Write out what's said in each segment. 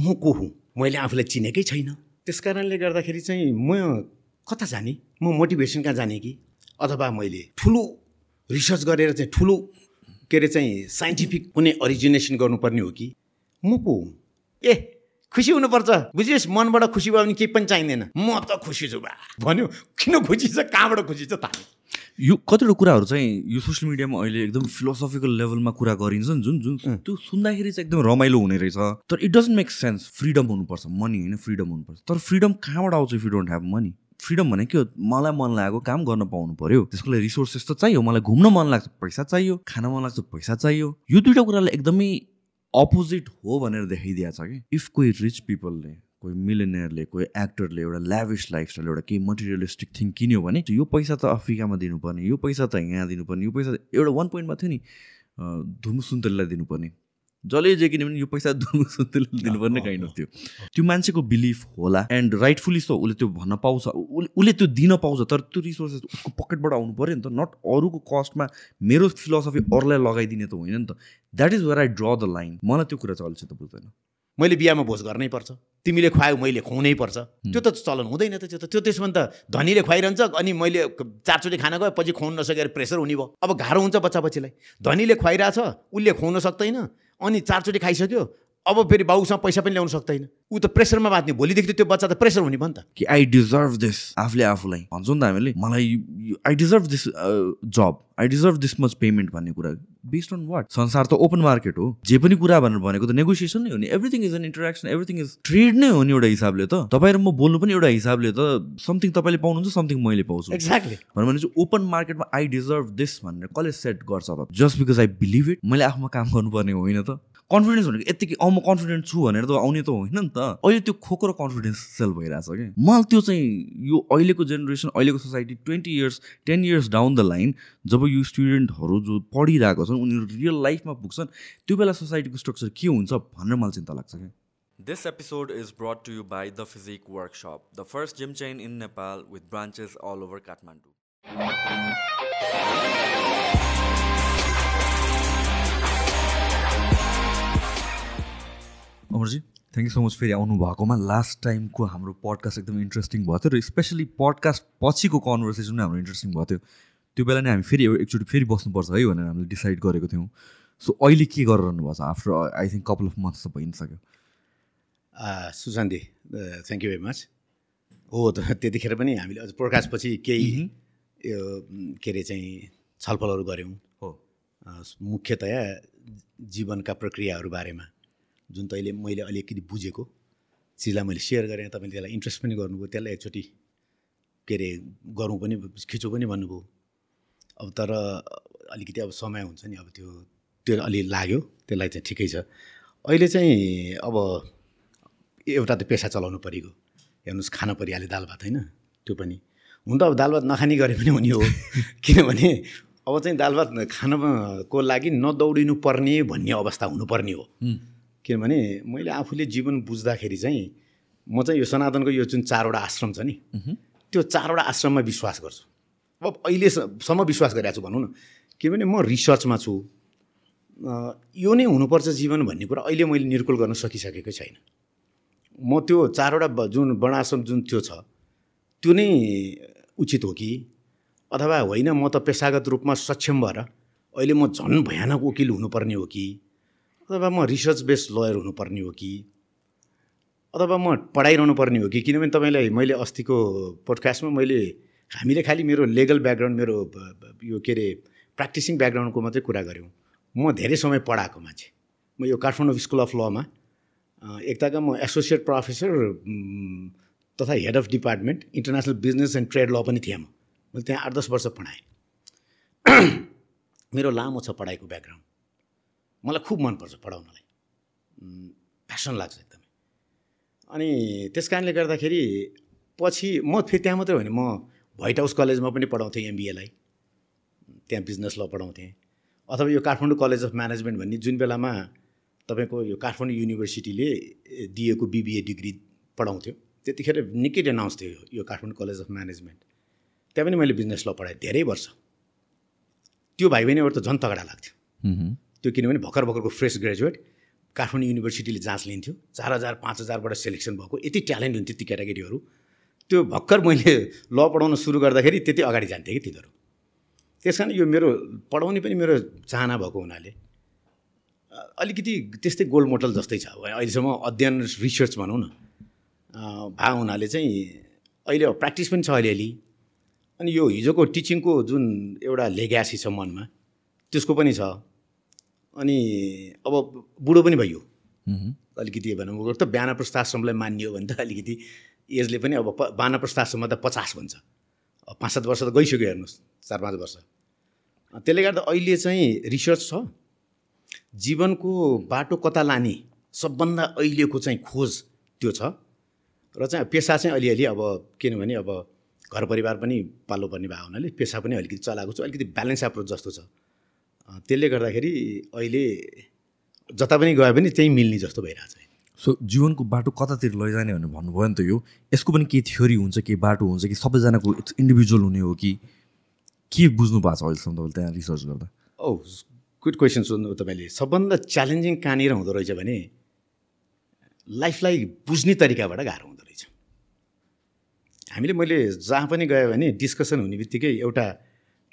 म को हुँ? मैले आफूलाई चिनेकै छैन। त्यस कारणले गर्दाखेरि चाहिँ म कता जाने? म मोटिभेसन कहाँ जाने कि? अथवा मैले ठुलो रिसर्च गरेर चाहिँ ठुलो के अरे चाहिँ साइन्टिफिक कुनै अरिजिनेसन गर्नुपर्ने हो कि? म को हुँ? ए खुसी हुनुपर्छ। बुझियोस् मनबाट खुसी भयो भने केही पनि चाहिँदैन। म त खुसी छु बा। भन्यो किन खुसी छ? कहाँबाट खुसी छ? थाहा यो कतिवटा कुराहरू चाहिँ यो सोसियल मिडियामा अहिले एकदम फिलोसफिकल लेभलमा कुरा गरिन्छ नि जुन जुन त्यो सुन्दाखेरि चाहिँ एकदम रमाइलो हुने रहेछ। तर it doesn't make sense freedom हुनुपर्छ। मनी होइन फ्रिडम हुनुपर्छ। तर फ्रिडम कहाँबाट आउँछ if you don't have money freedom भने के हो? मलाई मन लागेको काम गर्न पाउनु पर्यो। त्यसको लागि रिसोर्सेस त चाहियो। मलाई घुम्न मन लाग्छ पैसा चाहियो। खान मन लाग्छ पैसा चाहियो। यो दुइटा कुरालाई एकदमै अपोजिट हो भनेर देखाइदिएको छ कि? इफ कोही रिच पिपलले कोही मिलेनियरले कोही एक्टरले एउटा ल्याभिस लाइफस्टाइल एउटा केही मटेरियलिस्टिक थिङ किन्यो भने यो पैसा त अफ्रिकामा दिनुपर्ने यो पैसा त यहाँ दिनुपर्ने यो पैसा एउटा वान पोइन्टमा थियो नि धुमु सुन्तलीलाई दिनुपर्ने। जसले जे किन्यो भने यो पैसा धुमु सुन्तलीलाई दिनुपर्ने काइन्ड अफ थियो। त्यो मान्छेको बिलिफ होला एन्ड राइटफुली सो उसले त्यो भन्न पाउँछ उसले त्यो दिन पाउँछ तर त्यो रिसोर्सेस उसको पकेटबाट आउनु पऱ्यो नि त नट अरूको कस्टमा मेरो फिलोसफी अरूलाई लगाइदिने त होइन नि त। That is where I draw the line मलाई त्यो कुरा चाहिँ अलिक त बुझ्दैन। मैले बिहामा भोज गर्नै पर्छ। तिमीले खुवायो मैले खुवाउनै पर्छ। त्यो त चलन हुँदैन त त्यो त त्यो त्यसमा त धनीले खुवाइरहन्छ अनि मैले चारचोटि खाना गयो पछि खुवाउनु नसकेर प्रेसर हुने भयो। अब गाह्रो हुन्छ बच्चा बच्चीलाई धनीले खुवाइरहेछ उसले खुवाउन सक्दैन अनि चारचोटि खाइसक्यो अब फेरि बाउसँग पैसा पनि ल्याउन सक्दैन। ऊ त प्रेसरमा बाँध्ने भोलिदेखि त्यो बच्चा त प्रेसर हुने भयो नि त। कि आई डिजर्भ दिस आफूले आफूलाई। भन्छौँ नि त हामीले मलाई I deserve this job I deserve this much payment भन्ने कुरा। बेस्ड अन वाट संसार त ओपन मार्केट हो जे पनि कुरा भनेर भनेको त नेगोसिएसन नै हो नि everything is an interaction everything is trade नै हो नि एउटा हिसाबले त तपाईँ र म बोल्नु पनि एउटा हिसाबले त समथिङ तपाईँले पाउनुहुन्छ समथिङ मैले पाउँछु एक्ज्याक्टली भने चाहिँ ओपन मार्केटमा आई डिजर्भ दिस भनेर कसले सेट गर्छ त just because I believe it मैले आफूमा काम गर्नुपर्ने होइन त कन्फिडेन्स भनेको यतिकै अँ म कन्फिडेन्ट छु भनेर त आउने त होइन नि त? अहिले त्यो खोको र कन्फिडेन्स सेल भइरहेछ कि? मलाई त्यो चाहिँ यो अहिलेको जेनेरेसन अहिलेको society twenty years ten years down the line जब यो स्टुडेन्टहरू जो पढिरहेको छन् उनीहरू रियल लाइफमा पुग्छन् त्यो बेला सोसाइटीको स्ट्रक्चर के हुन्छ भनेर मलाई चिन्ता लाग्छ क्या This episode is brought to you by The Physique Workshop, the first gym chain in Nepal with branches all over Kathmandu. Amarji thank you so much फेरि आउनु भएकोमा। लास्ट टाइमको हाम्रो पडकास्ट एकदम इन्ट्रेस्टिङ भएको थियो र स्पेसली पडकास्ट पछिको कन्भर्सेसन नै हाम्रो इन्ट्रेस्टिङ भएको थियो। त्यो बेला नै हामी फेरि एकचोटि फेरि बस्नुपर्छ है भनेर हामीले डिसाइड गरेको थियौँ। सो अहिले के गरिरहनु भएको छ? After I think couple of months त भइ नै सक्यो Sushanti thank you very much हो त त्यतिखेर पनि हामीले अझ प्रकाशपछि केही यो के अरे चाहिँ छलफलहरू गऱ्यौँ। हो। मुख्यतया जीवनका प्रक्रियाहरू बारेमा। जुन त अहिले मैले अलिकति बुझेको चिजलाई मैले सेयर गरेँ तपाईँले त्यसलाई इन्ट्रेस्ट पनि गर्नुभयो त्यसलाई एकचोटि के अरे गरौँ पनि खिचौँ पनि भन्नुभयो। अब तर अलिकति अब समय हुन्छ नि अब त्यो त्यो अलि लाग्यो त्यसलाई चाहिँ ठिकै छ। अहिले चाहिँ अब एउटा त पेसा चलाउनु परेको हेर्नुहोस् खान परिहाल्यो दाल भात होइन? त्यो पनि। हुन त अब दाल भात नखाने गरे पनि हुने हो। किनभने अब चाहिँ दाल भात खानको लागि नदौडिनु पर्ने भन्ने अवस्था हुनुपर्ने हो। किनभने मैले आफूले जीवन बुझ्दाखेरि चाहिँ म चाहिँ यो सनातनको यो जुन चारवटा आश्रम छ नि त्यो चारवटा आश्रममा विश्वास गर्छु। अब अहिलेसम्म विश्वास गरिरहेको छु भनौँ न। किनभने म रिसर्चमा छु। यो नै हुनुपर्छ जीवन भन्ने कुरा अहिले मैले निर्कुल गर्न सकिसकेकै छैन। म त्यो चारवटा जुन वर्णाश्रम जुन त्यो छ त्यो नै उचित हो कि? अथवा होइन म त पेसागत रूपमा सक्षम भएर अहिले म झन् भयानक वकिल हुनुपर्ने हो कि? अथवा म रिसर्च बेस्ड लयर हुनुपर्ने हो कि? अथवा म पढाइरहनु पर्ने हो कि? किनभने तपाईँलाई मैले अस्तिको पोडकास्टमा मैले हामीले खालि मेरो लेगल ब्याकग्राउन्ड मेरो यो के अरे प्र्याक्टिसिङ ब्याकग्राउन्डको मात्रै कुरा गऱ्यौँ। म धेरै समय पढाएको मान्छे। म यो काठमाडौँ स्कुल अफ लमा एकताका म एसोसिएट प्रोफेसर तथा head of department international business and trade law पनि थिएँ म। मैले त्यहाँ आठ दस वर्ष पढाएँ। मेरो लामो छ पढाइको ब्याकग्राउन्ड मलाई खुब मनपर्छ पढाउनलाई प्यासन लाग्छ एकदमै। अनि त्यस कारणले गर्दाखेरि पछि म फेरि त्यहाँ मात्रै होइन म व्हाइट हाउस कलेजमा पनि पढाउँथेँ एमबिएलाई त्यहाँ बिजनेस ल पढाउँथेँ। अथवा यो काठमाडौँ कलेज अफ म्यानेजमेन्ट भन्ने जुन बेलामा तपाईँको यो काठमाडौँ युनिभर्सिटीले दिएको बिबिए डिग्री पढाउँथ्यो त्यतिखेर निकै डेनाउन्स थियो यो काठमाडौँ कलेज अफ म्यानेजमेन्ट त्यहाँ पनि मैले बिजनेस ल पढाएँ धेरै वर्ष। त्यो भाइ बहिनीहरू त झन् तगडा लाग्थ्यो। त्यो किनभने भर्खर भर्खरको फ्रेस ग्रेजुएट काठमाडौँ युनिभर्सिटीले जाँच लिन्थ्यो। चार हजार पाँच हजारबाट सेलेक्सन भएको। यति ट्यालेन्ट हुन्थ्यो ती केटाकेटीहरू त्यो भर्खर मैले ल पढाउन सुरु गर्दाखेरि त्यति अगाडि जान्थेँ कि तिनीहरू। त्यस कारण यो मेरो पढाउने पनि मेरो चाहना भएको हुनाले अलिकति त्यस्तै गोल्ड मोडल जस्तै छ। अहिलेसम्म अध्ययन रिसर्च भनौँ न अ, भए हुनाले चाहिँ अहिले प्र्याक्टिस पनि छ अलिअलि अनि यो हिजोको टिचिङको जुन एउटा लेग्यासी छ मनमा त्यसको पनि छ। अनि अब बुढो पनि भइयो। अलिकति भनौँ त बिहान प्रस्थाश्रमलाई मानियो भने त अलिकति एजले पनि अब प बान प्रस्थाश्रममा त पचास भन्छ। पाँच सात वर्ष त गइसक्यो हेर्नुहोस् चार पाँच वर्ष। त्यसले गर्दा अहिले चाहिँ रिसर्च छ। जीवनको बाटो कता लाने सबभन्दा अहिलेको चाहिँ खोज त्यो छ। र चाहिँ पेसा चाहिँ अलिअलि अब किनभने अब घर परिवार पनि पाल्नु पर्ने भएको हुनाले पेसा पनि अलिकति चलाएको छु। अलिकति ब्यालेन्स एप्रोच जस्तो छ। त्यसले गर्दाखेरि अहिले जता पनि गए पनि त्यहीँ मिल्ने जस्तो भइरहेछ। सो जीवनको बाटो कतातिर लैजाने भनेर भन्नुभयो नि त यो। यसको पनि केही थ्योरी हुन्छ केही बाटो हुन्छ कि सबैजनाको इन्डिभिजुअल हुने हो कि? के बुझ्नु भएको छ अहिलेसम्म तपाईँले त्यहाँ रिसर्च गर्दा? औ गुड क्वेसन सोध्नु तपाईँले। सबभन्दा च्यालेन्जिङ कहाँनिर हुँदो रहेछ भने लाइफलाई बुझ्ने तरिकाबाट गाह्रो हुँदो रहेछ। हामीले मैले जहाँ पनि गएँ भने डिस्कसन हुने बित्तिकै एउटा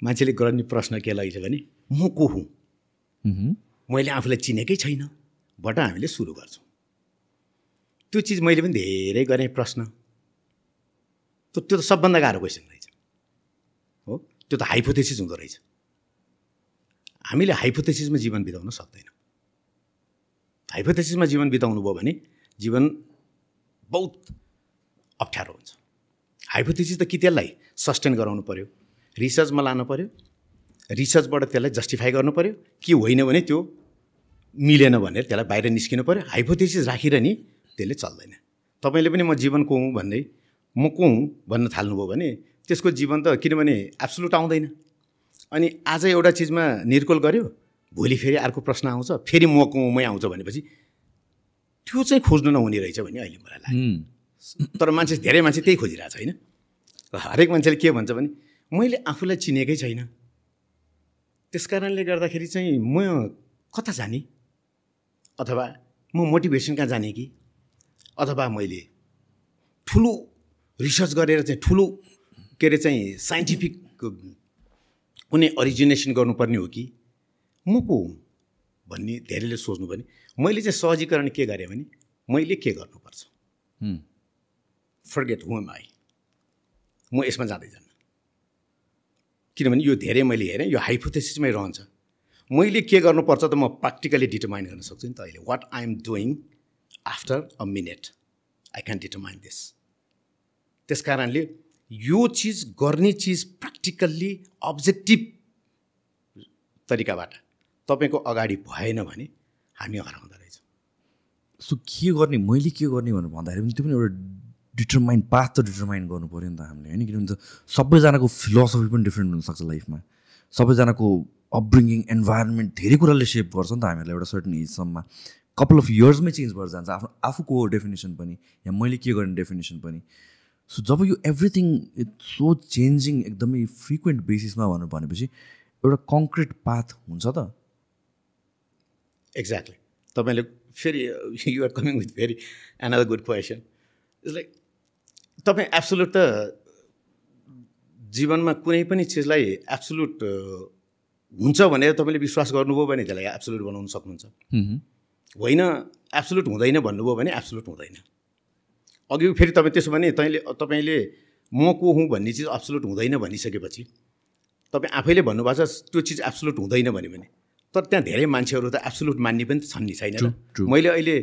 मान्छेले गर्ने प्रश्न के रहेछ भने म को हुँ। मैले आफूलाई चिनेकै छैन। बाट हामीले सुरु गर्छौँ। त्यो चिज मैले पनि धेरै गरेँ प्रश्न। त्यो त्यो त सबभन्दा गाह्रो क्वेसन रहेछ। हो? त्यो त हाइपोथेसिस हुँदो रहेछ। हामीले हाइपोथेसिसमा जीवन बिताउन सक्दैनौँ। हाइपोथेसिसमा जीवन बिताउनु भयो भने जीवन बहुत अप्ठ्यारो हुन्छ। हाइपोथेसिस त कि त्यसलाई सस्टेन गराउनु पऱ्यो रिसर्चमा लानु पऱ्यो रिसर्चबाट त्यसलाई जस्टिफाई गर्नु पऱ्यो के होइन भने त्यो मिलेन भनेर त्यसलाई बाहिर निस्किनु पऱ्यो हाइपोथेसिस राखेर नि त्यसले चल्दैन। तपाईँले पनि म जीवन को हुँ भन्दै म को हुँ भन्न थाल्नुभयो भने त्यसको जीवन त किनभने एब्सोलुट आउँदैन। अनि आज एउटा चिजमा निर्कुल गऱ्यो भोलि फेरि अर्को प्रश्न आउँछ फेरि म को हुँ मै आउँछ भनेपछि त्यो चाहिँ खोज्नु नहुने रहेछ भने अहिले मलाई लाग्छ तर मान्छे धेरै मान्छे त्यही खोजिरहेको छ होइन? हरेक मान्छेले के भन्छ भने मैले आफूलाई चिनेकै छैन। त्यस कारणले गर्दाखेरि चाहिँ म कता जाने? अथवा म मोटिभेसन कहाँ जाने कि? अथवा मैले ठुलो रिसर्च गरेर चाहिँ ठुलो के अरे चाहिँ साइन्टिफिक कुनै अरिजिनेसन गर्नुपर्ने हो कि? म को हुँ भन्ने धेरैले सोच्नु भने मैले चाहिँ सहजीकरण के गरेँ भने मैले के गर्नुपर्छ? फर्गेट हुम आई म यसमा जाँदै जान्न किनभने यो धेरै मैले हेरेँ यो हाइपोथेसिसमै रहन्छ। मैले के गर्नुपर्छ त म प्र्याक्टिकली डिटर्माइन गर्न सक्छु नि त अहिले। What I am doing after a minute I can determine this त्यस कारणले यो चिज गर्ने चिज प्र्याक्टिकल्ली अब्जेक्टिभ तरिकाबाट तपाईँको अगाडि भएन भने हामी हराउँदो रहेछौँ। सो के गर्ने मैले के गर्ने भनेर भन्दाखेरि पनि त्यो पनि एउटा डिटर्माइन पाथ त डिटर्माइन गर्नु पऱ्यो नि त हामीले। होइन? किनभने सबैजनाको फिलोसफी पनि डिफ्रेन्ट हुनसक्छ लाइफमा सबैजनाको अपब्रिङ्गिङ इन्भाइरोमेन्ट धेरै कुराले सेप गर्छ नि त हामीहरूलाई एउटा सर्टन एजसम्ममा कपाल अफ इयर्समै चेन्ज भएर जान्छ। आफ्नो आफूको डेफिनेसन पनि या मैले के गर्ने डेफिनेसन पनि। सो जब यो एभ्रिथिङ इट्स सो चेन्जिङ एकदमै फ्रिक्वेन्ट बेसिसमा भनेर भनेपछि एउटा कङ्क्रिट पाथ हुन्छ त। एक्ज्याक्टली तपाईँले फेरि you're coming with very another good question it's like तपाईँ एब्सोल्युट त जीवनमा कुनै पनि चिजलाई एब्सोल्युट हुन्छ भनेर तपाईँले विश्वास गर्नुभयो भने त्यसलाई एब्सोल्युट बनाउन सक्नुहुन्छ। होइन एब्सोल्युट हुँदैन भन्नुभयो भने एब्सोल्युट हुँदैन अघि फेरि तपाईँ त्यसो भने तैँले तपाईँले म को हुँ भन्ने चिज एब्सोल्युट हुँदैन भनिसकेपछि तपाईँ आफैले भन्नुभएको छ त्यो चिज एब्सोल्युट हुँदैन भन्यो भने तर त्यहाँ धेरै मान्छेहरू त एब्सोल्युट मान्ने पनि छन् नि छैन. मैले अहिले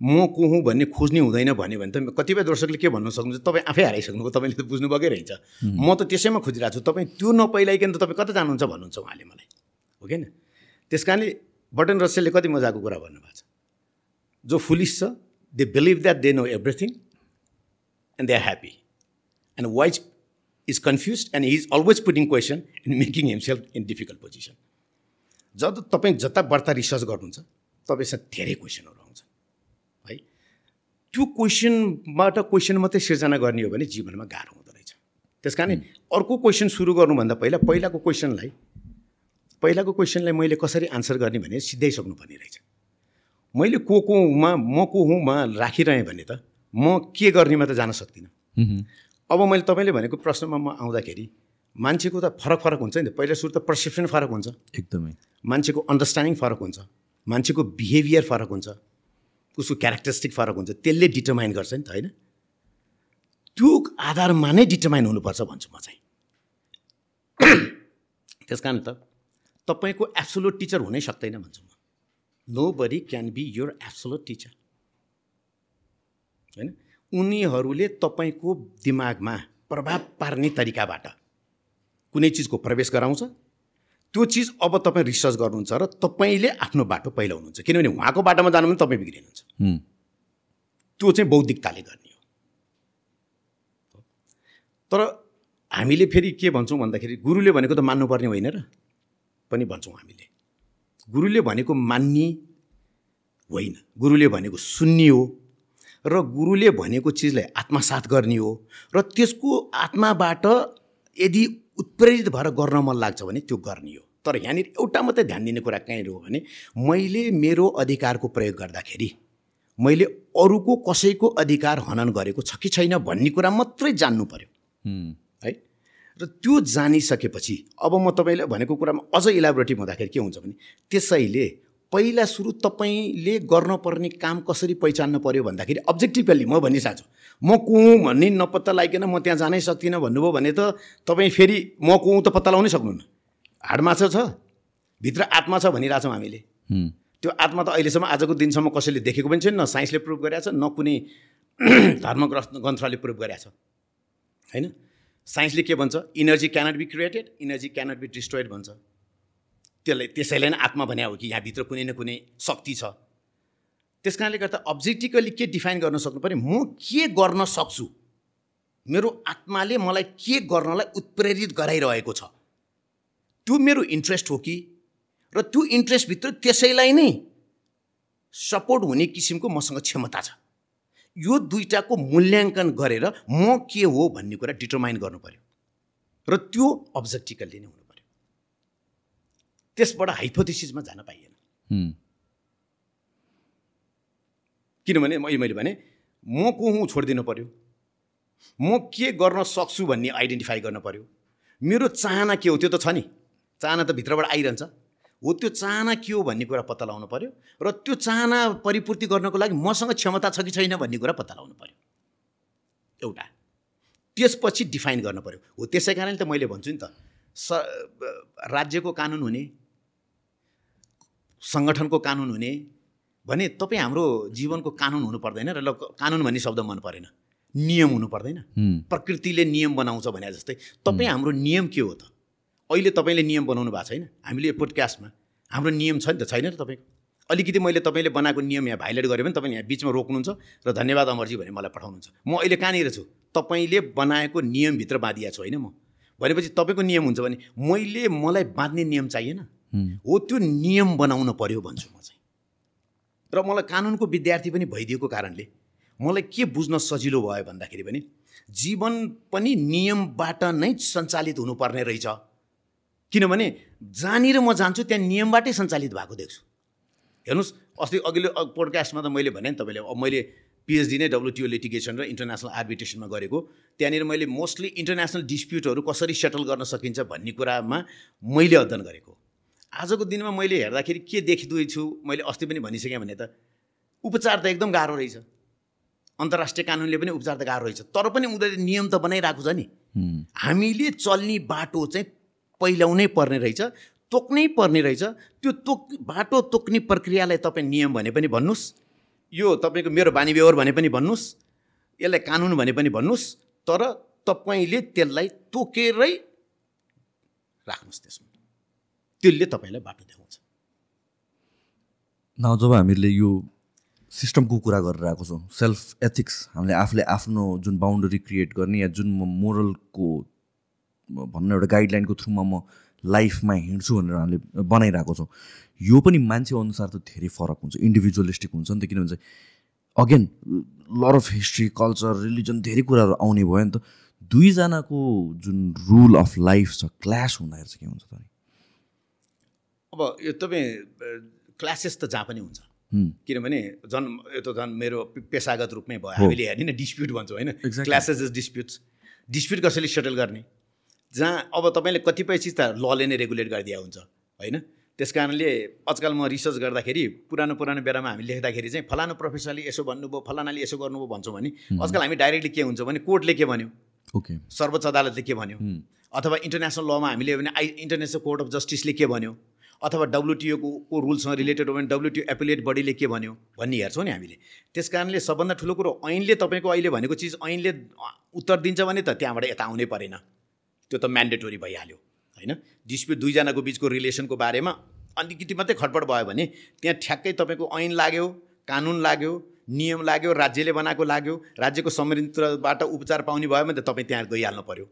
म को हुँ भन्ने खोज्ने हुँदैन भन्यो भने त कतिपय दर्शकले के भन्नु सक्नुहुन्छ? तपाईँ आफै हराइसक्नुभयो तपाईँले त बुझ्नुभएकै रहेछ। म त त्यसैमा खोजिरहेको छु। तपाईँ त्यो नपहिलाइकन त तपाईँ कता जानुहुन्छ भन्नुहुन्छ उहाँले मलाई। हो कि त्यस कारणले बटन रसेलले कति मजाको कुरा भन्नुभएको छ। जो फुलिस छ they believe that they know everything and they are happy and wise is confuse and he is always putting question and making himself in difficult position जब तपाईँ जता बढ्ता रिसर्च गर्नुहुन्छ तपाईँसँग धेरै क्वेसनहरू त्यो क्वेसनबाट क्वेसन मात्रै सिर्जना गर्ने हो भने जीवनमा गाह्रो हुँदो रहेछ। त्यस कारण अर्को क्वेसन सुरु गर्नुभन्दा पहिला पहिलाको क्वेसनलाई पहिलाको क्वेसनलाई मैले कसरी आन्सर गर्ने भने सिधाइसक्नुपर्ने रहेछ। मैले को कोमा म को हुँमा राखिरहेँ भने त म के गर्नेमा त जान सक्दिनँ। अब मैले तपाईँले भनेको प्रश्नमा म आउँदाखेरि मान्छेको त फरक फरक हुन्छ नि त। पहिला सुरु त पर्सेप्सन फरक हुन्छ। एकदमै। मान्छेको अन्डरस्ट्यान्डिङ फरक हुन्छ। मान्छेको बिहेभियर फरक हुन्छ। उसको क्यारेक्टरिस्टिक फरक हुन्छ। त्यसले डिटर्माइन गर्छ नि त होइन? त्यो आधारमा नै डिटर्माइन हुनुपर्छ भन्छु म चाहिँ। त्यस कारण त तपाईँको एब्सोलोट टिचर हुनै सक्दैन भन्छु म। Nobody can be your absolute teacher होइन? उनीहरूले तपाईँको दिमागमा प्रभाव पार्ने तरिकाबाट कुनै चिजको प्रवेश गराउँछ त्यो चिज अब तपाईँ रिसर्च गर्नुहुन्छ र तपाईँले आफ्नो बाटो पहिलाउनुहुन्छ। किनभने उहाँको बाटोमा जानु पनि तपाईँ बिग्रिनुहुन्छ। त्यो चाहिँ बौद्धिकताले गर्ने हो। तर हामीले फेरि के भन्छौँ भन्दाखेरि गुरुले भनेको त मान्नुपर्ने होइन र? पनि भन्छौँ हामीले। गुरुले भनेको मान्ने होइन। गुरुले भनेको सुन्ने हो र गुरुले भनेको चिजलाई आत्मसात गर्ने हो र त्यसको आत्माबाट यदि उत्प्रेरित भएर गर्न मन लाग्छ भने त्यो गर्ने हो। तर यहाँनिर एउटा मात्रै ध्यान दिने कुरा कहीँ हो भने मैले मेरो अधिकारको प्रयोग गर्दाखेरि मैले अरूको कसैको अधिकार हनन गरेको छ कि छैन भन्ने कुरा मात्रै जान्नु पर्यो। हुँ, है? र त्यो जानिसकेपछि अब म तपाईँले भनेको कुरामा अझ इलाबोरेटिभ हुँदाखेरि के हुन्छ भने त्यसैले पहिला सुरु तपाईँले गर्नुपर्ने काम कसरी पहिचान्न पर्यो भन्दाखेरि अब्जेक्टिभली म भनिसकेको छु। म को भन्ने नपत्ता लगाइकन म त्यहाँ जानै सक्दिनँ भन्नुभयो भने त तपाईँ फेरि म को त पत्ता लगाउनै सक्नुहुन्न। हाडमाछा छ भित्र आत्मा छ भनिरहेछौँ हामीले। त्यो आत्मा त अहिलेसम्म आजको दिनसम्म कसैले देखेको पनि छैन न साइन्सले प्रुभ गरेको छ न कुनै धर्म ग्रन्थ ग्रन्थले प्रुभ गरेको छ। होइन? साइन्सले के भन्छ? Energy cannot be created energy cannot be destroyed भन्छ। त्यसलाई त्यसैले नै आत्मा भने हो कि यहाँभित्र कुनै न कुनै शक्ति छ। त्यस कारणले गर्दा अब्जेक्टिभली के डिफाइन गर्न सक्नु पऱ्यो? म के गर्न सक्छु? मेरो आत्माले मलाई के गर्नलाई उत्प्रेरित गराइरहेको छ? त्यो मेरो इन्ट्रेस्ट हो कि? र त्यो इन्ट्रेस्टभित्र त्यसैलाई नै सपोर्ट हुने किसिमको मसँग क्षमता छ। यो दुइटाको मूल्याङ्कन गरेर म के हो भन्ने कुरा डिटर्माइन गर्नु पऱ्यो। र त्यो अब्जेक्टिकल्ली नै हुनु त्यसबाट हाइपोथेसिसमा जान पाइएन। किनभने मैले मैले भने म को हुँ छोडिदिनु पऱ्यो म के गर्न सक्छु भन्ने आइडेन्टिफाई गर्न पऱ्यो मेरो चाहना के हो? त्यो त छ नि। चाहना त भित्रबाट आइरहन्छ। हो त्यो चाहना के हो भन्ने कुरा पत्ता लगाउनु पऱ्यो र त्यो चाहना परिपूर्ति गर्नको लागि मसँग क्षमता छ कि छैन भन्ने कुरा पत्ता लगाउनु पऱ्यो एउटा। त्यसपछि डिफाइन गर्नु पऱ्यो हो त्यसै कारणले त मैले भन्छु नि त स राज्यको कानुन हुने सङ्गठनको कानुन हुने भने तपाईँ हाम्रो जीवनको कानुन हुनु पर्दैन र ल कानुन भन्ने शब्द मन परेन। नियम हुनु पर्दैन। प्रकृतिले नियम बनाउँछ भने जस्तै तपाईँ हाम्रो नियम के हो त? अहिले तपाईँले नियम बनाउनु भएको छैन? हामीले यो पोडकास्टमा हाम्रो नियम छ नि त छैन र तपाईँको? अलिकति मैले तपाईँले बनाएको नियम यहाँ भाइलेट गरेँ भने तपाईँले यहाँ बिचमा रोक्नुहुन्छ र धन्यवाद अमरजी भने मलाई पठाउनुहुन्छ। म अहिले कहाँनिर छु? तपाईँले बनाएको नियमभित्र बाँधिया छु होइन म। भनेपछि तपाईँको नियम हुन्छ भने मैले मलाई बाँध्ने नियम चाहिएन? हुँ, त्यो नियम बनाउनु पर्यो भन्छु म चाहिँ। र मलाई कानुनको विद्यार्थी पनि भइदिएको कारणले मलाई के बुझ्न सजिलो भयो भन्दाखेरि पनि जीवन पनि नियमबाट नै सञ्चालित हुनुपर्ने रहेछ। किनभने जहाँनिर म जान्छु त्यहाँ नियमबाटै सञ्चालित भएको देख्छु। हेर्नुहोस् अस्ति अघिल्लो पोडकास्टमा त मैले भने नि तपाईँले मैले पिएचडी नै डब्लुटिओ लिटिगेसन र इन्टरनेसनल आर्बिट्रेसनमा गरेको। त्यहाँनिर मैले मोस्टली इन्टरनेसनल डिस्प्युटहरू कसरी सेटल गर्न सकिन्छ भन्ने कुरामा मैले अध्ययन गरेको। आजको दिनमा मैले हेर्दाखेरि के देखिँदैछु मैले अस्ति पनि भनिसकेँ भने त उपचार त एकदम गाह्रो रहेछ। अन्तर्राष्ट्रिय कानुनले पनि उपचार त गाह्रो रहेछ। तर पनि उनीहरूले नियम त बनाइरहेको छ नि। हामीले चल्ने बाटो चाहिँ पहिल्याउनै पर्ने रहेछ तोक्नै पर्ने रहेछ। त्यो तोक बाटो तोक्ने प्रक्रियालाई तपाईँ नियम भने पनि भन्नुहोस्। यो तपाईँको मेरो बानी व्यवहार भने पनि भन्नुहोस्। यसलाई कानुन भने पनि भन्नुहोस्। तर तपाईँले त्यसलाई तोकेरै राख्नुहोस् त्यसमा। त्यसले तपाईँलाई बाटो देखाउँछ न जब हामीले यो सिस्टमको कुरा गरेर आएको छौँ सेल्फ एथिक्स हामीले आफूले आफ्नो जुन बााउन्डरी क्रिएट गर्ने या जुन म मोरलको भन्न एउटा गाइडलाइनको थ्रुमा म लाइफमा हिँड्छु भनेर हामीले बनाइरहेको छौँ यो पनि मान्छे अनुसार त धेरै फरक हुन्छ इन्डिभिजुअलिस्टिक हुन्छ नि त किनभने again law of history culture religion धेरै कुराहरू आउने भयो नि त दुईजनाको जुन रुल अफ लाइफ छ क्ल्यास हुँदाखेरि चाहिँ के हुन्छ त? अब यो तपाईँ क्लासेस त जहाँ पनि हुन्छ। किनभने झन् यो त झन् मेरो पेसागत रूपमै भयो। हामीले हेर्ने न डिस्प्युट भन्छौँ होइन. क्लासेस इज डिस्प्युट्स डिस्प्युट कसैले सेटल गर्ने? जहाँ अब तपाईँले कतिपय चिज त लले नै रेगुलेट गरिदिया हुन्छ होइन? त्यस कारणले आजकल म रिसर्च गर्दाखेरि पुरानो पुरानो बेलामा हामी लेख्दाखेरि चाहिँ फलानु प्रोफेसरले यसो भन्नुभयो फलानाले यसो गर्नुभयो भन्छौँ भने आजकल हामी डाइरेक्टली के हुन्छ भने कोर्टले के भन्यो? ओके सर्वोच्च अदालतले के भन्यो? अथवा इन्टरनेसनल लमा हामीले भने आई इन्टरनेसनल कोर्ट अफ जस्टिसले के भन्यो? अथवा डब्लुटिओको को रुल्ससँग रिलेटेड हो भने डब्लुटिओ एपिलेट बडीले के भन्यो भन्ने हेर्छौँ नि हामीले। त्यस कारणले सबभन्दा ठुलो कुरो ऐनले तपाईँको अहिले भनेको चिज ऐनले उत्तर दिन्छ भने त त्यहाँबाट यता आउनै परेन। त्यो त म्यान्डेटोरी भइहाल्यो होइन? डिस्प्युट दुईजनाको बिचको रिलेसनको बारेमा अलिकति मात्रै खटपट भयो भने त्यहाँ ठ्याक्कै तपाईँको ऐन लाग्यो कानुन लाग्यो नियम लाग्यो राज्यले बनाएको लाग्यो राज्यको संयन्त्रबाट उपचार पाउने भयो भने त तपाईँ त्यहाँ गइहाल्नु पऱ्यो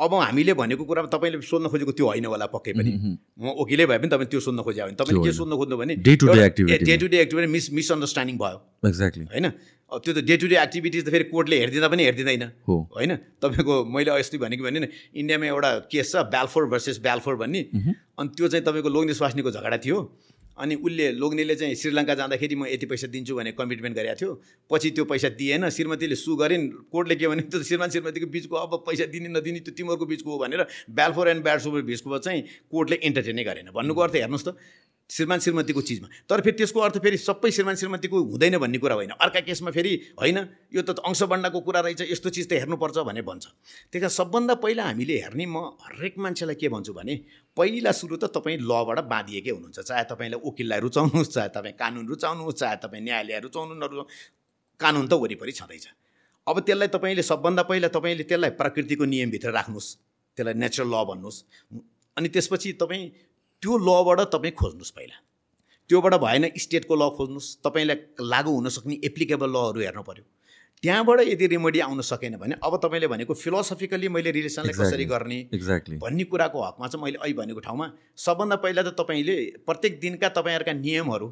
अब हामीले भनेको कुरामा तपाईँले सोध्न खोजेको त्यो होइन होला पक्कै पनि। म वकिलै भए पनि तपाईँ त्यो सोध्न खोज्यो भने। तपाईँले के सोध्न खोज्नु भने to day activity day to day activity miss misunderstanding भयो। एक्ज्याक्टली होइन? त्यो त डे टु डे एक्टिभिटिज त फेरि कोर्टले हेरिदिँदा पनि हेरिदिँदैन। होइन? तपाईँको मैले अस्ति भनेको भने इन्डियामा एउटा केस छ ब्यालफोर भर्सेस ब्यालफोर भन्ने। अनि त्यो चाहिँ तपाईँको लोग्ने स्वास्नीको झगडा थियो। अनि उसले लोग्नेले चाहिँ श्रीलङ्का जाँदाखेरि म यति पैसा दिन्छु भने कमिटमेन्ट गरेको थियो। पछि त्यो पैसा दिएन श्रीमतीले सु गरिन्। कोर्टले के भने त्यो श्रीमान श्रीमतीको बिचको अब पैसा दिने नदिने त्यो तिमीहरूको बिचको हो भनेर ब्यालफोर एन्ड ब्याडसोको बिचको चाहिँ कोर्टले इन्टरटेनै गरेन। भन्नुको अर्थ हेर्नुहोस् त श्रीमान श्रीमतीको चिजमा। तर फेरि त्यसको अर्थ फेरि सबै श्रीमान श्रीमतीको हुँदैन भन्ने कुरा होइन अर्का केसमा फेरि होइन यो त अंशबन्डको कुरा रहेछ यस्तो चिज त हेर्नुपर्छ भने भन्छ। त्यही कारण सबभन्दा पहिला हामीले हेर्ने म हरेक मान्छेलाई के भन्छु भने पहिला सुरु त तपाईँ लबाट बाँधिएकै हुनुहुन्छ। चाहे तपाईँलाई वकिललाई रुचाउनुहोस् चाहे तपाईँ कानुन रुचाउनुहोस् चाहे तपाईँ न्यायालय रुचाउनु नरुचाउनु कानुन त वरिपरि छँदैछ। अब त्यसलाई तपाईँले सबभन्दा पहिला तपाईँले त्यसलाई प्रकृतिको नियमभित्र राख्नुहोस्। त्यसलाई नेचुरल ल भन्नुहोस्। अनि त्यसपछि तपाईँ त्यो लबाट तपाईँ खोज्नुहोस् पहिला। त्योबाट भएन स्टेटको ल खोज्नुहोस्। तपाईँलाई लागु हुन सक्ने एप्लिकेबल लहरू हेर्नु पऱ्यो त्यहाँबाट यदि रेमेडी आउन सकेन भने अब तपाईँले भनेको फिलोसफिकली मैले रिलेसनलाई कसरी. गर्ने भन्ने कुराको हकमा चाहिँ मैले अहिले भनेको ठाउँमा सबभन्दा पहिला त तपाईँले प्रत्येक दिनका तपाईँहरूका नियमहरू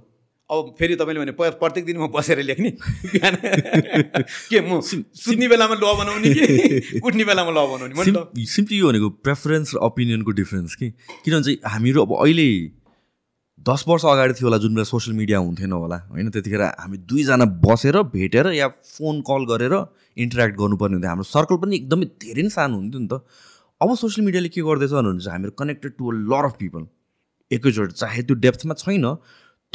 अब फेरि तपाईँले भने प्रत्येक दिन म बसेर लेख्ने बिहान। के म सुत्ने बेलामा ल बनाउने कि? उठ्ने बेलामा ल बनाउने सिम्पली यो भनेको प्रेफरेन्स र ओपिनियनको डिफ्रेन्स कि? किनभने चाहिँ हामीहरू अब अहिले दस वर्ष अगाडि थियो होला जुन बेला सोसियल मिडिया हुन्थेन होला होइन? त्यतिखेर हामी दुईजना बसेर भेटेर या फोन कल गरेर इन्टरेक्ट गर्नुपर्ने हुन्थ्यो। हाम्रो सर्कल पनि एकदमै धेरै नै सानो हुन्थ्यो नि त। अब सोसियल मिडियाले के गर्दैछ भने हामीहरू connected to a lot of people एकैचोटि चाहे त्यो डेप्थमा छैन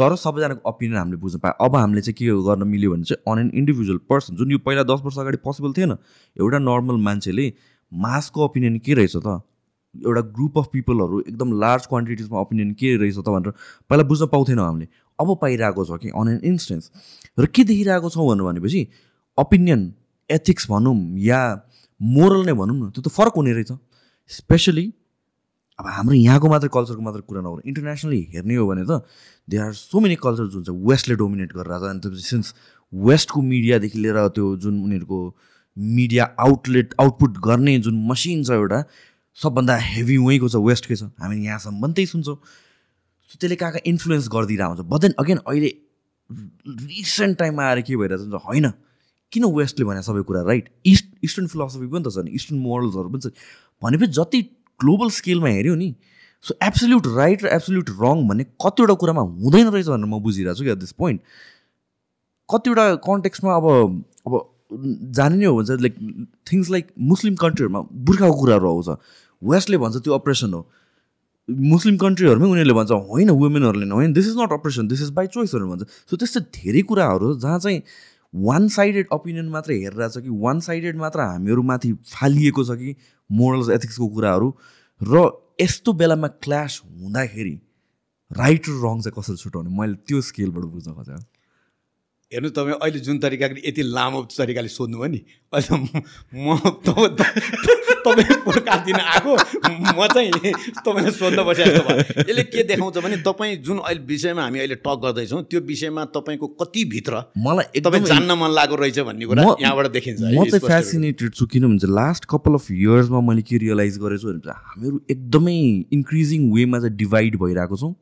तर सबैजनाको ओपिनियन हामीले बुझ्न पायो। अब हामीले चाहिँ के गर्न मिल्यो भने चाहिँ अन एन इन्डिभिजुअल पर्सन जुन यो पहिला दस वर्ष अगाडि पोसिबल थिएन एउटा नर्मल मान्छेले मासको ओपिनियन के रहेछ त? एउटा ग्रुप अफ पिपलहरू एकदम लार्ज क्वान्टिटिजमा ओपिनियन के रहेछ त भनेर पहिला बुझ्न पाउँथेनौँ हामीले। अब पाइरहेको छ कि अन एन इन्स्टेन्स र के देखिरहेको छौँ भनेर भनेपछि ओपिनियन एथिक्स भनौँ या मोरल नै भनौँ न त्यो त फरक हुने रहेछ। स्पेसली अब हाम्रो यहाँको मात्रै कल्चरको मात्रै कुरा नगरौँ इन्टरनेसनली हेर्ने हो भने त they are so many culture जुन चाहिँ वेस्टले डोमिनेट गरेर छ अनि त्यसपछि सिन्स वेस्टको मिडियादेखि लिएर त्यो जुन उनीहरूको मिडिया आउटलेट आउटपुट गर्ने जुन मसिन छ एउटा सबभन्दा हेभी वहीँको छ वेस्टकै छ। हामी यहाँसम्म त्यही सुन्छौँ। त्यसले कहाँ कहाँ इन्फ्लुएन्स गरिदिरहेको हुन्छ? बट अगेन अहिले रिसेन्ट टाइममा आएर के भइरहेको छ होइन। किन वेस्टले भने सबै कुरा राइट इस्ट इस्टर्न फिलोसफी पनि त छ नि। इस्टर्न मोरल्सहरू पनि छ। भनेपछि जति ग्लोबल स्केलमा हेऱ्यो नि सो एब्सोल्युट राइट र एब्सोल्युट रङ भन्ने कतिवटा कुरामा हुँदैन रहेछ भनेर म बुझिरहेको छु कि एट दिस पोइन्ट कतिवटा कन्टेक्समा अब अब जाने नै हो भने चाहिँ लाइक थिङ्स लाइक मुस्लिम कन्ट्रीहरूमा बुर्खाको कुराहरू आउँछ। वेस्टले भन्छ त्यो अपरेसन हो। मुस्लिम कन्ट्रीहरूमै उनीहरूले भन्छ होइन वुमेनहरूले होइन। This is not oppression this is by चोइसहरू भन्छ। सो त्यस्तो धेरै कुराहरू जहाँ चाहिँ वान साइडेड ओपिनियन मात्रै हेरिरहेको छ कि वान साइडेड मात्र हामीहरू माथि फालिएको छ कि मोरल्स एथिक्सको कुराहरू। र यस्तो बेलामा क्ल्यास हुँदाखेरि राइट र रङ चाहिँ कसरी छुट्याउने? मैले त्यो स्केलबाट बुझ्न खोजेँ। हेर्नु तपाईँ अहिले जुन तरिकाले यति लामो तरिकाले सोध्नुभयो नि अहिले म तपाईँ पोडकास्ट दिन आएको म चाहिँ तपाईँलाई सोध्न भयो। यसले के देखाउँछ भने तपाईँ जुन अहिले विषयमा हामी अहिले टक गर्दैछौँ त्यो विषयमा तपाईँको कतिभित्र मलाई तपाईँ एकदमै जान्न मन लागेको रहेछ भन्ने कुरा यहाँबाट देखिन्छ। है, म चाहिँ। फेसिनेटेड छु। किनभने चाहिँ लास्ट कपाल अफ इयर्समा मैले के रियलाइज गरेको छु भने हामीहरू एकदमै इन्क्रिजिङ वेमा चाहिँ डिभाइड भइरहेको छौँ।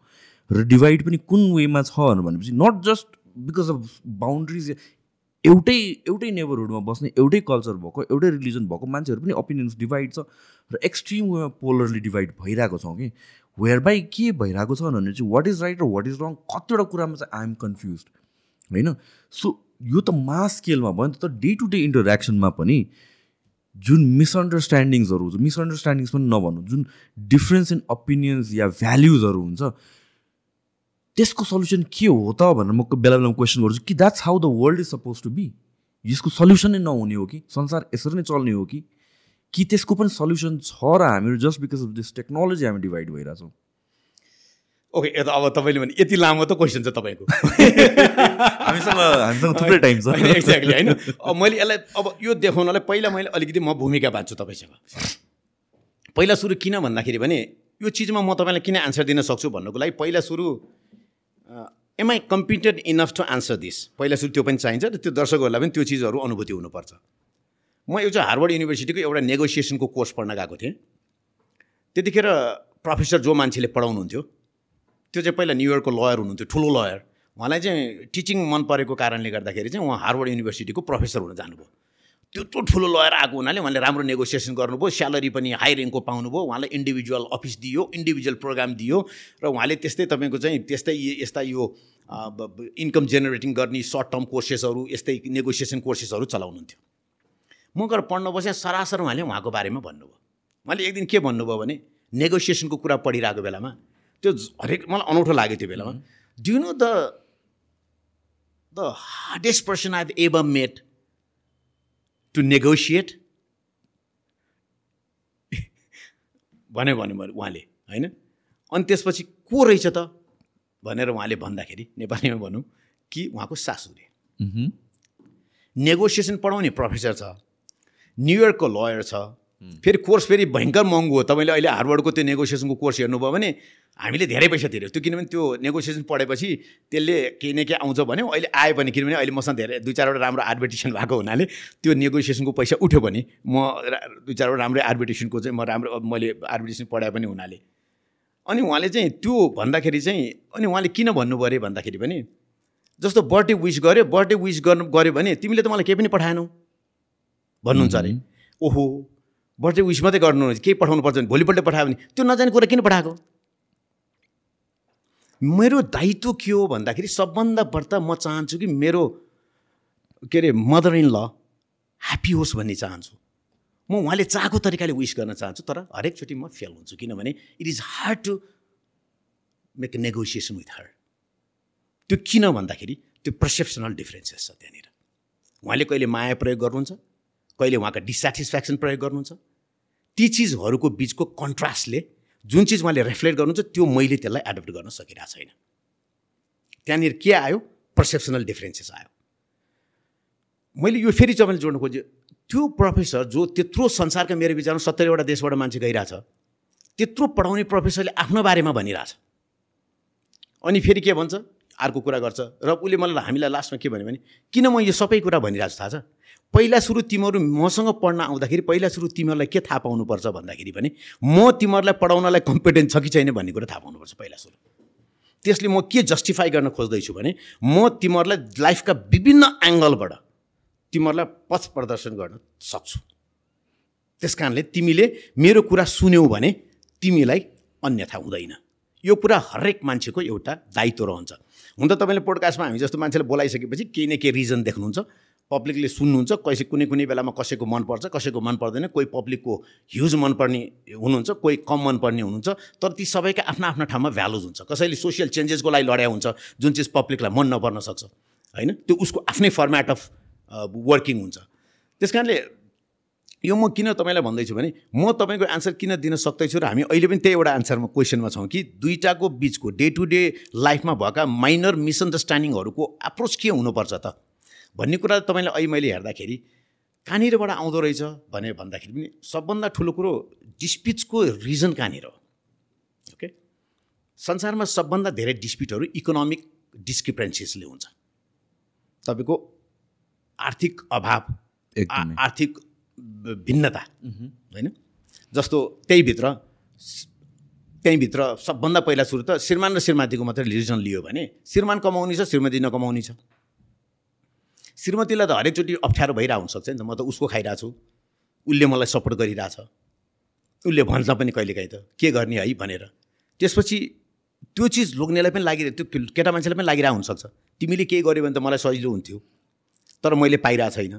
र डिभाइड पनि कुन वेमा छ भनेपछि not just because of boundaries एउटै एउटै नेबरहुडमा बस्ने एउटै कल्चर भएको एउटै रिलिजन भएको मान्छेहरू पनि ओपिनियन्स डिभाइड छ र एक्सट्रिम वेमा पोलरली डिभाइड भइरहेको छौँ कि? वेयर बाई के भइरहेको छ भने चाहिँ वाट इज राइट र वाट इज रङ कतिवटा कुरामा चाहिँ आइएम कन्फ्युज होइन? सो यो त मास स्केलमा भयो नि त डे टु डे इन्टरेक्सनमा पनि जुन मिसअन्डरस्ट्यान्डिङ्सहरू हुन्छ मिसअन्डरस्ट्यान्डिङ्स पनि नभनौँ जुन डिफ्रेन्स इन ओपिनियन्स या भ्याल्युजहरू हुन्छ त्यसको सल्युसन के हो त भनेर म बेला बेलामा क्वेसन गर्छु कि that's how the world is suppose to be यसको सल्युसनै नहुने हो कि? संसार यसरी नै चल्ने हो कि? कि त्यसको पनि सल्युसन छ र हामीहरू just because of this technology हामी डिभाइड भइरहेछौँ? ओके यता अब तपाईँले भने यति लामो त क्वेसन छ तपाईँको। हामीसँग हामीसँग थुप्रै टाइम छ। एक्ज्याक्टली होइन। मैले यसलाई अब यो देखाउनलाई पहिला मैले अलिकति म भूमिका बाँच्छु तपाईँसँग। पहिला सुरु किन भन्दाखेरि भने यो चिजमा म तपाईँलाई किन आन्सर दिन सक्छु भन्नुको लागि पहिला सुरु am I competent enough to answer this पहिला सुरु त्यो पनि चाहिन्छ र त्यो दर्शकहरूलाई पनि त्यो चिजहरू अनुभूति हुनुपर्छ। म एउटा हार्वर्ड युनिभर्सिटीको एउटा नेगोसिएसनको कोर्स पढ्न गएको थिएँ। त्यतिखेर प्रोफेसर जो मान्छेले पढाउनुहुन्थ्यो त्यो चाहिँ पहिला न्युयोर्कको लयर हुनुहुन्थ्यो ठुलो लयर उहाँलाई चाहिँ टिचिङ मन परेको कारणले गर्दाखेरि चाहिँ उहाँ हार्वर्ड युनिभर्सिटीको प्रोफेसर हुन जानुभयो। त्यत्रो ठुलो लयर आएको हुनाले उहाँले राम्रो नेगोसिएसन गर्नुभयो। स्यालेरी पनि हाई रेङ्कको पाउनुभयो। उहाँलाई इन्डिभिजुअल अफिस दियो इन्डिभिजुअल प्रोग्राम दियो र उहाँले त्यस्तै तपाईँको चाहिँ त्यस्तै यस्ता यो इन्कम जेनेरेटिङ गर्ने सर्ट टर्म कोर्सेसहरू यस्तै नेगोसिएसन कोर्सेसहरू चलाउनुहुन्थ्यो। म गएर पढ्न बसेँ सरासर उहाँले उहाँको बारेमा भन्नुभयो। उहाँले एक दिन के भन्नुभयो भने नेगोसिएसनको कुरा पढिरहेको बेलामा त्यो हरेक मलाई अनौठो लाग्यो त्यो बेलामा। Do know the the hardest person I have ever made to negotiate भन्यो भन्यो उहाँले होइन? अनि त्यसपछि को रहेछ त? भनेर उहाँले भन्दाखेरि नेपालीमा भनौँ कि उहाँको सासुले। नेगोसिएसन पढाउने प्रोफेसर छ। न्युयोर्कको लयर छ। फेरि कोर्स फेरि भयङ्कर महँगो हो। तपाईँले अहिले हार्वर्डको त्यो नेगोसिएसनको कोर्स हेर्नुभयो भने हामीले धेरै पैसा तिर्यो। त्यो किनभने त्यो नेगोसिएसन पढेपछि त्यसले केही न केही आउँछ भन्यो। अहिले आयो भने किनभने अहिले मसँग धेरै दुई चारवटा राम्रो आर्बिटेसन भएको हुनाले त्यो नेगोसिएसनको पैसा उठ्यो भने म दुई चारवटा राम्रो आर्बिटेसनको चाहिँ म राम्रो मैले आर्बिटेसन पढाए पनि हुनाले। अनि उहाँले चाहिँ त्यो भन्दाखेरि चाहिँ अनि उहाँले किन भन्नुभयो अरे भन्दाखेरि पनि जस्तो बर्थडे विस गऱ्यो बर्थडे विस गर्नु गऱ्यो भने तिमीले त मलाई केही पनि पठाएनौ। भन्नुहुन्छ अरे। ओहो! बर्थडे विस मात्रै गर्नु केही पठाउनु पर्छ भने भोलिपल्ट पठायो भने त्यो नजाने कुरा किन पठाएको? मेरो दायित्व के हो भन्दाखेरि सबभन्दा बढ्ता म चाहन्छु कि मेरो के अरे मदर इन ल ह्याप्पी होस् भन्ने चाहन्छु। म उहाँले चाहेको तरिकाले विस गर्न चाहन्छु तर हरेकचोटि म फेल हुन्छु किनभने it is hard to make negotiation with her त्यो किन भन्दाखेरि त्यो पर्सेप्सनल डिफ्रेन्सेस छ त्यहाँनिर। उहाँले कहिले माया प्रयोग गर्नुहुन्छ? कहिले उहाँका डिसेटिस्फ्याक्सन प्रयोग गर्नुहुन्छ? ती चिजहरूको बिचको कन्ट्रास्टले जुन चिज उहाँले रेफ्लेक्ट गर्नुहुन्छ त्यो मैले त्यसलाई एडप्ट गर्न सकिरहेको छैन। त्यहाँनिर के आयो? पर्सेप्सनल डिफ्रेन्सेस आयो। मैले यो फेरि तपाईँले जोड्नु खोजेँ त्यो प्रोफेसर जो त्यत्रो संसारका मेरो विचारमा सत्तरीवटा देशबाट मान्छे गइरहेछ त्यत्रो पढाउने प्रोफेसरले आफ्नो बारेमा भनिरहेछ। अनि फेरि के भन्छ? अर्को कुरा गर्छ। र उसले मलाई हामीलाई लास्टमा के भन्यो भने किन म यो सबै कुरा भनिरहेको छु थाहा छ? पहिला सुरु तिमीहरू मसँग पढ्न आउँदाखेरि पहिला सुरु तिमीहरूलाई के थाहा पाउनुपर्छ भन्दाखेरि पनि म तिमीहरूलाई पढाउनलाई कम्पिटेन्ट छ कि छैन भन्ने कुरा थाहा पाउनुपर्छ पहिला सुरु। त्यसले म के जस्टिफाई गर्न खोज्दैछु भने म तिमीहरूलाई लाइफका विभिन्न एङ्गलबाट तिमीहरूलाई पथ प्रदर्शन गर्न सक्छु। त्यस कारणले तिमीले मेरो कुरा सुन्यौ भने तिमीलाई अन्यथा हुँदैन। यो कुरा हरेक मान्छेको एउटा दायित्व रहन्छ। हुन त तपाईँले पोडकास्टमा हामी जस्तो मान्छेले बोलाइसकेपछि केही न केही रिजन देख्नुहुन्छ। पब्लिकले सुन्नुहुन्छ कसै कुनै कुनै बेलामा कसैको मनपर्छ कसैको मन पर्दैन कोही पब्लिकको ह्युज मनपर्ने हुनुहुन्छ कोही कम मनपर्ने हुनुहुन्छ तर ती सबैका आफ्ना आफ्ना ठाउँमा भ्यालुज हुन्छ। कसैले सोसियल चेन्जेसको लागि लड्या हुन्छ जुन चिज पब्लिकलाई मन नपर्न सक्छ होइन? त्यो उसको आफ्नै फर्मेट अफ वर्किङ हुन्छ। त्यस कारणले यो म किन तपाईँलाई भन्दैछु भने म तपाईँको आन्सर किन दिन सक्दैछु र हामी अहिले पनि त्यही एउटा आन्सरमा क्वेसनमा छौँ कि दुईवटाको बिचको डे टु डे लाइफमा भएका माइनर मिसअन्डरस्ट्यान्डिङहरूको एप्रोच के हुनुपर्छ त? भन्ने कुरा तपाईँले अहिले मैले हेर्दाखेरि कहाँनिरबाट आउँदो रहेछ भनेर भन्दाखेरि पनि सबभन्दा ठुलो कुरो डिस्प्युट्सको रिजन कहाँनिर हो? ओके संसारमा सबभन्दा धेरै डिस्प्युटहरू इकोनोमिक डिस्क्रिपेन्सिसले हुन्छ। तपाईँको आर्थिक अभाव आर्थिक भिन्नता होइन? जस्तो त्यहीभित्र त्यहीँभित्र सबभन्दा पहिला सुरु त श्रीमान र श्रीमतीको मात्रै रिजन लियो भने श्रीमान कमाउने छ श्रीमती नकमाउने छ। श्रीमतीलाई त हरेकचोटि अप्ठ्यारो भइरहेको हुनसक्छ नि त। म त उसको खाइरहेको छु। उसले मलाई सपोर्ट गरिरहेछ। उसले भन्छ पनि कहिलेकाहीँ त। के गर्ने है भनेर। त्यसपछि त्यो चिज लोग्नेलाई पनि लागिरहेको त्यो केटा मान्छेलाई पनि लागिरहेको हुनसक्छ। तिमीले केही गर्यो भने त मलाई सजिलो हुन्थ्यो। तर मैले पाइरहेको छैन।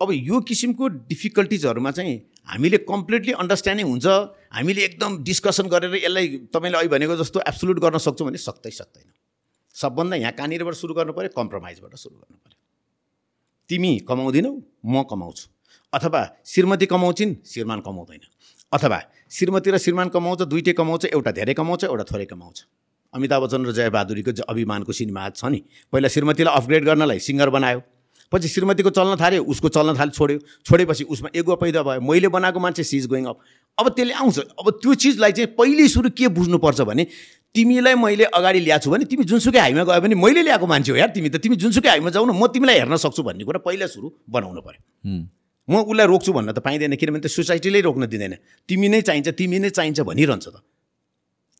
अब यो किसिमको डिफिकल्टिजहरूमा चाहिँ हामीले कम्प्लिटली अन्डरस्ट्यान्डिङ हुन्छ। हामीले एकदम डिस्कसन गरेर यसलाई तपाईँले अहिले भनेको जस्तो एब्सोल्युट गर्न सक्छौँ भने सक्दै सक्दैन सबभन्दा यहाँ कहाँनिरबाट सुरु गर्नु पऱ्यो कम्प्रोमाइजबाट सुरु गर्नु पऱ्यो तिमी कमाउँदिनौ म कमाउँछु। अथवा श्रीमती कमाउँछिन् श्रीमान कमाउँदैन। अथवा श्रीमती र श्रीमान कमाउँछ दुइटै कमाउँछ एउटा धेरै कमाउँछ एउटा थोरै कमाउँछ। अमिताभ बच्चन र जयबहादुरीको अभिमानको सिनेमा छ नि। पहिला श्रीमतीलाई अपग्रेड गर्नलाई सिङ्गर बनायो पछि श्रीमतीको चल्न थाल्यो उसको चल्न थाल्यो छोड्यो। छोडेपछि उसमा एगो पैदा भयो। मैले बनाएको मान्छे सिज गोइङ अप। अब त्यसले आउँछ। अब त्यो चिजलाई चाहिँ पहिले सुरु के बुझ्नुपर्छ भने तिमीलाई मैले अगाडि ल्याएको छु भने तिमी जुनसुकै हाइमा गयो भने मैले ल्याएको मान्छे हो यार तिमी त। तिमी जुनसुकै हाइमा जाऊ न म तिमीलाई हेर्न सक्छु भन्ने कुरा पहिला सुरु बनाउनु पऱ्यो। म उसलाई रोक्छु भन्न त पाइँदैन किनभने त सोसाइटीले रोक्न दिँदैन। तिमी नै चाहिन्छ तिमी नै चाहिन्छ भनिरहन्छ त।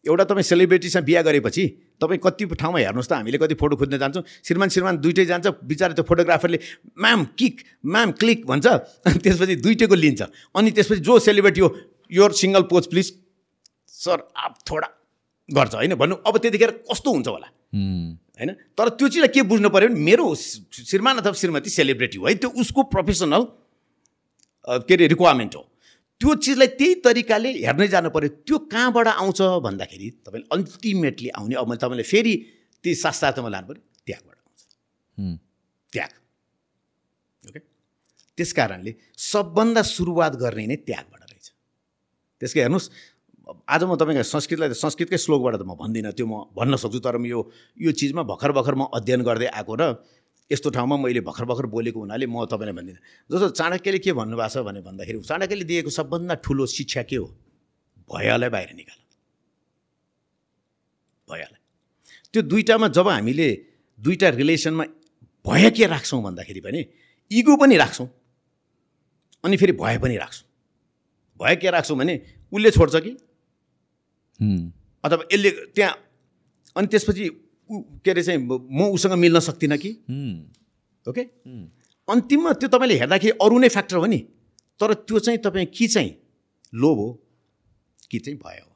एउटा तपाईँ सेलिब्रेटीसँग बिहा गरेपछि तपाईँ कति ठाउँमा हेर्नुहोस् त हामीले कति फोटो खोज्न जान्छौँ श्रीमान श्रीमान दुइटै जान्छ बिचरा त्यो फोटोग्राफरले म्याम किक म्याम क्लिक भन्छ अनि त्यसपछि दुइटैको लिन्छ। अनि त्यसपछि जो सेलिब्रेटी हो your single pose please. Sir आप थोडा गर्छ होइन? भन्नु अब त्यतिखेर कस्तो हुन्छ होला। होइन? तर त्यो चिजलाई के बुझ्नु पऱ्यो भने मेरो श्री- श्रीमान अथवा श्रीमती सेलिब्रेटी हो है त्यो उसको प्रोफेसनल के अरे रिक्वायरमेन्ट हो। त्यो चिजलाई त्यही तरिकाले हेर्नै जानु पऱ्यो त्यो कहाँबाट आउँछ भन्दाखेरि तपाईँले अल्टिमेटली आउने अब मैले तपाईँले फेरि ती शास्त्रार्थमा लानु पऱ्यो त्यागबाट आउँछ। त्याग। ओके? त्यस कारणले सबभन्दा सुरुवात गर्ने नै त्यागबाट रहेछ। त्यसकै हेर्नुहोस् आज म तपाईँको संस्कृतलाई त संस्कृतकै श्लोकबाट त म भन्दिनँ त्यो म भन्न सक्छु तर यो यो चिजमा भर्खर भर्खर म अध्ययन गर्दै आएको र यस्तो ठाउँमा मैले भर्खर भर्खर बोलेको हुनाले म तपाईँलाई भन्दिनँ। जस्तो चाणक्यले के भन्नुभएको छ भने भन्दाखेरि चाणक्यले दिएको सबभन्दा ठुलो शिक्षा के हो? भयलाई बाहिर निकाल। भयलाई। त्यो दुइटामा जब हामीले दुइटा रिलेसनमा भय के राख्छौँ भन्दाखेरि भने इगो पनि राख्छौँ अनि फेरि भय पनि राख्छौँ। भय के राख्छौँ भने उसले छोड्छ कि। अथवा यसले त्यहाँ अनि त्यसपछि के अरे चाहिँ म उसँग मिल्न सक्दिनँ कि। ओके। अन्तिममा त्यो तपाईँले हेर्दाखेरि अरू नै फ्याक्टर हो नि। तर त्यो चाहिँ तपाईँ कि चाहिँ लोभ हो कि चाहिँ भय हो?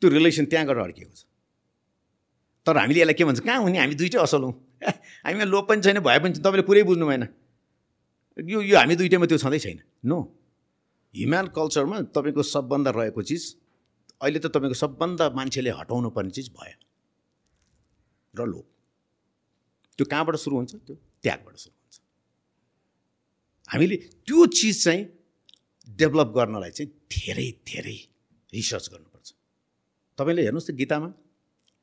त्यो रिलेसन त्यहाँ गएर अड्किएको छ। तर हामीले यसलाई के भन्छ कहाँ हुने? हामी दुइटै असल हौँ। हामीमा लोभ पनि छैन भए पनि तपाईँले पुरै बुझ्नु भएन। यो यो हामी दुइटैमा त्यो छँदै छैन। नो। हिमाल कल्चरमा तपाईँको सबभन्दा रहेको चिज अहिले त तपाईँको सबभन्दा मान्छेले हटाउनु पर्ने चिज भयो। र लोभ त्यो कहाँबाट सुरु हुन्छ? त्यो त्यागबाट सुरु हुन्छ। हामीले त्यो चिज चाहिँ डेभलप गर्नलाई चाहिँ धेरै धेरै रिसर्च गर्नुपर्छ। तपाईँले हेर्नुहोस् त गीतामा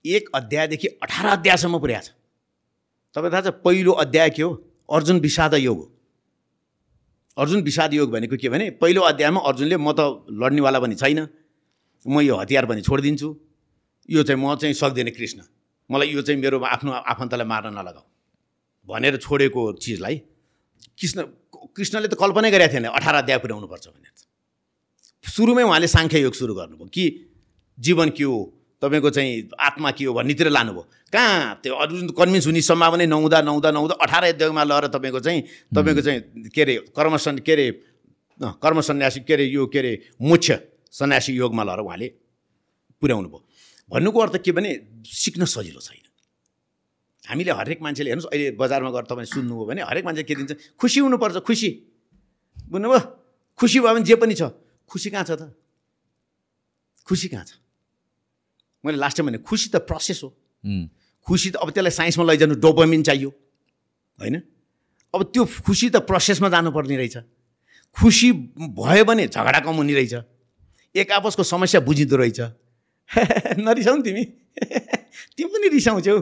एक अध्यायदेखि अठार अध्यायसम्म पुर्याएको छ। तपाईँ थाहा छ पहिलो अध्याय के हो? अर्जुन विषाद योग हो। अर्जुन विषाद योग भनेको के भने पहिलो अध्यायमा अर्जुनले म त लड्नेवाला पनि छैन। म यो हतियार पनि छोडिदिन्छु। यो चाहिँ म चाहिँ सक्दिनँ कृष्ण। मलाई यो चाहिँ मेरो आफ्नो आफन्तलाई मार्न नलगाऊ। भनेर छोडेको चिजलाई कृष्ण कृष्णले त कल्पनै गरेको थिएन। अठार अध्याय पुर्याउनुपर्छ भनेर। सुरुमै उहाँले साङ्ख्य योग सुरु गर्नुभयो। कि जीवन के हो? तपाईँको चाहिँ आत्मा के हो भन्नेतिर लानुभयो। कहाँ? त्यो अर्जुन कन्भिन्स हुने सम्भावना नहुँदा नहुँदा नहुँदा अठार अध्यायमा लगेर तपाईँको चाहिँ तपाईँको चाहिँ के अरे कर्मसन के अरे अँ, कर्म सन्यासी के अरे यो के अरे मोक्ष। सन्यासी योगमा लगेर उहाँले पुर्याउनु भयो। भन्नुको अर्थ के भने सिक्न सजिलो छैन। हामीले हरेक मान्छेले हेर्नुहोस् अहिले बजारमा गएर तपाईँले सुन्नुभयो भने हरेक मान्छे के दिन्छ खुसी हुनुपर्छ खुसी। बुझ्नुभयो? खुसी भयो भने जे पनि छ। खुसी कहाँ छ त? खुसी कहाँ छ? मैले लास्ट टाइम भने खुसी त प्रोसेस हो। हुँ। खुसी त अब त्यसलाई साइन्समा लैजानु डोपामिन चाहियो। होइन? अब त्यो खुसी त प्रोसेसमा जानुपर्ने रहेछ। खुसी भयो भने झगडा कम हुने रहेछ। एक आपसको समस्या बुझिँदो रहेछ। नरिसाउ तिमी। तिमी पनि रिसाउँछौ।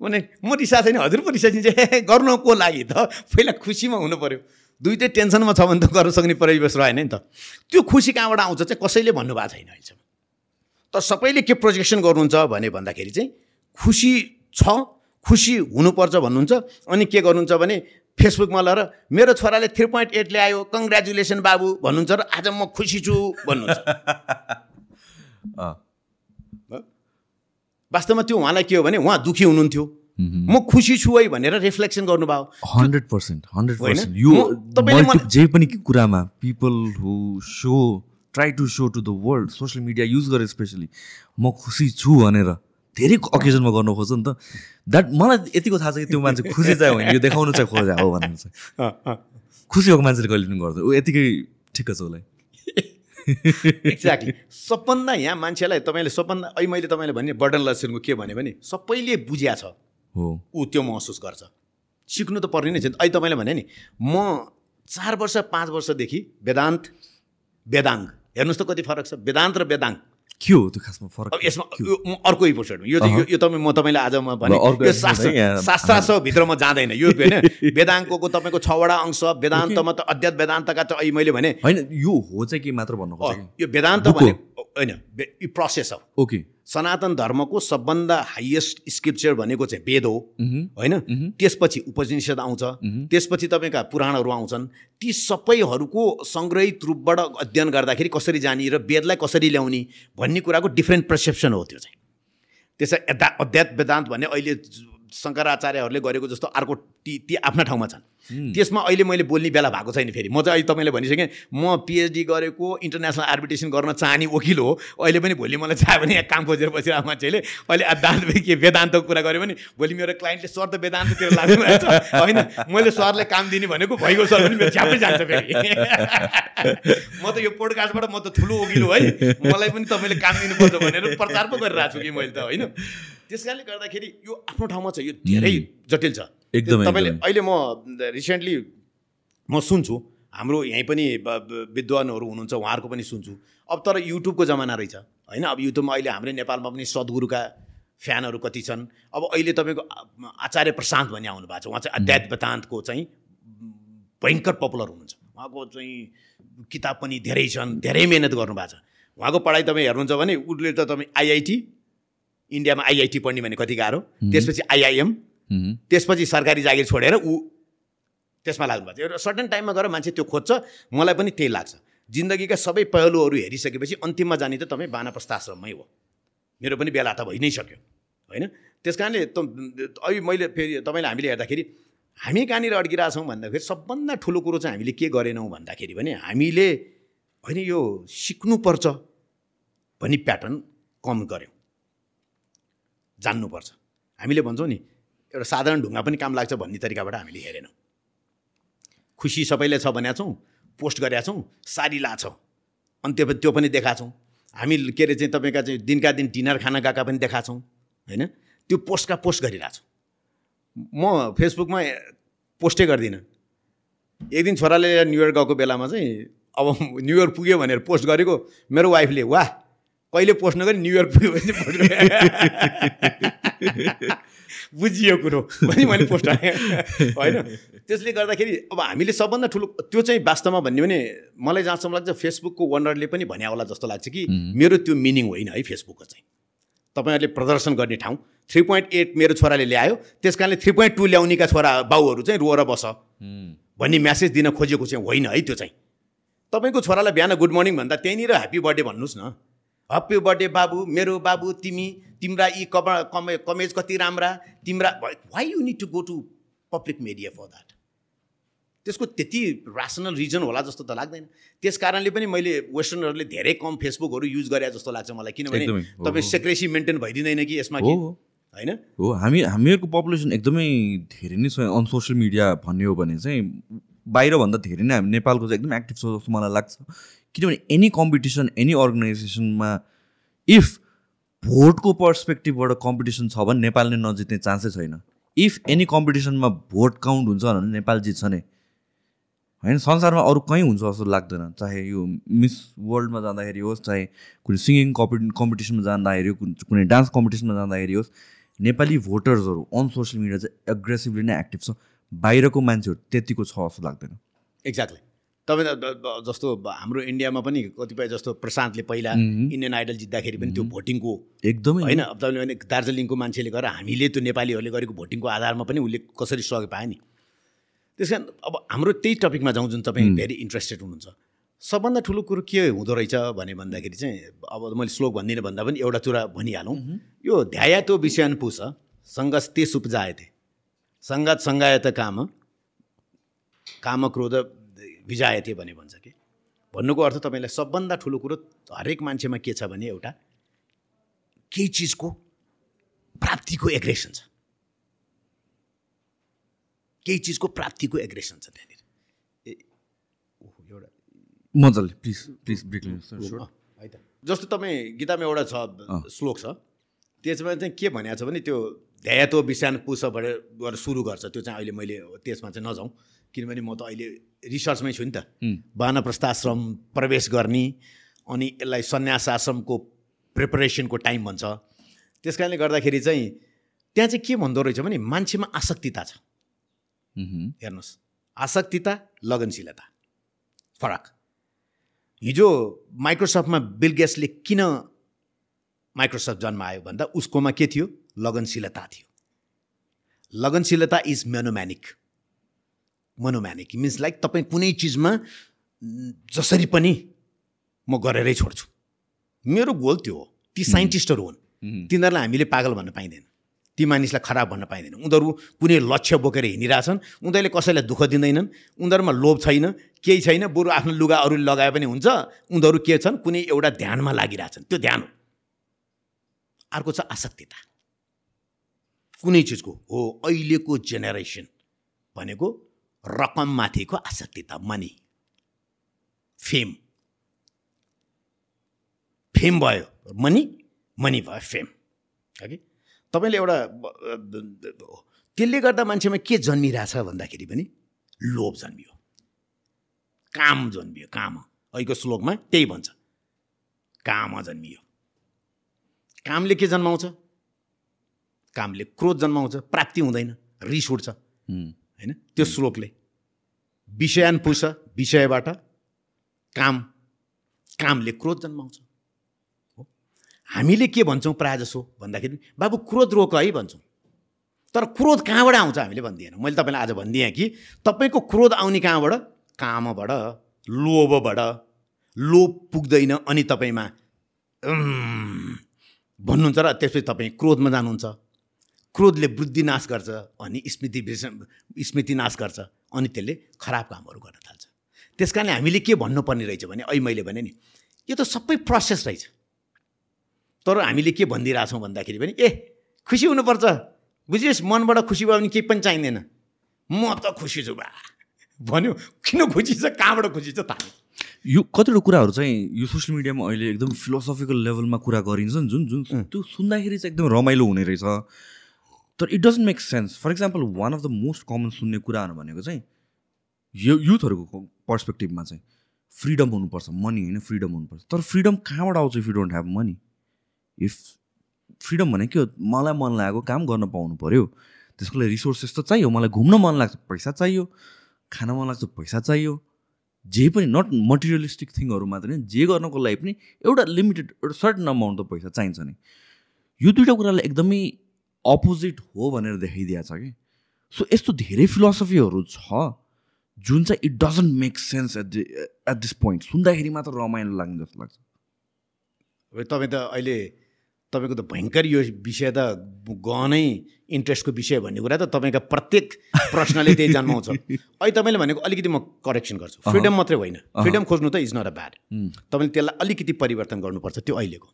भने म रिसा छैन हजुर पो रिसाइदिन्छ। गर्नु को लागि त? पहिला खुसीमा हुनु पऱ्यो दुइटै टेन्सनमा छ भने त गर्न सक्ने परिवेश रहेन नि त। त्यो खुसी कहाँबाट आउँछ चाहिँ कसैले भन्नुभएको छैन अहिलेसम्म। तर सबैले के प्रोजेक्सन गर्नुहुन्छ भने भन्दाखेरि चाहिँ खुसी छ खुसी हुनुपर्छ भन्नुहुन्छ। अनि के गर्नुहुन्छ भने फेसबुकमा लगेर मेरो छोराले थ्री पोइन्ट एट ल्यायो कङ्ग्रेचुलेसन बाबु। भन्नुहुन्छ र आज म खुसी छु। भन्नुहुन्छ। वास्तवमा त्यो उहाँलाई के हो भने उहाँ दुःखी हुनुहुन्थ्यो। म खुसी छु है भनेर रिफ्लेक्सन गर्नुभयो। Hundred percent hundred? पर्सेन्ट। यो तपाईँले जे पनि कुरामा people who so try to show to the world social media use गरेर स्पेसली म खुसी छु भनेर। धेरै अकेजनमा गर्नु खोज्छ नि त। द्याट मलाई यतिको थाहा छ कि त्यो मान्छे खुसी चाहिँ होइन यो देखाउनु चाहिँ खोजे हो चाहिँ। खुसी भएको मान्छेले कहिले पनि गर्दैन। ऊ यतिकै ठिक छ उसलाई। एक्ज्याक्टली सबभन्दा यहाँ मान्छेलाई तपाईँले सबभन्दा अहिले मैले तपाईँले भने बर्डन लसनको के भने भने सबैले बुझ्या छ। हो। ऊ त्यो महसुस गर्छ। सिक्नु त पर्ने नै छ अहिले तपाईँले भने नि म चार वर्ष पाँच वर्षदेखि वेदान्त वेदाङ्ग। हेर्नुहोस् त कति फरक छ। वेदान्त र वेदाङ्ग। के हो त्यो खासमा फरक अब यसमा अर्को एपिसोडमा यो चाहिँ यो- तपाईँ म तपाईँलाई आज म भने यो शास्त्र। शास्त्रार्थभित्र म जाँदैन। यो होइन वेदाङ्कको तपाईँको छवटा अंश वेदान्तमा त अध्यात्म वेदान्तका त अहिले मैले भने होइन यो हो चाहिँ के मात्र भन्नु यो वेदान्त। भने होइन प्रोसेस हो। ओके। सनातन धर्मको सबभन्दा हाइएस्ट स्क्रिप्चर भनेको चाहिँ वेद हो। होइन? त्यसपछि उपनिषद आउँछ। त्यसपछि तपाईँका पुराणहरू आउँछन्। ती सबैहरूको सङ्ग्रहित रूपबाट अध्ययन गर्दाखेरि कसरी जाने र वेदलाई कसरी ल्याउने भन्ने कुराको डिफ्रेन्ट पर्सेप्सन हो त्यो चाहिँ। त्यसै अध्या अध्यात्म वेदान्त भन्ने अहिले शङ्कराचार्यहरूले गरेको जस्तो अर्को ती ती आफ्ना ठाउँमा छन्। त्यसमा अहिले मैले बोल्ने बेला भएको छैन फेरि। म चाहिँ अहिले तपाईँले भनिसकेँ म पिएचडी गरेको इन्टरनेसनल आर्बिट्रेसन गर्न चाहने वकिल हो। अहिले पनि भोलि मलाई चाह्यो भने यहाँ काम खोजेर बसिरहेको मान्छेले अहिले अदालत के वेदान्तको कुरा गऱ्यो भने भोलि मेरो क्लाइन्टले सर त वेदान्ततिर लाग्नु भएको छ होइन मैले सरलाई काम दिने भनेको भइगयो सर भने मेरो झ्यापै जान्छ फेरि। म त यो पोडकास्टबाट म त ठुलो वकिल हो है। मलाई पनि तपाईँले काम दिनुपर्छ भनेर प्रचार पो गरिरहेको छु कि मैले त होइन? त्यस कारणले गर्दाखेरि यो आफ्नो ठाउँमा छ यो धेरै जटिल छ। एकदमै, तपाईँले। अहिले म रिसेन्टली म सुन्छु। हाम्रो यहीँ पनि विद्वानहरू हुनुहुन्छ उहाँहरूको पनि सुन्छु। अब तर युट्युबको जमाना रहेछ होइन? अब युट्युबमा अहिले हाम्रै नेपालमा पनि सद्गुरुका फ्यानहरू कति छन्। अब अहिले तपाईँको आचार्य प्रशान्त भन्ने आउनु भएको छ। उहाँ चाहिँ अध्यात्म वेदान्तको चाहिँ भयङ्कर पपुलर हुनुहुन्छ। उहाँको चाहिँ किताब पनि धेरै छन् धेरै मिहिनेत गर्नुभएको छ। उहाँको पढाइ तपाईँ हेर्नुहुन्छ भने उसले त तपाईँ आइआइटी इन्डियामा आइआइटी पढ्ने भने कति गाह्रो? त्यसपछि आइआइएम। त्यसपछि सरकारी जागिर छोडेर ऊ त्यसमा लाग्नु भएको छ एउटा सर्टन टाइममा गएर मान्छे त्यो खोज्छ मलाई पनि त्यही लाग्छ। जिन्दगीका सबै पहलुहरू हेरिसकेपछि अन्तिममा जाने त तपाईँ बानाप्रस्थ आश्रममै हो। मेरो पनि बेला त भइ नै सक्यो होइन? त्यस कारणले त अहिले मैले फेरि तपाईँले हामीले हेर्दाखेरि हामी कहाँनिर अड्किरहेछौँ भन्दाखेरि सबभन्दा ठुलो कुरो चाहिँ हामीले के गरेनौँ भन्दाखेरि भने हामीले होइन यो सिक्नुपर्छ भन्ने प्याटर्न कम गऱ्यौँ। जान्नुपर्छ। हामीले भन्छौँ नि एउटा साधारण ढुङ्गा पनि काम लाग्छ भन्ने तरिकाबाट हामीले हेरेनौँ। खुसी सबैले छ भनेका छौँ पोस्ट गरेका छौँ साडी लाछौँ। अनि त्यो त्यो पनि देखाएको छौँ। हामी के अरे चाहिँ तपाईँका चाहिँ दिनका दिन डिनर खान गएका पनि देखाएको छौँ होइन? त्यो पोस्टका पोस्ट गरिरहेको छु। म फेसबुकमा पोस्टै गर्दिनँ। एक दिन छोराले न्युयोर्क गएको बेलामा चाहिँ अब न्युयोर्क पुग्यो भनेर पोस्ट गरेको मेरो वाइफले वाह! कहिले पोस्ट नगरी न्युयोर्क पुग्यो भने बुझियो कुरो। भने मैले पोस्ट हालेँ होइन? त्यसले गर्दाखेरि अब हामीले सबभन्दा ठुलो त्यो चाहिँ वास्तवमा भन्यो भने मलाई जहाँसम्म लाग्छ फेसबुकको वनरले पनि भन्या होला जस्तो लाग्छ कि मेरो त्यो मिनिङ होइन है फेसबुकको चाहिँ। तपाईँहरूले प्रदर्शन गर्ने ठाउँ थ्री पोइन्ट एट मेरो छोराले ल्यायो त्यस कारणले थ्री पोइन्ट टू ल्याउनेका छोरा बाउहरू चाहिँ रोएर बस। भन्ने म्यासेज दिन खोजेको चाहिँ होइन है त्यो चाहिँ। तपाईँको छोरालाई बिहान गुड मर्निङ भन्दा त्यहीँनिर ह्याप्पी बर्थडे भन्नुहोस् न। ह्याप्पी बर्थडे बाबु मेरो बाबु तिमी तिम्रा यी कम कमे कमेज कति राम्रा तिम्रा why you need to go to public media for that त्यसको त्यति रासनल रिजन होला जस्तो त लाग्दैन। त्यस कारणले पनि मैले वेस्टर्नहरूले धेरै कम फेसबुकहरू युज गरे जस्तो लाग्छ मलाई। किनभने तपाईँ। सेक्रेसी मेन्टेन भइदिँदैन कि यसमा कि? हो। होइन? हो हामी हामीहरूको पपुलेसन एकदमै धेरै नै छ। अन सोसियल मिडिया भन्ने हो भने चाहिँ बाहिरभन्दा धेरै नै हामी नेपालको चाहिँ एकदम एक्टिभ छ जस्तो मलाई लाग्छ। किनभने एनी कम्पिटिसन एनी अर्गनाइजेसनमा इफ भोटको पर्सपेक्टिभबाट कम्पिटिसन छ भने नेपालले नजित्ने चान्सै छैन। इफ एनी कम्पिटिसनमा भोट काउन्ट हुन्छ भने नेपाल जित्छ नै। होइन संसारमा अरू कहीँ हुन्छ जस्तो लाग्दैन। चाहे यो मिस वर्ल्डमा जाँदाखेरि होस् चाहे कुनै सिङ्गिङ कम्पि कम्पिटिसनमा जाँदाखेरि कुनै डान्स कम्पिटिसनमा जाँदाखेरि होस् नेपाली भोटर्सहरू अन सोसियल मिडिया चाहिँ एग्रेसिभली नै एक्टिभ छ। बाहिरको मान्छेहरू त्यतिको छ जस्तो लाग्दैन। एक्ज्याक्टली तपाईँ जस्तो हाम्रो इन्डियामा पनि कतिपय जस्तो प्रशान्तले पहिला। इन्डियन आइडल जित्दाखेरि पनि त्यो भोटिङको एकदमै। होइन अब तपाईँले भने दार्जिलिङको मान्छेले गरेर हामीले त्यो नेपालीहरूले गरेको भोटिङको आधारमा पनि उसले कसरी सहयोग पायो नि। त्यस कारण अब हाम्रो त्यही टपिकमा जाउँ जुन तपाईँ भेरी इन्ट्रेस्टेड हुनुहुन्छ। सबभन्दा ठुलो कुरो के हुँदो रहेछ भने भन्दाखेरि चाहिँ अब मैले श्लोक भन्दिनँ भन्दा पनि एउटा कुरा भनिहालौँ। यो ध्याया त्यो विषय पुष सङ्गस्ते सुपजायते सङ्गत सङ्गायत काम काम क्रोध विजायते भने भन्छ कि। भन्नुको अर्थ तपाईँलाई सबभन्दा ठुलो कुरो हरेक मान्छेमा के छ भने एउटा केही चिजको प्राप्तिको एग्रेसन छ। केही चिजको प्राप्तिको एग्रेसन छ त्यहाँनिर। ए ओहो, एउटा मजाले प्लिज प्लिज है त। जस्तो तपाईँ गीतामा एउटा छ श्लोक छ। त्यसमा चाहिँ के भनेको छ भने त्यो ध्यायत्व विषान पुषबाट गरेर सुरु गर्छ। त्यो चाहिँ अहिले मैले त्यसमा चाहिँ नजाउँ। किनभने म त अहिले रिसर्चमै छु नि त। वानप्रस्थ आश्रम प्रवेश गर्ने अनि यसलाई सन्यास आश्रमको प्रिपरेसनको टाइम भन्छ। त्यस कारणले गर्दाखेरि चाहिँ त्यहाँ चाहिँ के भन्दो रहेछ भने मान्छेमा आसक्तिता छ। हेर्नुहोस् आसक्तिता लगनशीलता फरक। हिजो माइक्रोसफ्टमा बिल गेट्सले किन माइक्रोसफ्ट जन्मायो भन्दा उसकोमा के थियो? लगनशीलता थियो। लगनशीलता is monomaniac. Monomaniac means like तपाईँ कुनै चिजमा जसरी पनि म गरेरै छोड्छु। मेरो गोल त्यो हो। ती साइन्टिस्टहरू हुन्। तिनीहरूलाई हामीले पागल भन्न पाइँदैन। ती मानिसलाई खराब भन्न पाइँदैन। उनीहरू कुनै लक्ष्य बोकेर हिँडिरहेछन्। उनीहरूले कसैलाई दुःख दिँदैनन्। उनीहरूमा लोभ छैन केही छैन। बरु आफ्नो लुगा अरूले लगाए पनि हुन्छ। उनीहरू के छन्? कुनै एउटा ध्यानमा लागिरहेछन्। त्यो ध्यान हो। अर्को छ आसक्तिता। कुनै चिजको हो अहिलेको जेनेरेसन भनेको रकममाथिको आसक्तिता मनी। फेम। फेम भयो। मनी मनी भयो फेम। हो तपाईँले एउटा त्यसले गर्दा मान्छेमा के जन्मिरहेछ भन्दाखेरि पनि लोभ जन्मियो। काम जन्मियो काम। अहिलेको श्लोकमा त्यही भन्छ। काम जन्मियो। कामले के जन्माउँछ? कामले क्रोध जन्माउँछ प्राप्ति हुँदैन रिस उठ्छ। होइन? त्यो श्लोकले। विषयान पुछ विषयबाट काम कामले क्रोध जन्माउँछ। हो? हामीले के भन्छौँ प्रायः जसो भन्दाखेरि बाबु क्रोध रोक है भन्छौँ। तर क्रोध कहाँबाट आउँछ हामीले भन्दिएन। मैले तपाईँलाई आज भनिदिएँ कि तपाईँको क्रोध आउने कहाँबाट? कामबाट लोभबाट। लोभ पुग्दैन अनि तपाईँमा भन्नुहुन्छ र त्यसपछि तपाईँ क्रोधमा जानुहुन्छ। क्रोधले बुद्धि नाश गर्छ अनि स्मृति स्मृति नाश गर्छ। अनि त्यसले खराब कामहरू गर्न थाल्छ। त्यस कारणले हामीले के भन्नुपर्ने रहेछ भने अहिले मैले भने नि यो त सबै प्रोसेस रहेछ। तर हामीले के भनिदिइरहेछौँ भन्दाखेरि पनि ए खुसी हुनुपर्छ। बुझियोस् मनबाट खुसी भयो भने केही पनि चाहिँदैन। म त खुसी छु बा। भन्यो। किन खुसी छ? कहाँबाट खुसी छ? थाहा यो कतिवटा कुराहरू चाहिँ यो सोसियल मिडियामा अहिले एकदम फिलोसफिकल लेभलमा कुरा गरिन्छ नि जुन जुन त्यो सुन्दाखेरि चाहिँ एकदम रमाइलो हुने रहेछ। तर it doesn't make sense for example one of the most common सुन्ने कुराहरू भनेको चाहिँ यो युथहरूको पर्सपेक्टिभमा चाहिँ फ्रिडम हुनुपर्छ मनी होइन फ्रिडम हुनुपर्छ। तर फ्रिडम कहाँबाट आउँछ if you don't have money if freedom भनेको के हो? मलाई मन लागेको काम गर्न पाउनु पऱ्यो त्यसको लागि रिसोर्सेस त चाहियो। मलाई घुम्न मन लाग्छ पैसा चाहियो। खान मन लाग्छ पैसा चाहियो। जे पनि नट मटेरियलिस्टिक थिङहरू मात्रै होइन जे गर्नको लागि पनि एउटा लिमिटेड एउटा सर्टन अमाउन्ट त पैसा चाहिन्छ नि। यो दुइटा कुरालाई एकदमै अपोजिट हो भनेर देखाइदिएको छ कि? सो यस्तो धेरै फिलोसफीहरू छ जुन चाहिँ it doesn't make sense at the at this point सुन्दाखेरि मात्र रमाइलो लाग्ने जस्तो लाग्छ। अब तपाईँ त अहिले तपाईँको त भयङ्कर यो विषय त गहनै इन्ट्रेस्टको विषय भन्ने कुरा त तपाईँका प्रत्येक प्रश्नले त्यही जन्माउँछ। अहिले तपाईँले भनेको अलिकति म करेक्सन गर्छु। फ्रिडम मात्रै होइन। फ्रिडम खोज्नु त इज नट अ ब्याड तपाईँले त्यसलाई अलिकति परिवर्तन गर्नुपर्छ त्यो अहिलेको।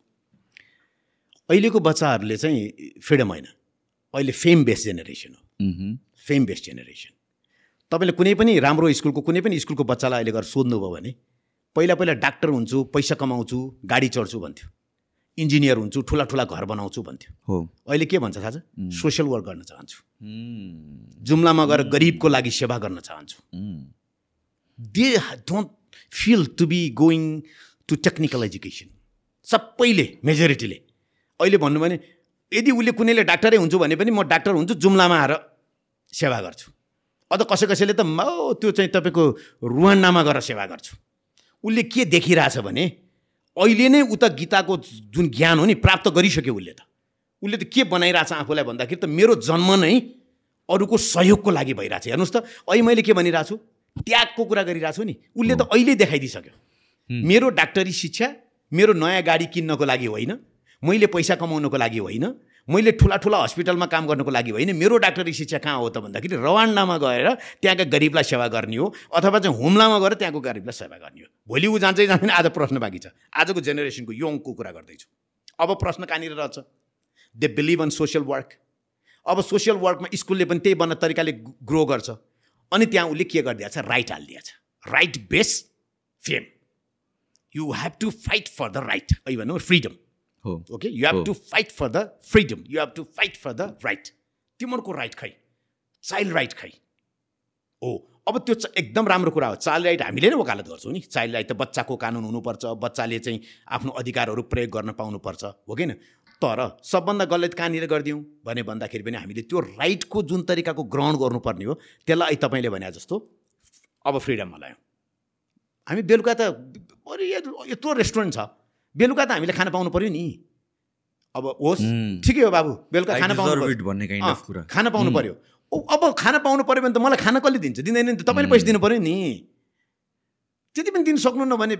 अहिलेको बच्चाहरूले चाहिँ फ्रिडम होइन। अहिले फेम बेस्ड जेनेरेसन हो। Fame based generation. तपाईँले कुनै पनि राम्रो स्कुलको कुनै पनि स्कुलको बच्चालाई अहिले गएर सोध्नुभयो भने पहिला पहिला डाक्टर हुन्छु पैसा कमाउँछु गाडी चढ्छु भन्थ्यो। इन्जिनियर हुन्छु ठुला ठुला घर बनाउँछु भन्थ्यो। हो। अहिले के भन्छ थाहा छ सोसियल वर्क गर्न चाहन्छु। जुम्लामा गएर गरिबको लागि सेवा गर्न चाहन्छु। They don't feel to be going to technical education. सबैले मेजोरिटीले। अहिले भन्नु भने यदि उसले कुनैले डाक्टरै हुन्छु भने पनि म डाक्टर हुन्छु जुम्लामा आएर सेवा गर्छु। अझ कसै कसैले त म त्यो चाहिँ तपाईँको रुवान्डामा गएर सेवा गर्छु। उसले के देखिरहेछ भने अहिले नै उता गीताको जुन ज्ञान हो नि प्राप्त गरिसक्यो उसले त। उसले त के बनाइरहेछ आफूलाई भन्दाखेरि त मेरो जन्म नै अरूको सहयोगको लागि भइरहेछ। हेर्नुहोस् त अहिले मैले के भनिरहेको छु त्यागको कुरा गरिरहेको छु नि। उसले त अहिले देखाइदिइसक्यो। मेरो डाक्टरी शिक्षा मेरो नयाँ गाडी किन्नको लागि होइन। मैले पैसा कमाउनको लागि होइन मैले ठुला ठुला हस्पिटलमा काम गर्नुको लागि होइन मेरो डाक्टरी शिक्षा कहाँ हो त भन्दाखेरि रवान्डामा गएर त्यहाँका गरिबलाई सेवा गर्ने हो अथवा चाहिँ हुम्लामा गएर त्यहाँको गरिबलाई सेवा गर्ने हो। भोलि ऊ जान्छै जाँदैन आज प्रश्न बाँकी छ। आजको जेनेरेसनको यङको कुरा गर्दैछु? अब प्रश्न कहाँनिर रहेछ? They believe on social work अब सोसियल वर्कमा स्कुलले पनि त्यही बन्न तरिकाले ग्रो गर्छ। अनि त्यहाँ उसले के गरिदिएको छ? राइट हालिदिएको छ। Right base fame you have to fight for the right भनौँ freedom okay you have. To fight for the freedom you have to fight for the right तिमीहरूको राइट खै चाइल्ड राइट खै हो अब त्यो एकदम राम्रो कुरा हो चाइल्ड राइट हामीले नै वकालत गर्छौँ नि चाइल्ड राइट त बच्चाको कानुन हुनुपर्छ बच्चाले चाहिँ आफ्नो अधिकारहरू प्रयोग गर्न पाउनुपर्छ हो कि तर सबभन्दा गलत कहाँनिर गरिदिउँ भने भन्दाखेरि पनि हामीले त्यो राइटको जुन तरिकाको ग्रहण गर्नुपर्ने हो त्यसलाई अहिले तपाईँले भने जस्तो अब फ्रिडममा ल्यायौँ हामी बेलुका त अरे यत्रो रेस्टुरेन्ट छ बेलुका त हामीले खाना पाउनु पऱ्यो नि। अब होस्. ठिकै हो बाबु बेलुका खाना पाउनु। खाना पाउनु. पऱ्यो अब खाना पाउनु पऱ्यो भने त मलाई खाना कसले दिन्छ? दिँदैन नि त तपाईँले पैसा दिनु पऱ्यो नि। त्यति पनि दिन सक्नुहुन्न भने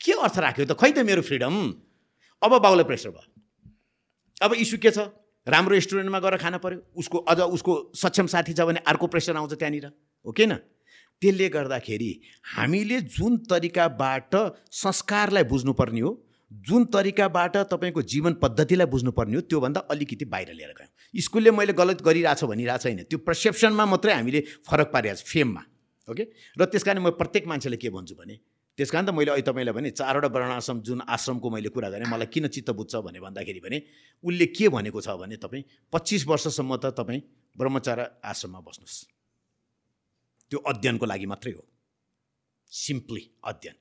के अर्थ राख्यो त? खै त मेरो फ्रिडम? अब बाउलाई प्रेसर भयो। अब इस्यु के छ? राम्रो रेस्टुरेन्टमा गएर खाना पऱ्यो उसको अझ उसको सक्षम साथी छ भने अर्को प्रेसर आउँछ त्यहाँनिर। हो कि न? त्यसले गर्दाखेरि हामीले जुन तरिकाबाट संस्कारलाई बुझ्नुपर्ने हो जुन तरिकाबाट तपाईँको जीवन पद्धतिलाई बुझ्नुपर्ने हो त्योभन्दा अलिकति बाहिर लिएर गयौँ। स्कुलले मैले गलत गरिरहेको भनिरहेको छैन त्यो पर्सेप्सनमा मात्रै हामीले फरक पारिरहेको छ फेममा। ओके? र त्यस कारण म प्रत्येक मान्छेले के भन्छु भने त्यस कारण त मैले अहिले तपाईँलाई भने चारवटा वर्णाश्रम जुन आश्रमको मैले कुरा गरेँ मलाई किन चित्त बुझ्छ भने भन्दाखेरि भने उसले के भनेको छ भने तपाईँ पच्चिस वर्षसम्म त तपाईँ ब्रह्मचार्य आश्रममा बस्नुहोस्। त्यो अध्ययनको लागि मात्रै हो। सिम्पली अध्ययन।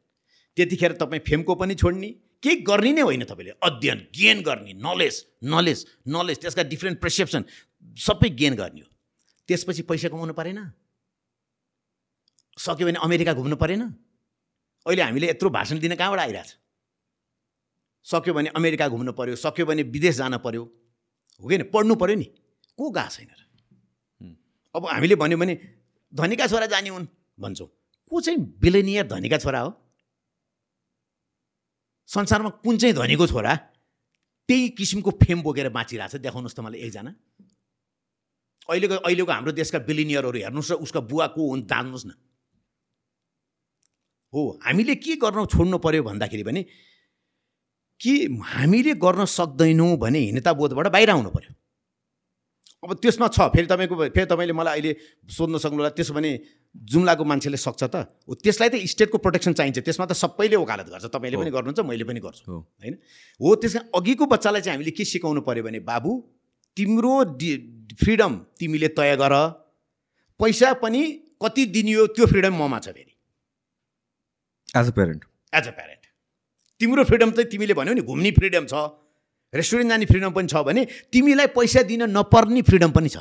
त्यतिखेर तपाईँ फेमको पनि छोड्ने केही गर्ने नै होइन तपाईँले। अध्ययन गेन गर्ने नलेज नलेज नलेज त्यसका डिफ्रेन्ट पर्सेप्सन सबै गेन गर्ने हो। त्यसपछि पैसा कमाउनु परेन? सक्यो भने अमेरिका घुम्नु परेन? अहिले हामीले यत्रो भाषण दिन कहाँबाट आइरहेछ? सक्यो भने अमेरिका घुम्नु पऱ्यो सक्यो भने विदेश जान पऱ्यो हो कि पढ्नु पऱ्यो नि। को गएको छैन र? अब हामीले भन्यो भने धनीका छोरा जाने हुन् भन्छौँ। को चाहिँ बिलेनियर धनीका छोरा हो? संसारमा कुन चाहिँ धनीको छोरा? त्यही किसिमको फेम बोकेर बाँचिरहेछ देखाउनुहोस् त मलाई एकजना। अहिलेको अहिलेको हाम्रो देशका बिलिनियरहरू हेर्नुहोस् र उसका बुवा को हुन् जान्नुहोस् न। हो हामीले के गर्न छोड्नु पर्यो भन्दाखेरि भने कि हामीले गर्न सक्दैनौँ भने हिंताबोधबाट बाहिर आउनु पर्यो। अब त्यसमा छ फेरि तपाईँको फेरि तपाईँले मलाई अहिले सोध्न सक्नुहोला त्यसो भने जुम्लाको मान्छेले सक्छ त। हो त्यसलाई त स्टेटको प्रोटेक्सन चाहिन्छ त्यसमा त सबैले वकालत गर्छ। तपाईँले। पनि गर्नुहुन्छ मैले पनि गर्छु होइन? हो त्यस कारण अघिको बच्चालाई चाहिँ हामीले के सिकाउनु पऱ्यो भने बाबु तिम्रो डि फ्रिडम तिमीले तय गर। पैसा पनि कति दिनियो त्यो फ्रिडम ममा छ फेरि। As a parent as a parent तिम्रो फ्रिडम चाहिँ तिमीले भन्यौ नि घुम्ने फ्रिडम छ। रेस्टुरेन्ट जाने फ्रिडम पनि छ भने तिमीलाई पैसा दिन नपर्ने फ्रिडम पनि छ।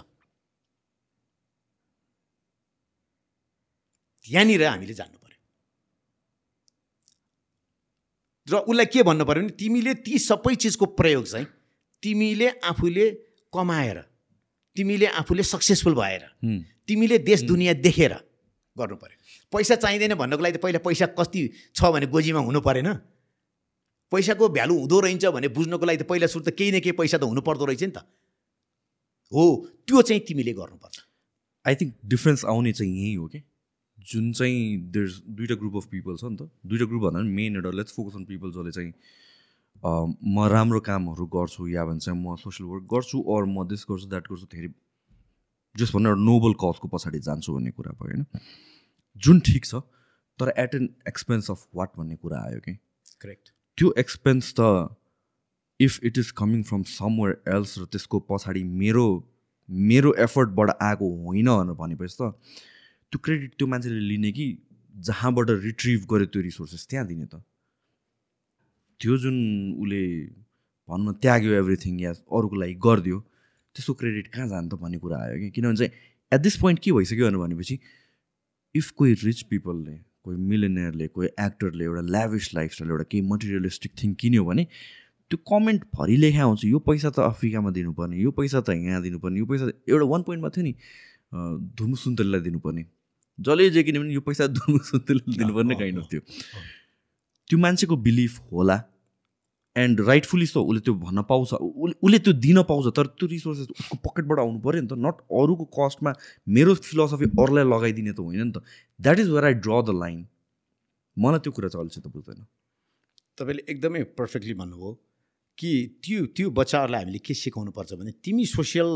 यहाँनिर हामीले जान्नु पर्यो। र उसलाई के भन्नु पऱ्यो भने तिमीले ती सबै चिजको प्रयोग चाहिँ तिमीले आफूले कमाएर तिमीले आफूले सक्सेसफुल भएर तिमीले देश दुनियाँ देखेर गर्नु पर्यो। पैसा चाहिँदैन भन्नको लागि त पहिला पैसा कति छ भने गोजीमा हुनु परेन। पैसाको भ्यालु हुँदो रहेछ भने बुझ्नको लागि त पहिला सुरु त केही न केही पैसा त हुनु पर्दो रहेछ नि त। हो त्यो चाहिँ तिमीले गर्नुपर्छ। आई थिङ्क डिफ्रेन्स आउने चाहिँ यही हो कि। जुन चाहिँ देयर दुइटा ग्रुप अफ पिपल छ नि त। दुइटा ग्रुप भन्दा पनि मेन एउटा लेट्स फोकस अन पिपल जसले चाहिँ म राम्रो कामहरू गर्छु या भन्छ म सोसियल वर्क गर्छु अर म दिस गर्छु द्याट गर्छु धेरै जस भन्नु एउटा नोबल कजको पछाडि जान्छु भन्ने कुरा भयो होइन। जुन ठिक छ तर at an expense of what भन्ने कुरा आयो कि। करेक्ट त्यो एक्सपेन्स त if it is coming from somewhere else र त्यसको पछाडि मेरो मेरो एफर्टबाट आएको होइन भनेर भनेपछि त त्यो क्रेडिट त्यो मान्छेले लिने कि जहाँबाट रिट्रिभ गर्यो त्यो रिसोर्सेस त्यहाँ दिने त। त्यो जुन उसले भनौँ न त्याग्यो एभ्रिथिङ या अरूको लागि गरिदियो त्यसको क्रेडिट कहाँ जान्छ भन्ने कुरा आयो कि? किनभने चाहिँ एट दिस पोइन्ट के भइसक्यो भनेपछि इफ कोही रिच पिपलले कोही मिलेनियरले कोही एक्टरले एउटा ल्याभिस लाइफस्टाइल एउटा केही मटेरियलिस्टिक थिङ किन्यो भने त्यो कमेन्ट भरि लेखा आउँछ। यो पैसा त अफ्रिकामा दिनुपर्ने यो पैसा त यहाँ दिनुपर्ने यो पैसा एउटा वान पोइन्टमा थियो नि धुमु सुन्तलीलाई दिनुपर्ने। जसले जे किन्यो भने यो पैसा धुमु सुन्तलीलाई दिनुपर्ने काइन्ड अफ थियो। त्यो मान्छेको बिलिफ होला। एन्ड राइटफुली सो उसले त्यो भन्न पाउँछ उसले त्यो दिन पाउँछ तर त्यो रिसोर्सेस उसको पकेटबाट आउनु पऱ्यो नि त नट अरूको कस्टमा मेरो फिलोसफी अरूलाई लगाइदिने त होइन नि त। That is where I draw the line मलाई त्यो कुरा चाहिँ अलिकति बुझ्दैन। तपाईँले एकदमै पर्फेक्टली भन्नुभयो कि त्यो त्यो बच्चाहरूलाई हामीले के सिकाउनु पर्छ भने तिमी सोसियल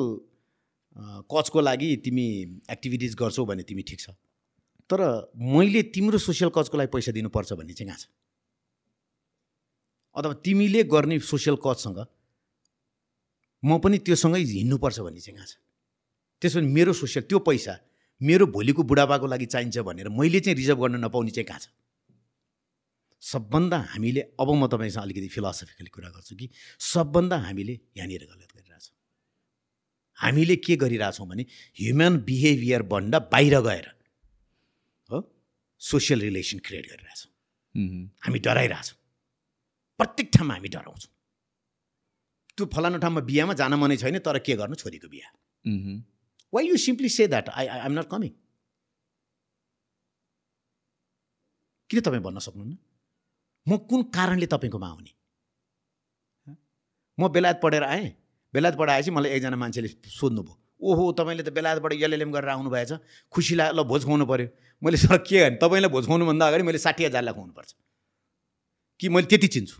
कजको लागि तिमी एक्टिभिटिज गर्छौ भने तिमी ठिक छ। तर मैले तिम्रो सोसियल कजको लागि पैसा दिनुपर्छ भन्ने चाहिँ कहाँ छ? अथवा तिमीले गर्ने सोसियल कजसँग म पनि त्योसँगै हिँड्नुपर्छ भन्ने चाहिँ कहाँ छ? त्यसो भने मेरो सोसियल त्यो पैसा मेरो भोलिको बुढाबाको लागि चाहिन्छ भनेर मैले चाहिँ रिजर्भ गर्न नपाउने चाहिँ कहाँ छ? सबभन्दा हामीले अब म तपाईँसँग अलिकति फिलोसफिकली कुरा गर्छु कि सबभन्दा हामीले यहाँनिर गलत गरिरहेछौँ। हामीले के गरिरहेछौँ भने ह्युमन बिहेभियरभन्दा बाहिर गएर हो सोसियल रिलेसन क्रिएट गरिरहेछौँ। हामी डराइरहेछौँ। प्रत्येक ठाउँमा हामी डराउँछौँ। त्यो फलानु ठाउँमा बिहामा जान मनै छैन तर के गर्नु छोरीको बिहा? Why you simply say that I I am not coming किन तपाईँ भन्न सक्नुहुन्न? म कुन कारणले तपाईँकोमा आउने म बेलायत पढेर आएँ। बेलायत पढाएपछि मलाई एकजना मान्छेले सोध्नुभयो ओहो तपाईँले त बेलायतबाट एलएलएम गरेर आउनु भएछ खुसी लाग्यो ल भोज खुवाउनु पऱ्यो मैले सर के भने तपाईँलाई भोज खुवाउनुभन्दा अगाडि मैले साठी हजारलाई खुवाउनुपर्छ कि मैले त्यति चिन्छु?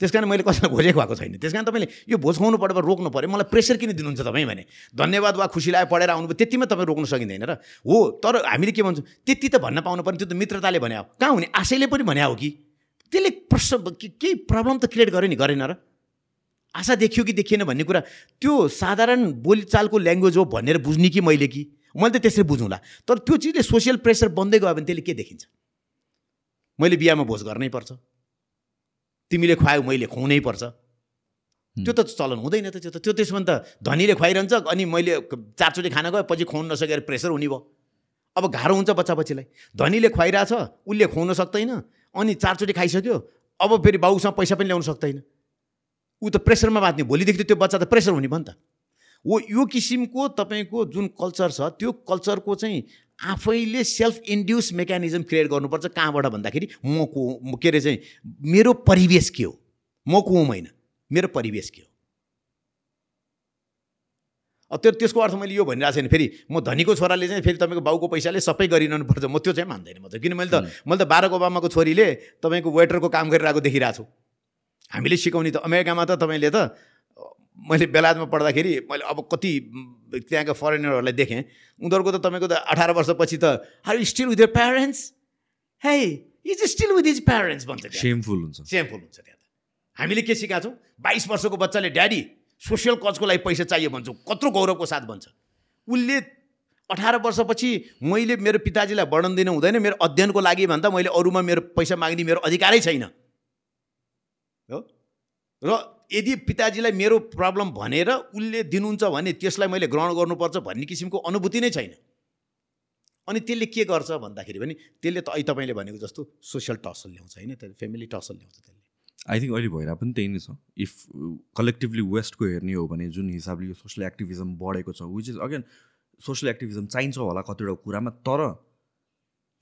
त्यस कारण मैले कसैलाई खोजेको भएको छैन। त्यस कारण तपाईँले यो भोज खुवाउनु पढेर रोक्नु पऱ्यो। मलाई प्रेसर किन दिनुहुन्छ तपाईँ भने? धन्यवाद वा खुसी लाग्यो पढेर आउनुभयो त्यतिमा तपाईँ रोक्नु सकिँदैन र। हो तर हामीले के भन्छौँ त्यति त भन्न पाउनु पर्ने त्यो त मित्रताले भने हो। कहाँ हुने? आशैले पनि भने हो कि? त्यसले प्रश्न केही प्रब्लम त क्रिएट गर्यो नि? गरेन र। आशा देखियो कि देखिएन भन्ने कुरा। त्यो साधारण बोलीचालको ल्याङ्ग्वेज हो भनेर बुझ्ने कि मैले कि? मैले त त्यसरी बुझौँला। तर त्यो चिजले सोसियल प्रेसर बन्दै गयो भने त्यसले के देखिन्छ? मैले बिहामा भोज गर्नै पर्छ। तिमीले खुवायो मैले खुवाउनै पर्छ। त्यो त चलन हुँदैन त त्यो त त्यो त्यसमा त धनीले खुवाइरहन्छ अनि मैले चारचोटि खाना गयो पछि खुवाउनु नसकेर प्रेसर हुने भयो। अब गाह्रो हुन्छ बच्चा बच्चीलाई धनीले खुवाइरहेछ उसले खुवाउन सक्दैन अनि चारचोटि खाइसक्यो अब फेरि बाउसँग पैसा पनि ल्याउनु सक्दैन। ऊ त प्रेसरमा बाँध्ने भोलिदेखि त त्यो बच्चा त प्रेसर हुने भयो नि त। हो यो किसिमको तपाईँको जुन कल्चर छ त्यो कल्चरको चाहिँ आफैले सेल्फ इन्ड्युस मेकानिजम क्रिएट गर्नुपर्छ। कहाँबाट भन्दाखेरि म को के अरे चाहिँ मेरो परिवेश के हो? म को होइन मेरो परिवेश के हो? त्यो त्यसको अर्थ मैले यो भनिरहेको छैन। फेरि म धनीको छोराले चाहिँ फेरि तपाईँको बाउको पैसाले सबै गरिरहनु पर्छ म त्यो चाहिँ मान्दैन म त। किन मैले त मैले त बाराक ओबामाको छोरीले तपाईँको वेटरको काम गरिरहेको देखिरहेको छु। हामीले सिकाउने त अमेरिकामा त तपाईँले त मैले बेलायतमा पढ्दाखेरि मैले अब कति त्यहाँका फरेनरहरूलाई देखेँ उनीहरूको त तपाईँको त अठार वर्षपछि त are still with your parents है is still with his parents भन्छ सेमफुल हुन्छ। सेमफुल हुन्छ त्यहाँ त। हामीले के सिकाएको छौँ? बाइस वर्षको बच्चाले ड्याडी सोसियल कजको लागि पैसा चाहियो? भन्छौँ। कत्रो गौरवको साथ भन्छ। उसले अठार वर्षपछि मैले मेरो पिताजीलाई वर्णन दिनु हुँदैन मेरो अध्ययनको लागि भन्दा मैले अरूमा मेरो पैसा माग्ने मेरो अधिकारै छैन। हो? र यदि पिताजीलाई मेरो प्रब्लम भनेर उसले दिनुहुन्छ भने त्यसलाई मैले ग्रहण गर्नुपर्छ भन्ने किसिमको अनुभूति नै छैन। अनि त्यसले के गर्छ भन्दाखेरि पनि त्यसले त अहिले तपाईँले भनेको जस्तो सोसियल टसल ल्याउँछ होइन त्यसले फेमिली टसल ल्याउँछ त्यसले। आई थिङ्क अहिले भइरहेको पनि त्यही नै छ। इफ कलेक्टिभली वेस्टको हेर्ने हो भने जुन हिसाबले यो सोसियल एक्टिभिजम बढेको छ which is again social activism चाहिन्छ होला कतिवटा कुरामा तर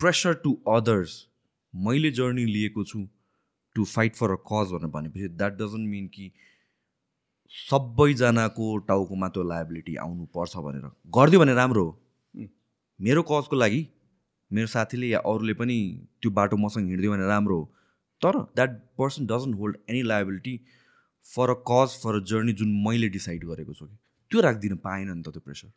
प्रेसर टु अदर्स मैले जर्नी लिएको छु to fight for a cause भनेर भनेपछि द्याट डजन्ट मिन कि सबैजनाको टाउकोमा त्यो लाइबिलिटी आउनुपर्छ भनेर। गरिदियो भने राम्रो हो। मेरो कजको लागि मेरो साथीले या अरूले पनि त्यो बाटो मसँग हिँडिदियो भने राम्रो हो। तर that person doesn't hold any liability for a cause for a journey जुन मैले डिसाइड गरेको छु कि। त्यो राखिदिन पाएन नि त त्यो प्रेसर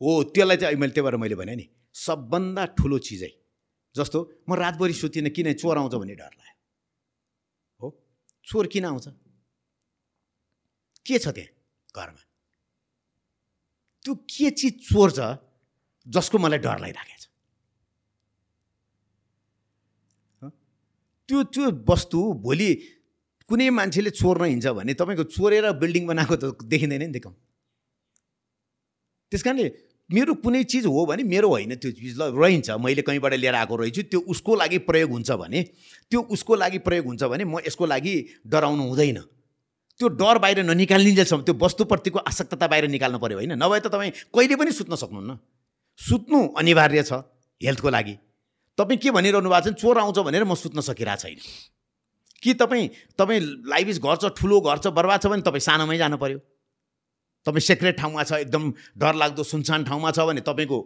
हो त्यसलाई चाहिँ मैले त्यही भएर मैले भने नि सबभन्दा ठुलो चिजै जस्तो म रातभरि सुतिनँ किन चोर आउँछ? भन्ने डर लाग्यो। हो? चोर किन आउँछ? के छ त्यहाँ घरमा? त्यो के चिज चोर छ जसको मलाई डर लागिराखेको छ? त्यो त्यो वस्तु भोलि कुनै मान्छेले चोर्न हिँड्छ भने तपाईँको चोरेर बिल्डिङ बनाएको त देखिँदैन नि देखाउँ त्यस कारणले मेरो कुनै चिज हो भने मेरो होइन त्यो चिज ल रहन्छ। मैले कहीँबाट लिएर आएको रहेछु त्यो उसको लागि प्रयोग हुन्छ भने त्यो उसको लागि प्रयोग हुन्छ भने म यसको लागि डराउनु हुँदैन। त्यो डर बाहिर ननिकालिन्जेलसम्म त्यो वस्तुप्रतिको आसक्तता बाहिर निकाल्नु पऱ्यो होइन? नभए त तपाईँ कहिले पनि सुत्न सक्नुहुन्न। सुत्नु अनिवार्य छ हेल्थको लागि। तपाईँ के भनिरहनु भएको छ चोर आउँछ भनेर म सुत्न सकिरहेको छैन। कि तपाईँ तपाईँ लाइफ इज घर छ ठुलो घर छ बर्बाद छ भने तपाईँ सानोमै जानु पऱ्यो तपाईँ सेक्रेट ठाउँमा छ एकदम डरलाग्दो सुनसान ठाउँमा छ भने तपाईँको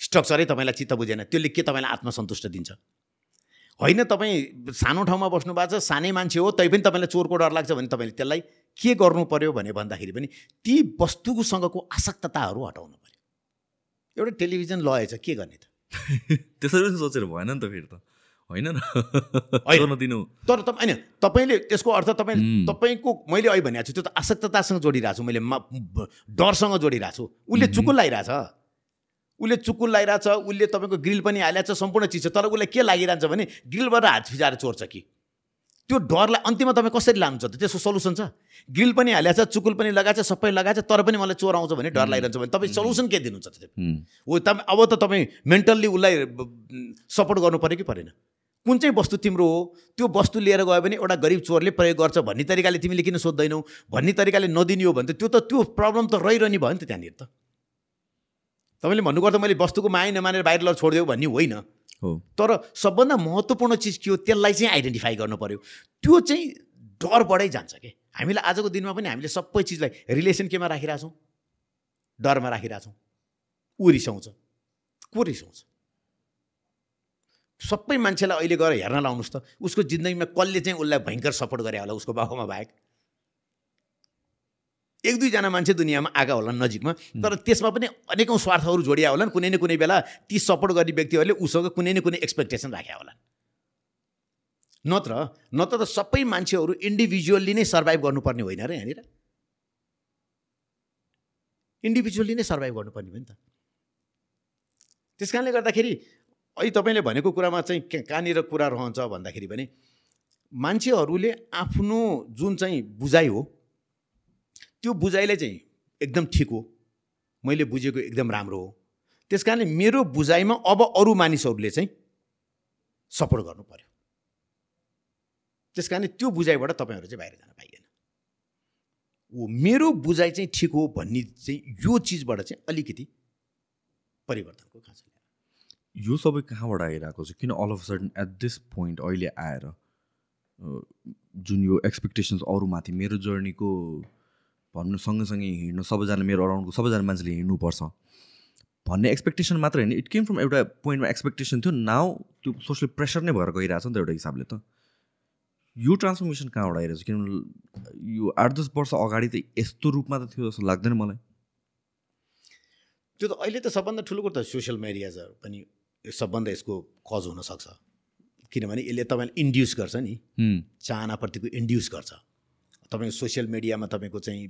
स्ट्रक्चरै तपाईँलाई चित्त बुझेन। त्यसले के तपाईँलाई आत्मसन्तुष्ट दिन्छ? होइन तपाईँ सानो ठाउँमा बस्नु भएको छ सानै मान्छे हो तै पनि तपाईँलाई चोरको डर लाग्छ भने तपाईँले त्यसलाई के गर्नु पर्यो भने भन्दाखेरि पनि ती वस्तुसँगको आसक्तताहरू हटाउनु पऱ्यो एउटा टेलिभिजन लगेछ के गर्ने त? त्यसरी सोचेर भएन नि त फेरि त। होइन न। गर्न दिनु। तर तपाईँ होइन तपाईँले त्यसको अर्थ तपाईँ। तपाईँको मैले अहिले भनेको छु त्यो त आसक्ततासँग जोडिरहेको छु मैले डरसँग जोडिरहेको छु। उसले। चुकुल लगाइरहेछ उसले चुकुल लगाइरहेछ उसले तपाईँको ग्रिल पनि हालिरहेको छ सम्पूर्ण चिज छ। तर उसलाई के लागिरहन्छ भने ग्रिलबाट हात फिजाएर चोर्छ कि। त्यो डरलाई अन्तिममा तपाईँ कसरी लानुहुन्छ त? त्यसको सल्युसन छ। ग्रिल पनि हालिरहेको छ चुकुल पनि लगाएको छ सबै लगाएको छ तर पनि मलाई चोर आउँछ भने डर। लागिरहन्छ भने तपाईँ सल्युसन के दिनुहुन्छ त्यो। हो तपाईँ अब त तपाईँ मेन्टल्ली उसलाई सपोर्ट गर्नु पऱ्यो कि परेन? कुन चाहिँ वस्तु तिम्रो हो त्यो वस्तु लिएर गयो भने एउटा गरिब चोरले प्रयोग गर्छ भन्ने तरिकाले तिमीले किन सोध्दैनौ? भन्ने तरिकाले नदिने हो भने त त्यो त त्यो प्रब्लम त रहिरहने भयो नि त त्यहाँनिर त। तपाईँले भन्नुपर्दा मैले वस्तुको माया नमानेर बाहिर लगेर छोडिदियो भन्ने होइन। हो। तर सबभन्दा महत्त्वपूर्ण चिज के हो त्यसलाई चाहिँ आइडेन्टिफाई गर्नु पऱ्यो त्यो चाहिँ डरबाटै जान्छ कि? हामीलाई आजको दिनमा पनि हामीले सबै चिजलाई रिलेसन केमा राखिरहेछौँ? डरमा राखिरहेछौँ? ऊ रिसाउँछ को रिसाउँछ सबै मान्छेलाई अहिले गएर हेर्न लाउनुहोस् त। उसको जिन्दगीमा कसले चाहिँ उसलाई भयङ्कर सपोर्ट गरे होला उसको बाबुमा बाहेक? एक दुईजना मान्छे दुनियाँमा आएका होलान् नजिकमा तर त्यसमा पनि अनेकौँ स्वार्थहरू जोडिया होलान्। कुनै न कुनै बेला ती सपोर्ट गर्ने व्यक्तिहरूले उसँग कुनै न कुनै एक्सपेक्टेसन राख्या होलान्। नत्र नत्र त सबै मान्छेहरू इन्डिभिजुअल्ली नै सर्भाइभ गर्नुपर्ने होइन र यहाँनिर। इन्डिभिजुअल्ली नै सर्भाइभ गर्नुपर्ने भयो नि त। त्यस कारणले गर्दाखेरि अहिले तपाईँले भनेको कुरामा चाहिँ कहाँनिर कुरा रहन्छ भन्दाखेरि भने मान्छेहरूले आफ्नो जुन चाहिँ बुझाइ हो त्यो बुझाइलाई चाहिँ एकदम ठिक हो मैले बुझेको एकदम राम्रो हो त्यस कारणले मेरो बुझाइमा अब अरू मानिसहरूले चाहिँ सपोर्ट गर्नु पर्यो त्यस कारणले त्यो बुझाइबाट तपाईँहरू चाहिँ बाहिर जान पाइएन ऊ मेरो बुझाइ चाहिँ ठिक हो भन्ने चाहिँ यो चिजबाट चाहिँ अलिकति परिवर्तनको खाँचो। यो सबै कहाँबाट आइरहेको छ? किन all of sudden at this point अहिले आएर जुन यो एक्सपेक्टेसन्स अरूमाथि मेरो जर्नीको भन्नु सँगसँगै हिँड्नु सबैजना मेरो अराउन्डको सबैजना मान्छेले हिँड्नुपर्छ भन्ने एक्सपेक्टेसन मात्र होइन। इट केम फ्रम एउटा पोइन्टमा एक्सपेक्टेसन थियो। नाउ त्यो सोसियल प्रेसर नै भएर गइरहेको छ नि त एउटा हिसाबले त। यो ट्रान्सफर्मेसन कहाँबाट आइरहेको छ किनभने यो आठ दस वर्ष अगाडि त यस्तो रूपमा त थियो जस्तो लाग्दैन मलाई। त्यो त अहिले त सबभन्दा ठुलो कुरो त सोसियल मिडिया छ पनि सबभन्दा यसको कज हुनसक्छ। किनभने यसले तपाईँलाई इन्ड्युस गर्छ नि। चाहनाप्रतिको इन्ड्युस गर्छ। तपाईँको सोसियल मिडियामा तपाईँको चाहिँ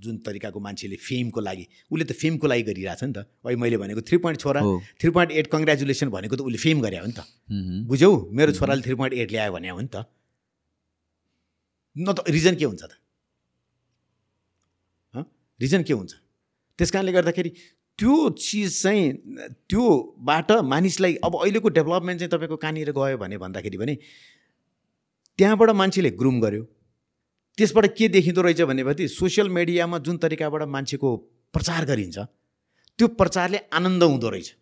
जुन तरिकाको मान्छेले फेमको लागि उसले त फेमको लागि गरिरहेछ नि त। अहिले मैले भनेको थ्री पोइन्ट छोरा थ्री पोइन्ट एट कङ्ग्रेचुलेसन भनेको त उसले फेम गरे हो नि त। बुझ्यौ मेरो छोराले थ्री पोइन्ट एट ल्यायो भने हो नि त। न त रिजन के हुन्छ त? रिजन के हुन्छ? त्यस कारणले गर्दाखेरि त्यो चिज चाहिँ त्योबाट मानिसलाई अब अहिलेको डेभलपमेन्ट चाहिँ तपाईँको कहाँनिर गयो भने भन्दाखेरि भने त्यहाँबाट मान्छेले ग्रुम गर्यो। त्यसबाट के देखिँदो रहेछ भनेपछि सोसियल मिडियामा जुन तरिकाबाट मान्छेको प्रचार गरिन्छ त्यो प्रचारले आनन्द हुँदो रहेछ।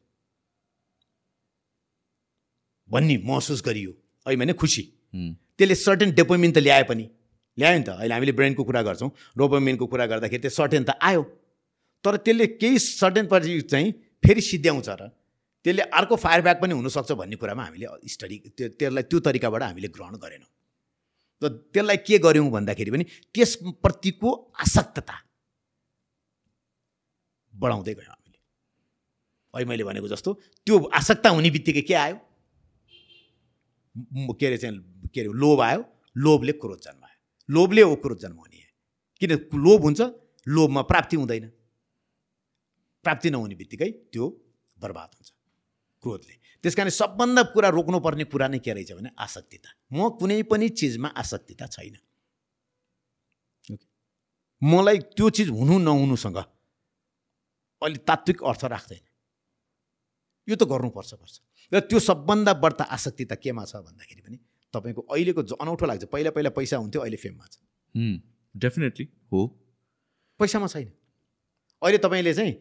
भन्ने महसुस गरियो। अहिले भने खुसी। हुँ, त्यसले सर्टेन डेपोमिन त ल्याए पनि। ल्यायो नि त। अहिले हामीले ब्रेनको कुरा गर्छौँ। डोपोमिनको कुरा गर्दाखेरि त्यो सर्टेन त आयो। तर त्यसले केही सर्टेन पछि चाहिँ फेरि सिद्ध्याउँछ र। त्यसले अर्को फायर ब्याक पनि हुनसक्छ भन्ने कुरामा हामीले स्टडी त्यो त्यसलाई त्यो तरिकाबाट हामीले ग्रहण गरेनौँ। र त्यसलाई के गऱ्यौँ भन्दाखेरि पनि त्यसप्रतिको आसक्तता बढाउँदै गयौँ हामीले। अहिले मैले भनेको जस्तो त्यो आसक्ता हुने बित्तिकै के आयो? के अरे चाहिँ के अरे लोभ आयो। लोभले क्रोध जन्मायो। लोभले हो क्रोध जन्माउने। किन लोभ हुन्छ? लोभमा प्राप्ति हुँदैन। प्राप्ति नहुने बित्तिकै त्यो बर्बाद हुन्छ क्रोधले। त्यस कारण सबभन्दा कुरा रोक्नुपर्ने कुरा नै के रहेछ भने आसक्तिता। म कुनै पनि चिजमा आसक्तिता छैन। मलाई त्यो चिज हुनु नहुनुसँग अलि तात्विक अर्थ राख्दैन। यो त गर्नुपर्छ पर्छ। र त्यो सबभन्दा बढ्ता आसक्तिता केमा छ भन्दाखेरि पनि तपाईँको अहिलेको जो अनौठो लाग्छ। पहिला पहिला पैसा हुन्थ्यो अहिले फेममा छ। डेफिनेटली हो। पैसामा छैन। अहिले तपाईँले चाहिँ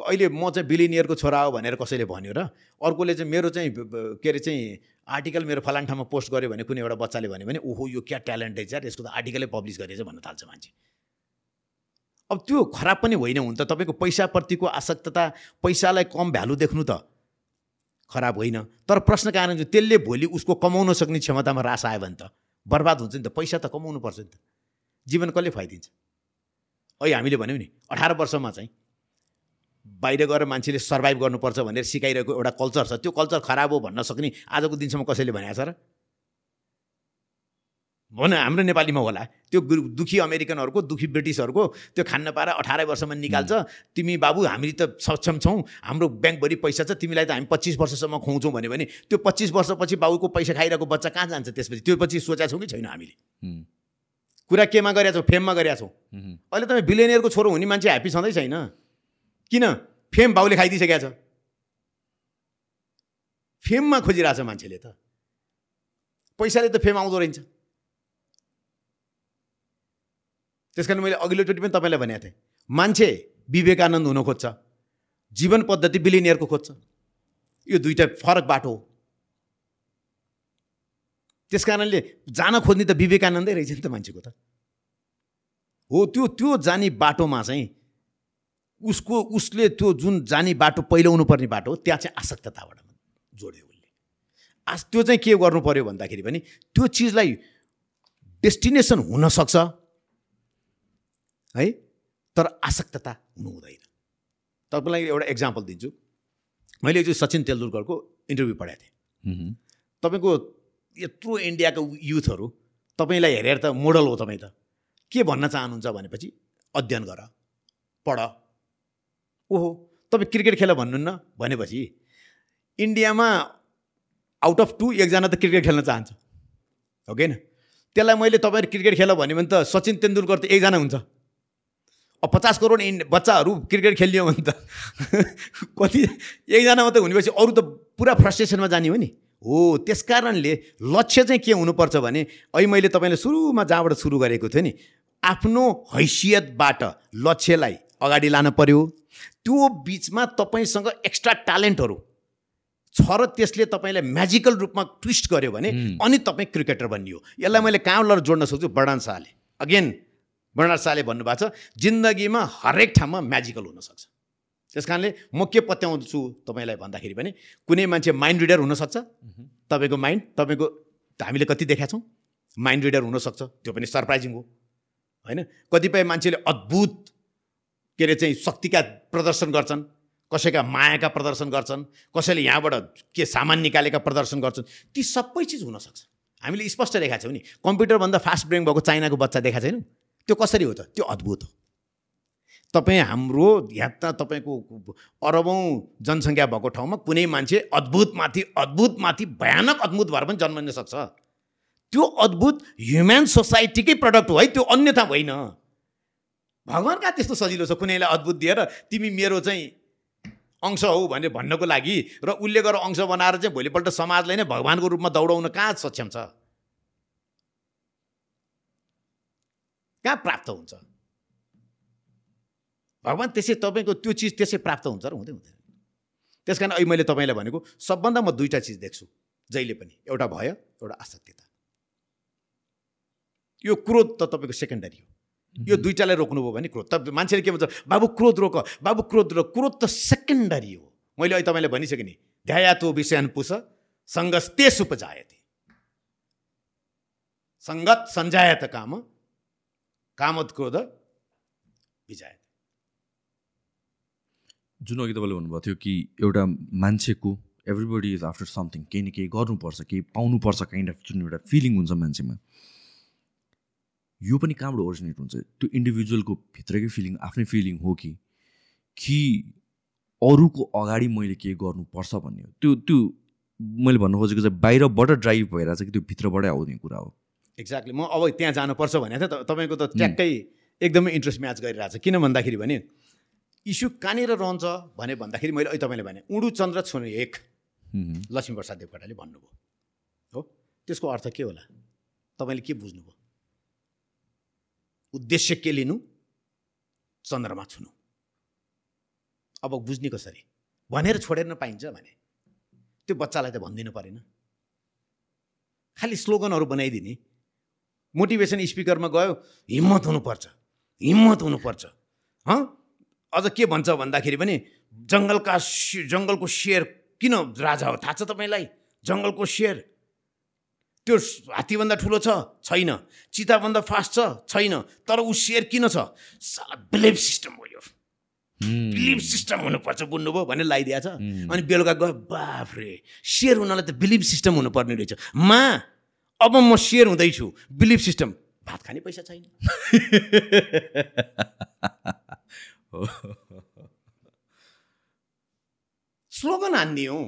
अहिले म चाहिँ बिलिनियरको छोरा हो भनेर कसैले भन्यो र अर्कोले चाहिँ मेरो चाहिँ के अरे चाहिँ आर्टिकल मेरो फलान ठाउँमा पोस्ट गर्यो भने कुनै एउटा बच्चाले भन्यो भने ओहो यो क्या ट्यालेन्ट रहेछ यसको त आर्टिकलै पब्लिस गरेछ भन्न थाल्छ मान्छे। अब त्यो खराब पनि होइन हुन त तपाईँको पैसाप्रतिको आसक्तता पैसालाई कम भ्यालु देख्नु त खराब होइन। तर प्रश्न कारण चाहिँ त्यसले भोलि उसको कमाउन सक्ने क्षमतामा रास आयो भने त बर्बाद हुन्छ नि त पैसा त कमाउनु पर्छ नि त। जीवन कसले फाइदिन्छ? अहिले हामीले भन्यौँ नि अठार वर्षमा चाहिँ बाहिर गएर मान्छेले सर्भाइभ गर्नुपर्छ भनेर सिकाइरहेको एउटा कल्चर छ। त्यो कल्चर खराब हो भन्न सक्ने आजको दिनसम्म कसैले भनेको छ र? भन हाम्रो नेपालीमा होला। त्यो दुखी अमेरिकनहरूको दुखी ब्रिटिसहरूको त्यो खान नपाएर अठार वर्षमा निकाल्छ। तिमी बाबु हामी त सक्षम छौँ। हाम्रो ब्याङ्कभरि पैसा छ तिमीलाई त हामी पच्चिस वर्षसम्म खुवाउँछौँ भन्यो भने त्यो पच्चिस वर्षपछि बाबुको पैसा खाइरहेको बच्चा कहाँ जान्छ त्यसपछि? त्यो पछि सोचेका छौँ कि छैन हामीले। कुरा केमा गरेका छौँ फेममा गरेका छौँ। अहिले तपाईँ बिलियनियरको छोरो हुने मान्छे ह्याप्पी छँदै छैन। किन? फेम बाउले खाइदिइसकेको छ। फेममा खोजिरहेछ मान्छेले त। पैसाले त फेम आउँदो रहेछ। त्यस कारण मैले अघिल्लोचोटि पनि तपाईँलाई भनेको थिएँ मान्छे विवेकानन्द हुन खोज्छ जीवन पद्धति बिलिनियरको खोज्छ। यो दुइटा फरक बाटो हो। त्यस कारणले जान खोज्ने त विवेकानन्दै रहेछ नि त मान्छेको त। हो त्यो त्यो जाने बाटोमा चाहिँ उसको उसले त्यो जुन जाने बाटो पहिल्याउनु पर्ने बाटो हो त्यहाँ चाहिँ आसक्तताबाट जोड्यो उसले। आस त्यो चाहिँ के गर्नु पर्यो भन्दाखेरि पनि त्यो चिजलाई डेस्टिनेसन हुनसक्छ है? तर आसक्तता हुनु हुँदैन। तपाईँलाई एउटा इक्जाम्पल दिन्छु। मैले चाहिँ सचिन तेन्दुलकरको इन्टरभ्यू पढाएको थिएँ। तपाईँको यत्रो इन्डियाको युथहरू तपाईँलाई हेरेर त मोडल हो तपाईँ त। के भन्न चाहनुहुन्छ भनेपछि अध्ययन गर पढ। ओहो तपाईँ क्रिकेट खेल भन्नुहुन्न? भनेपछि इन्डियामा आउट अफ टू एकजना त क्रिकेट खेल्न चाहन्छ। हो कि त्यसलाई मैले तपाईँहरू क्रिकेट खेल भन्यो भने त सचिन तेन्दुलकर त एकजना हुन्छ। अब पचास करोड इन्ड बच्चाहरू क्रिकेट खेलियो भने त कति एकजना मात्रै हुनेपछि अरू त पुरा फ्रस्ट्रेसनमा जाने हो नि। हो त्यस कारणले लक्ष्य चाहिँ के हुनुपर्छ भने अहिले मैले तपाईँले सुरुमा जहाँबाट सुरु गरेको थिएँ नि आफ्नो हैसियतबाट लक्ष्यलाई अगाडि लान पर्यो। त्यो बिचमा तपाईँसँग एक्स्ट्रा ट्यालेन्टहरू छ र त्यसले तपाईँलाई म्याजिकल रूपमा ट्विस्ट गर्यो भने। अनि तपाईँ क्रिकेटर बनियो। यसलाई मैले कहाँबाट जोड्न सक्छु? वर्णन शाहले। अगेन वर्णन शाहले भन्नुभएको छ जिन्दगीमा हरेक ठाउँमा म्याजिकल हुनसक्छ त्यस कारणले म के पत्याउँछु तपाईँलाई भन्दाखेरि पनि कुनै मान्छे माइन्ड रिडर हुनसक्छ तपाईँको माइन्ड तपाईँको हामीले कति देखाएको छौँ? माइन्ड रिडर हुनसक्छ त्यो पनि सरप्राइजिङ हो। होइन? कतिपय मान्छेले अद्भुत के अरे चाहिँ शक्तिका प्रदर्शन गर्छन् कसैका मायाका प्रदर्शन गर्छन् कसैले यहाँबाट के सामान निकालेका प्रदर्शन गर्छन् ती सबै चिज हुनसक्छ हामीले स्पष्ट देखाएको छौँ नि कम्प्युटरभन्दा फास्ट ब्रेन भएको चाइनाको बच्चा देखाएको छैनौँ? त्यो कसरी हो त? त्यो अद्भुत हो। तपाईँ हाम्रो यहाँ त तपाईँको अरबौँ जनसङ्ख्या भएको ठाउँमा कुनै मान्छे अद्भुतमाथि अद्भुतमाथि भयानक अद्भुत भएर पनि जन्मिन सक्छ। त्यो अद्भुत ह्युम्यान सोसाइटीकै प्रडक्ट हो है त्यो अन्यथा होइन। भगवान् कहाँ त्यस्तो सजिलो छ कुनैलाई अद्भुत दिएर तिमी मेरो चाहिँ अंश हौ भनेर भन्नको लागि र उसले गएर अंश बनाएर चाहिँ भोलिपल्ट समाजलाई नै भगवान्को रूपमा दौडाउन कहाँ सक्षम छ? कहाँ प्राप्त हुन्छ? भगवान् त्यसै तपाईँको त्यो चिज त्यसै प्राप्त हुन्छ र हुँदै हुँदैन। त्यस कारण अहिले मैले तपाईँलाई भनेको सबभन्दा म दुईवटा चिज देख्छु जहिले पनि। एउटा भय एउटा आसक्तिता यो क्रोध त तपाईँको सेकेन्डरी हो। यो दुइटालाई रोक्नुभयो भने क्रोध। त मान्छेले के भन्छ बाबु क्रोध रोक बाबु क्रोध रोक क्रोध त सेकेन्डरी हो। मैले अहिले तपाईँलाई भनिसकेँ नि ध्याया तो विषयान पुष सङ्गस्ते सुपजायते सङ्गत सञ्जायत काम कामत क्रोध विजायत। जुन अघि तपाईँले भन्नुभएको थियो कि एउटा मान्छेको एभ्रिबडी इज आफ्टर समथिङ केही न केही गर्नुपर्छ केही पाउनुपर्छ काइन्ड अफ जुन एउटा फिलिङ हुन्छ मान्छेमा। यो पनि कहाँबाट ओरिजिनेट हुन्छ। त्यो इन्डिभिजुअलको भित्रकै फिलिङ आफ्नै फिलिङ हो कि? कि अरूको अगाडि मैले के गर्नुपर्छ भन्ने हो? त्यो त्यो मैले भन्नु खोजेको चाहिँ बाहिरबाट ड्राइभ भइरहेको छ कि त्यो भित्रबाटै आउने कुरा हो। एक्ज्याक्टली म अब त्यहाँ जानुपर्छ थिएँ त। तपाईँको त ट्याक्कै एकदमै इन्ट्रेस्ट म्याच गरिरहेको छ किन भन्दाखेरि भने इस्यु कहाँनिर रहन्छ भने भन्दाखेरि मैले अहिले तपाईँले भने उडु चन्द्र छुन एक लक्ष्मीप्रसाद देवकोटाले भन्नुभयो। हो? त्यसको अर्थ के होला? तपाईँले के बुझ्नुभयो? उद्देश्य के लिनु चन्द्रमा छुनु। अब बुझ्ने कसरी? भनेर छोडेर पाइन्छ भने। त्यो बच्चालाई त भनिदिनु परेन। खालि स्लोगनहरू बनाइदिने। मोटिभेसन स्पिकरमा गयो हिम्मत हुनुपर्छ। हिम्मत हुनुपर्छ। हँ? अझ के भन्छ भन्दाखेरि पनि जङ्गलका जङ्गलको शेर किन राजा हो? थाहा छ तपाईँलाई? जङ्गलको शेर। त्यो हात्तीभन्दा ठुलो छ? छैन। चिताभन्दा फास्ट छ? छैन। तर ऊ शेर किन छ? साला बिलिभ सिस्टम हो यो। बिलिभ सिस्टम हुनुपर्छ बुझ्नुभयो भनेर लगाइदिएको छ। अनि बेलुका गयो बाफ्रे! सेयर हुनलाई त बिलिभ सिस्टम हुनुपर्ने रहेछ। मा अब म सेयर हुँदैछु। Believe system. भात खाने पैसा छैन। स्लोगन हान्ने हो।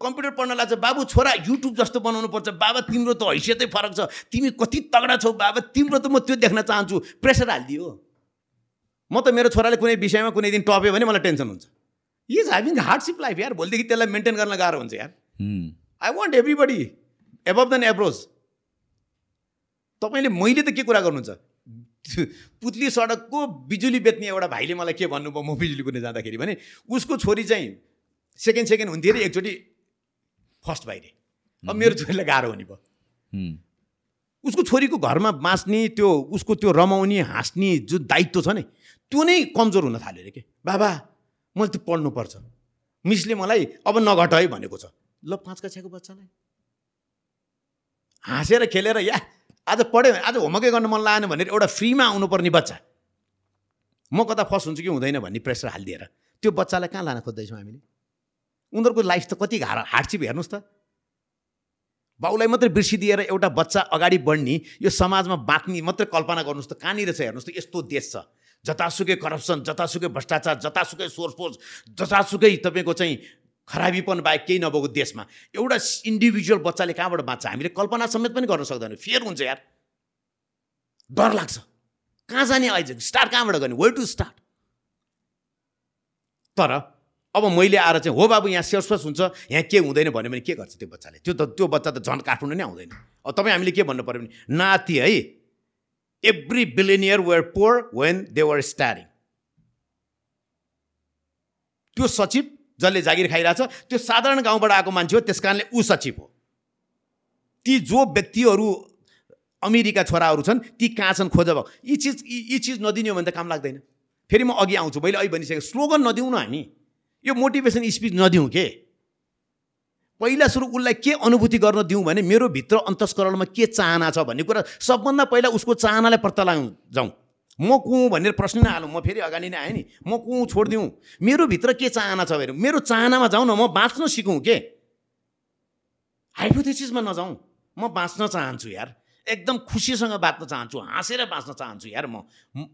कम्प्युटर पढ्नलाई चाहिँ बाबु छोरा युट्युब जस्तो बनाउनु पर्छ। बाबा तिम्रो त हैसियतै फरक छ। तिमी कति तगडा छौ बाबा तिम्रो त म त्यो देख्न चाहन्छु। प्रेसर हालिदियो। म त मेरो छोराले कुनै विषयमा कुनै दिन टप्यो भने मलाई टेन्सन हुन्छ। इज ह्याभिङ हार्डसिप लाइफ यार। भोलिदेखि त्यसलाई मेन्टेन गर्न गाह्रो हुन्छ यार। I want everybody above then approach तपाईँले मैले त के कुरा गर्नुहुन्छ? पुतली सडकको बिजुली बेच्ने एउटा भाइले मलाई के भन्नुभयो? म बिजुली कुने जाँदाखेरि भने उसको छोरी चाहिँ सेकेन्ड सेकेन्ड हुन्थ्यो अरे एकचोटि फर्स्ट भाइले। अब मेरो छोरीलाई गाह्रो हुने भयो। उसको छोरीको घरमा बाँच्ने त्यो उसको त्यो रमाउने हाँस्ने जुन दायित्व छ नि त्यो नै कमजोर हुन थाल्यो अरे के? बाबा मैले त्यो पढ्नुपर्छ। मिसले मलाई अब नघट है भनेको छ। ल पाँच कक्षाको बच्चालाई। हाँसेर खेलेर या आज पढ्यो भने आज होमवर्कै गर्न मन लागेन भनेर एउटा फ्रीमा आउनुपर्ने बच्चा। म कता फर्स्ट हुन्छु कि हुँदैन भन्ने प्रेसर हालिदिएर। त्यो बच्चालाई कहाँ लान खोज्दैछौँ हामीले? उनीहरूको लाइफ त कति हार हार्डसिप हेर्नुहोस् त। बाउलाई मात्रै बिर्सिदिएर एउटा बच्चा अगाडि बढ्ने यो समाजमा बाँच्ने मात्रै कल्पना गर्नुहोस् त कहाँनिर छ हेर्नुहोस् त यस्तो देश छ। जतासुकै करप्सन जतासुकै भ्रष्टाचार जतासुकै सोर्सफोर्स जतासुकै तपाईँको चाहिँ खराबीपन बाहेक केही नभएको देशमा एउटा इन्डिभिजुअल बच्चाले कहाँबाट बाँच्छ? हामीले कल्पना समेत पनि गर्न सक्दैनौँ। फेयर हुन्छ यार। डर लाग्छ। कहाँ जाने अहिले स्टार्ट कहाँबाट गर्ने? वे टु स्टार्ट तर अब मैले आएर चाहिँ हो बाबु यहाँ सेल्सफस हुन्छ। यहाँ के हुँदैन? भन्यो भने के गर्छ त्यो बच्चाले? त्यो त त्यो बच्चा त झन् काठमाडौँ नै आउँदैन। अब तपाईँ हामीले के भन्नु पऱ्यो भने नाति है every billionaire were poor when they were starving त्यो सचिव जसले जागिर खाइरहेछ त्यो साधारण गाउँबाट आएको मान्छे हो त्यस कारणले ऊ सचिव हो। ती जो व्यक्तिहरू अमेरिका छोराहरू छन् ती कहाँ छन् खोज भयो यी चिज यी चिज नदिने हो भने त काम लाग्दैन। फेरि म अघि आउँछु मैले अहिले भनिसकेँ स्लोगन नदिउँ न हामी। यो मोटिभेसन स्पिच नदिउँ के? पहिला सुरु उसलाई के अनुभूति गर्न दिउँ भने मेरो भित्र अन्तस्करणमा के चाहना छ भन्ने कुरा सबभन्दा पहिला उसको चाहनालाई पत्ता लगाउँ जाउँ। म कुँ भनेर प्रश्न नै हालौँ। म फेरि अगाडि नै आएँ नि। म कुँ छोडिदिउँ? मेरो भित्र के चाहना छ भने मेरो चाहनामा जाउँ न। म बाँच्न सिकौँ के? हाइपोथेसिसमा नजाउँ। म बाँच्न चाहन्छु यार। एकदम खुसीसँग बाँच्न चाहन्छु। हाँसेर बाँच्न चाहन्छु यार म।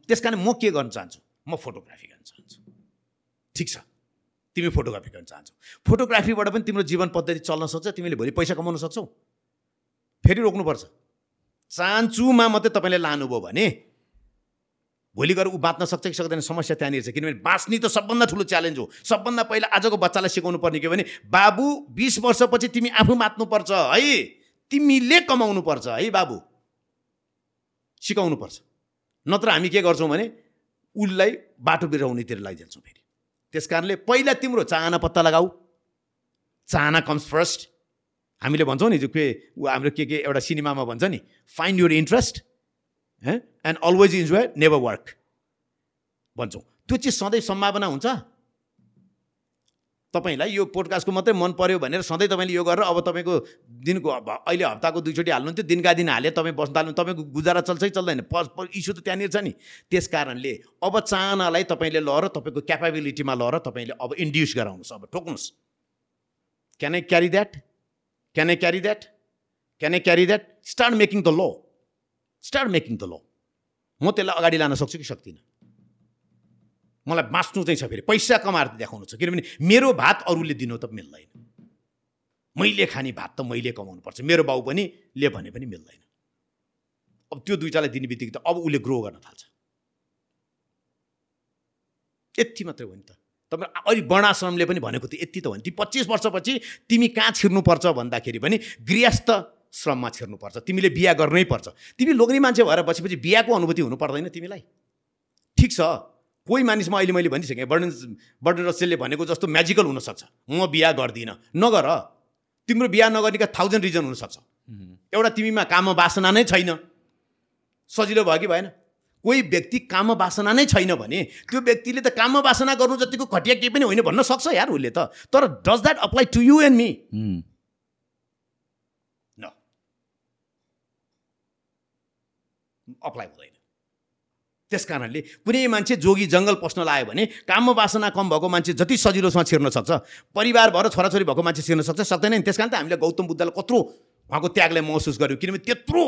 त्यस कारण म के गर्न चाहन्छु? म फोटोग्राफी गर्न चाहन्छु। ठिक छ। तिमी फोटोग्राफी गर्न चाहन्छौ। फोटोग्राफीबाट पनि तिम्रो जीवन पद्धति चल्न सक्छ तिमीले भोलि पैसा कमाउन सक्छौ। फेरि रोक्नुपर्छ। चाहन्चुमा मात्रै तपाईँले लानुभयो भने भोलि गएर ऊ बाँच्न सक्छ कि सक्दैन समस्या त्यहाँनिर छ। किनभने बाँच्ने त सबभन्दा ठुलो च्यालेन्ज हो। सबभन्दा पहिला आजको बच्चालाई सिकाउनु पर्ने के भने बाबु बिस वर्षपछि तिमी आफू बाँच्नुपर्छ है? तिमीले कमाउनु पर्छ है बाबु? सिकाउनु पर्छ नत्र हामी के गर्छौँ भने उसलाई बाटो बिराउनेतिर लैजान्छौँ फेरि। त्यस कारणले पहिला तिम्रो चाहना पत्ता लगाऊ। चाहना कम्स फर्स्ट हामीले भन्छौँ नि के हाम्रो के के एउटा सिनेमामा भन्छ नि find your interest and always enjoy never work भन्छौँ। त्यो चिज सधैँ सम्भावना हुन्छ। तपाईँलाई यो पोडकास्टको मात्रै मन पर्यो भनेर सधैँ तपाईँले यो गरेर अब तपाईँको दिनको अहिले हप्ताको दुईचोटि हाल्नुहुन्थ्यो दिनका दिन हाले तपाईँ बस्दा हाल्नु तपाईँको गुजारा चल्छै चल्दैन? प इस्यु त त्यहाँनिर छ नि। त्यस कारणले अब चाहनालाई तपाईँले लएर तपाईँको क्यापेबिलिटीमा लएर तपाईँले अब इन्ड्युस गराउनुहोस्। अब ठोक्नुहोस्। Can I carry that can I carry that can I carry that start making the law start making the law म त्यसलाई अगाडि लान सक्छु कि सक्दिनँ? मलाई बाँच्नु चाहिँ छ फेरि। पैसा कमाएर देखाउनु छ। किनभने मेरो भात अरूले दिनु त मिल्दैन। मैले खाने भात त मैले कमाउनु पर्छ। मेरो बाउ पनि ले भने पनि मिल्दैन। अब त्यो दुइटालाई दिने बित्तिकै त अब उसले ग्रो गर्न थाल्छ। यति मात्रै हो नि त। तपाईँ अहिले वर्णाश्रमले पनि भनेको थियो यति त हो नि। ती पच्चिस वर्षपछि तिमी कहाँ छिर्नुपर्छ भन्दाखेरि पनि गृहस्थ श्रममा छिर्नुपर्छ। तिमीले बिहा गर्नै पर्छ। तिमी लोग्ने मान्छे भएर बसेपछि बिहाको अनुभूति हुनु पर्दैन तिमीलाई। ठिक छ। कोही मानिसमा अहिले मैले भनिसकेँ बर्डन बर्डन रसेलले भनेको जस्तो म्याजिकल हुनसक्छ। म बिहा गर्दिनँ। नगर तिम्रो बिहा नगर्नेका थाउजन्ड रिजन हुनसक्छ। एउटा तिमीमा काम वासना नै छैन। सजिलो भयो कि भएन? कोही व्यक्ति काम वासना नै छैन भने त्यो व्यक्तिले त काम वासना गर्नु जतिको घटिया केही पनि होइन भन्न सक्छ यार उसले त। तर does that apply to you and me apply हुँदैन। त्यस कारणले कुनै मान्छे जोगी जङ्गल पस्न लाग्यो भने काम वासना कम भएको मान्छे जति सजिलोसँग छिर्न सक्छ परिवार भएर छोराछोरी भएको मान्छे छिर्न सक्छ सक्दैन नि। त्यस कारण त हामीले गौतम बुद्धलाई कत्रो उहाँको त्यागलाई महसुस गर्यौँ किनभने त्यत्रो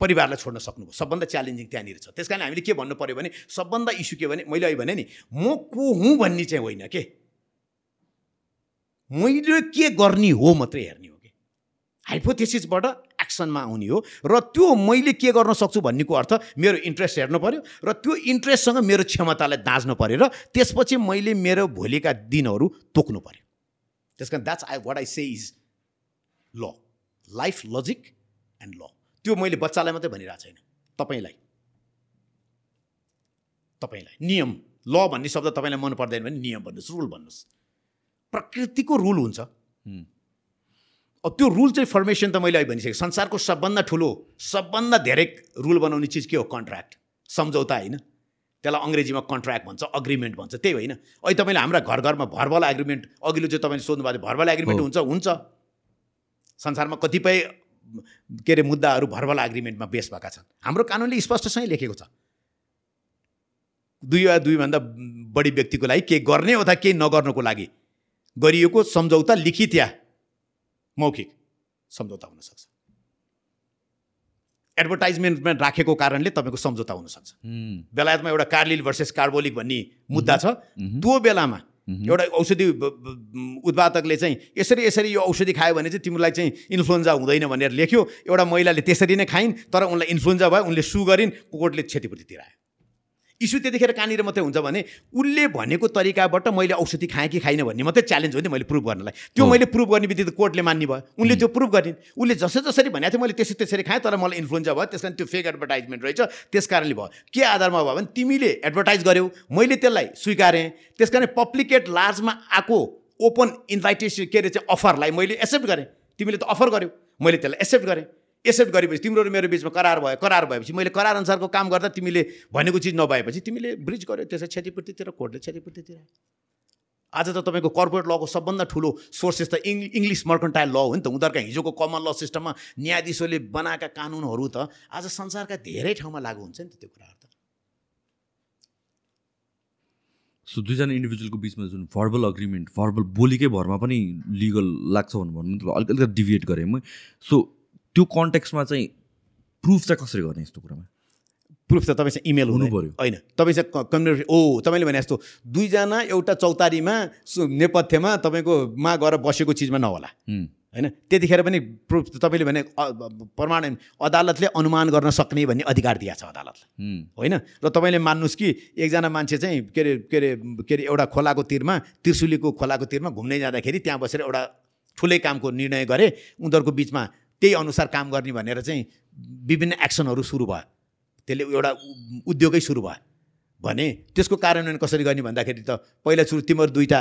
परिवारलाई छोड्न सक्नुभयो। सबभन्दा च्यालेन्जिङ त्यहाँनिर छ। त्यस कारण हामीले के भन्नु पऱ्यो भने सबभन्दा इस्यु के भने मैले अहिले भने नि म को हुँ भन्ने चाहिँ होइन के? मैले के गर्ने हो मात्रै हेर्ने हो कि? हाइपोथेसिसबाट एक्सनमा आउने हो र त्यो मैले के गर्न सक्छु भन्नेको अर्थ मेरो इन्ट्रेस्ट हेर्नु पऱ्यो र त्यो इन्ट्रेस्टसँग मेरो क्षमतालाई दाँच्नु पऱ्यो र त्यसपछि मैले मेरो भोलिका दिनहरू तोक्नु पऱ्यो त्यस कारण that's I what I say is law life logic and law त्यो मैले बच्चालाई मात्रै भनिरहेको छैन। तपाईँलाई। तपाईँलाई। नियम। ल भन्ने शब्द तपाईँलाई मन पर्दैन भने नियम भन्नुहोस् रुल भन्नुहोस्। प्रकृतिको रुल हुन्छ। अब त्यो रुल चाहिँ फर्मेसन त मैले अहिले भनिसकेँ संसारको सबभन्दा ठुलो सबभन्दा धेरै रुल बनाउने चिज के हो? कन्ट्र्याक्ट सम्झौता होइन। त्यसलाई अङ्ग्रेजीमा कन्ट्र्याक्ट भन्छ अग्रिमेन्ट भन्छ त्यही होइन। अहिले तपाईँले हाम्रा घर घरमा भर्बल एग्रिमेन्ट अघिल्लो चाहिँ तपाईँले सोध्नु भएको थियो भर्बल एग्रिमेन्ट। हुन्छ? हुन्छ। संसारमा कतिपय के अरे मुद्दाहरू भर्बल एग्रिमेन्टमा बेस भएका छन्। हाम्रो कानुनले स्पष्टसँगै लेखेको छ। दुई वा दुईभन्दा बढी व्यक्तिको लागि केही गर्ने अथवा केही नगर्नको लागि गरिएको सम्झौता लिखित या मौखिक सम्झौता हुनसक्छ। एडभर्टाइजमेन्टमा राखेको कारणले तपाईँको सम्झौता हुनसक्छ। बेलायतमा एउटा कार्लिल भर्सेस कार्बोलिक भन्ने मुद्दा छ। त्यो बेलामा एउटा औषधि उत्पादकले चाहिँ यसरी यसरी यो औषधि खायो भने चाहिँ तिमीलाई चाहिँ इन्फ्लुएन्जा हुँदैन भनेर लेख्यो। एउटा महिलाले त्यसरी नै खाइन् तर उनलाई इन्फ्लुएन्जा भयो उनले सु गरिन् कोर्टले क्षतिपूर्ति तिरायो। इस्यु त्यतिखेर कहाँनिर मात्रै हुन्छ भने उसले भनेको तरिकाबाट मैले औषधि खाएँ कि खाइनँ भन्ने मात्रै च्यालेन्ज हो नि मैले प्रुभ गर्नलाई। त्यो। मैले प्रुभ गर्ने बित्तिकै कोर्टले मान्ने भयो। उनले त्यो प्रुभ गरिन्। उसले जसै जसरी भनेको थियो मैले त्यसरी त्यसरी खाएँ तर मलाई इन्फ्लुएन्जा भयो त्यस कारण त्यो फेक एडभर्टाइजमेन्ट रहेछ त्यस कारणले भयो। के आधारमा भयो भने तिमीले एडभर्टाइज गर्यौ मैले त्यसलाई स्वीकारेँ। त्यस कारण पब्लिकेट लार्जमा आएको ओपन इन्भाइटेसन के अरे चाहिँ अफरलाई मैले एक्सेप्ट गरेँ। तिमीले त अफर गर्यौ मैले त्यसलाई एक्सेप्ट गरेँ। एक्सेप्ट गरेपछि तिम्रो र मेरो बिचमा करार भयो करार भएपछि मैले करार अनुसारको काम गर्दा तिमीले भनेको चिज नभएपछि तिमीले ब्रिज गर्यो त्यसै क्षतिपूर्तितिर कोर्टले क्षतिपूर्तितिर। आज त तपाईँको कर्पोरेट लको सबभन्दा ठुलो सोर्सेस त इङ इङ्ग्लिस मर्कन्टाइल ल हो नि त उनीहरूका हिजोको कमन ल सिस्टममा न्यायाधीशहरूले बनाएका कानुनहरू त आज संसारका धेरै ठाउँमा लागु हुन्छ नि त त्यो कुराहरू त। सो दुईजना इन्डिभिजुअलको बिचमा जुन भर्बल अग्रिमेन्ट भर्बल बोलीकै भरमा पनि लिगल लाग्छ भन्नु भन्नु अलिक अलिकति डिभिएट गरेँ म। सो त्यो कन्टेक्समा चाहिँ प्रुफ चाहिँ कसरी गर्ने यस्तो कुरामा? प्रुफ त तपाईँसँग इमेल हुनु। पर्यो। होइन। तपाईँ चाहिँ कम्युनिटी ओ तपाईँले भने जस्तो दुईजना एउटा चौतारीमा सु- नेपथ्यमा तपाईँको मा गएर बसेको चिजमा नहोला। होइन? त्यतिखेर पनि प्रुफ तपाईँले भने प्रमाण अदालतले अनुमान गर्न सक्ने भन्ने अधिकार दिएको छ अदालतलाई होइन? र तपाईँले मान्नुहोस् कि एकजना मान्छे चाहिँ के अरे के अरे के अरे एउटा खोलाको तिरमा त्रिशुलीको खोलाको तिरमा घुम्दै जाँदाखेरि त्यहाँ बसेर एउटा ठुलै कामको निर्णय गरे उनीहरूको बिचमा त्यही अनुसार काम गर्ने भनेर चाहिँ विभिन्न एक्सनहरू सुरु भयो। त्यसले एउटा उद्योगै सुरु भयो। भने त्यसको कार्यान्वयन कसरी गर्ने भन्दाखेरि त पहिला सुरु तिमीहरू दुईवटा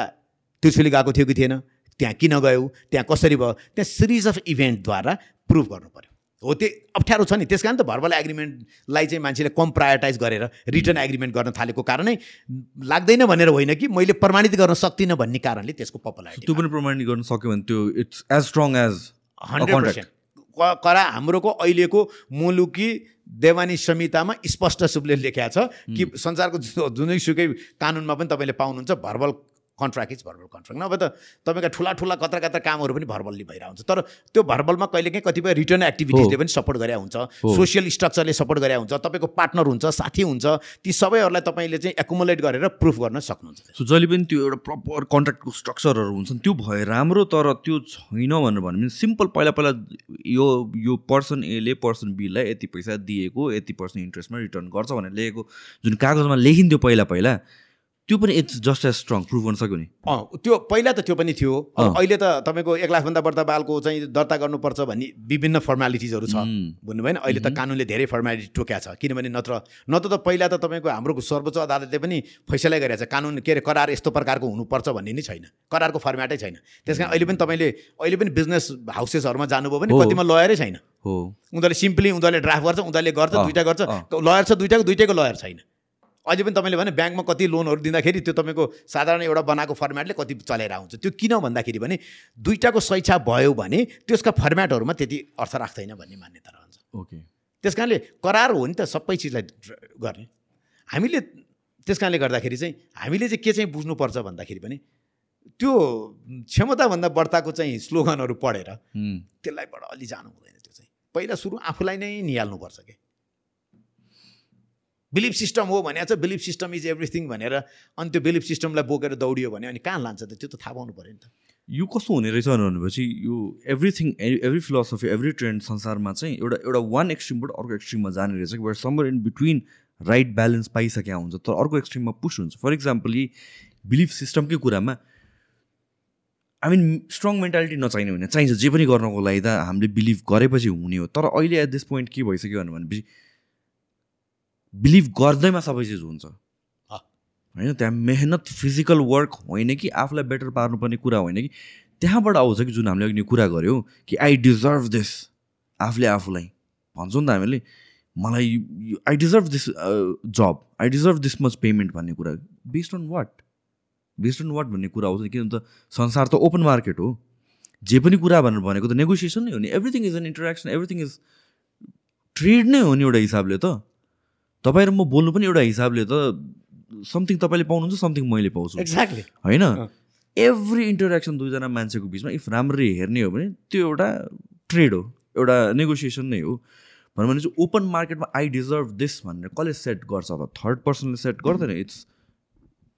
त्रिशुली गएको थियो कि थिएन? त्यहाँ किन गयौ? त्यहाँ कसरी भयो? त्यहाँ सिरिज अफ इभेन्टद्वारा प्रुभ गर्नु पऱ्यो हो त्यो अप्ठ्यारो छ नि। त्यस कारण त भर्बल एग्रिमेन्टलाई चाहिँ मान्छेले कम प्रायोरिटाइज गरेर रिटर्न एग्रिमेन्ट गर्न थालेको कारणै लाग्दैन भनेर होइन कि मैले प्रमाणित गर्न सक्दिनँ भन्ने कारणले त्यसको So त्यो पनि प्रमाणित गर्न सक्यो भने त्यो it's as strong as hundred. Percent. करा हाम्रोको अहिलेको मुलुकी देवानी संहितामा स्पष्ट रूपले लेखेको छ कि संसारको जुनैसुकै कानुनमा पनि तपाईँले पाउनुहुन्छ verbal contract is verbal contract नभए त तपाईँका ठुला ठुला कत्र कत्र कामहरू पनि भर्बलली भइरहेको हुन्छ। तर त्यो भर्बलमा कहिलेकाहीँ कतिपय रिटर्न एक्टिभिटिजले। पनि सपोर्ट गरे हुन्छ। सोसियल स्ट्रक्चरले सपोर्ट गरे हुन्छ। तपाईँको पार्टनर हुन्छ साथी हुन्छ ती सबैहरूलाई तपाईँले चाहिँ एकुमुलेट गरेर प्रुफ गर्न सक्नुहुन्छ। सो जहिले पनि त्यो एउटा प्रपर कन्ट्र्याक्टको स्ट्रक्चरहरू हुन्छन् त्यो भए राम्रो तर त्यो छैन भनेर भन्यो। भने सिम्पल पहिला पहिला यो यो पर्सन एले पर्सन बीलाई यति पैसा दिएको यति पर्सेन्ट इन्ट्रेस्टमा रिटर्न गर्छ भनेर लेखेको। जुन कागजमा लेखिन्थ्यो पहिला पहिला त्यो पनि it's just as strong prove गर्न सक्यो नि। अँ त्यो पहिला त त्यो पनि थियो। अहिले त तपाईँको एक लाखभन्दा बढ्ता बालको चाहिँ दर्ता गर्नुपर्छ भन्ने विभिन्न फर्मालिटिजहरू छ। उम्, बुझ्नुभयो नि? अहिले त कानुनले धेरै फर्मालिटी टोक्या छ किनभने नत्र नत्र त पहिला त तपाईँको हाम्रो सर्वोच्च अदालतले पनि फैसला गरेको छ कानुन के अरे करार यस्तो प्रकारको हुनुपर्छ भन्ने नै छैन। करारको फर्मेटै छैन। त्यस कारण अहिले पनि तपाईँले अहिले पनि बिजनेस हाउसेसहरूमा जानुभयो भने। कतिमा लयरै छैन। हो। उनीहरूले सिम्पली उनीहरूले ड्राफ्ट गर्छ उनीहरूले गर्छ दुइटा गर्छ। लयर छ दुइटाको दुइटैको लयर छैन। अहिले पनि तपाईँले भने ब्याङ्कमा कति लोनहरू दिँदाखेरि त्यो तपाईँको साधारण एउटा बनाएको फर्मेटले कति चलेर आउँछ। त्यो किन भन्दाखेरि भने दुइटाको शैक्षा भयो भने त्यसका फर्मेटहरूमा त्यति अर्थ राख्दैन भन्ने मान्यता रहन्छ। ओके। त्यस कारणले करार हो नि त सबै चिजलाई गर्ने। हामीले त्यस कारणले गर्दाखेरि चाहिँ हामीले चाहिँ के चाहिँ बुझ्नुपर्छ भन्दाखेरि पनि त्यो क्षमताभन्दा बढ्ताको चाहिँ स्लोगनहरू पढेर त्यसलाई बडा अलि जानु हुँदैन त्यो चाहिँ। पहिला सुरु आफूलाई नै निहाल्नुपर्छ कि? बिलिफ सिस्टम हो भने चाहिँ बिलिफ सिस्टम इज एभ्रिथिङ भनेर अनि त्यो बिलिफ सिस्टमलाई बोकेर दौडियो भने अनि कहाँ लान्छ त? त्यो त थाहा पाउनु पऱ्यो नि त। यो कस्तो हुने रहेछ भनेपछि यो everything every philosophy every trend संसारमा चाहिँ एउटा एउटा वान एक्सट्रिमबाट अर्को एक्सट्रिममा जाने रहेछ कि somewhere in between right balance पाइसकेका हुन्छ तर अर्को एक्सट्रिममा पुस हुन्छ। फर इक्जाम्पल यी बिलिफ सिस्टमकै कुरामा आई मिन स्ट्रङ मेन्टालिटी नचाहिने होइन चाहिन्छ जे पनि गर्नको लागि त हामीले बिलिभ गरेपछि हुने हो। तर अहिले एट दिस पोइन्ट के भइसक्यो भनेपछि बिलिभ गर्दैमा सबै चिज हुन्छ। होइन त्यहाँ मेहनत फिजिकल वर्क होइन कि आफूलाई बेटर पार्नुपर्ने कुरा होइन कि त्यहाँबाट आउँछ कि जुन हामीले अघि कुरा गऱ्यौँ कि आई डिजर्भ दिस आफूले आफूलाई। भन्छौँ नि त हामीले मलाई I deserve this job I deserve this much payment भन्ने कुरा। Based on what based on what भन्ने कुरा आउँछ। नि किनभने त संसार त ओपन मार्केट हो। जे पनि कुरा भनेर भनेको त नेगोसिएसन नै हो नि। Everything is an interaction everything is trade नै हो नि एउटा हिसाबले त। तपाईँ र म बोल्नु पनि एउटा हिसाबले त समथिङ तपाईँले पाउनुहुन्छ समथिङ मैले पाउँछु। एक्ज्याक्टली होइन। एभ्री इन्टरेक्सन दुईजना मान्छेको बिचमा इफ राम्ररी हेर्ने हो भने त्यो एउटा ट्रेड हो एउटा नेगोसिएसन नै हो। भनौँ भने चाहिँ ओपन मार्केटमा आई डिजर्भ दिस भनेर कसले सेट गर्छ त? थर्ड पर्सनले सेट गर्दैन। इट्स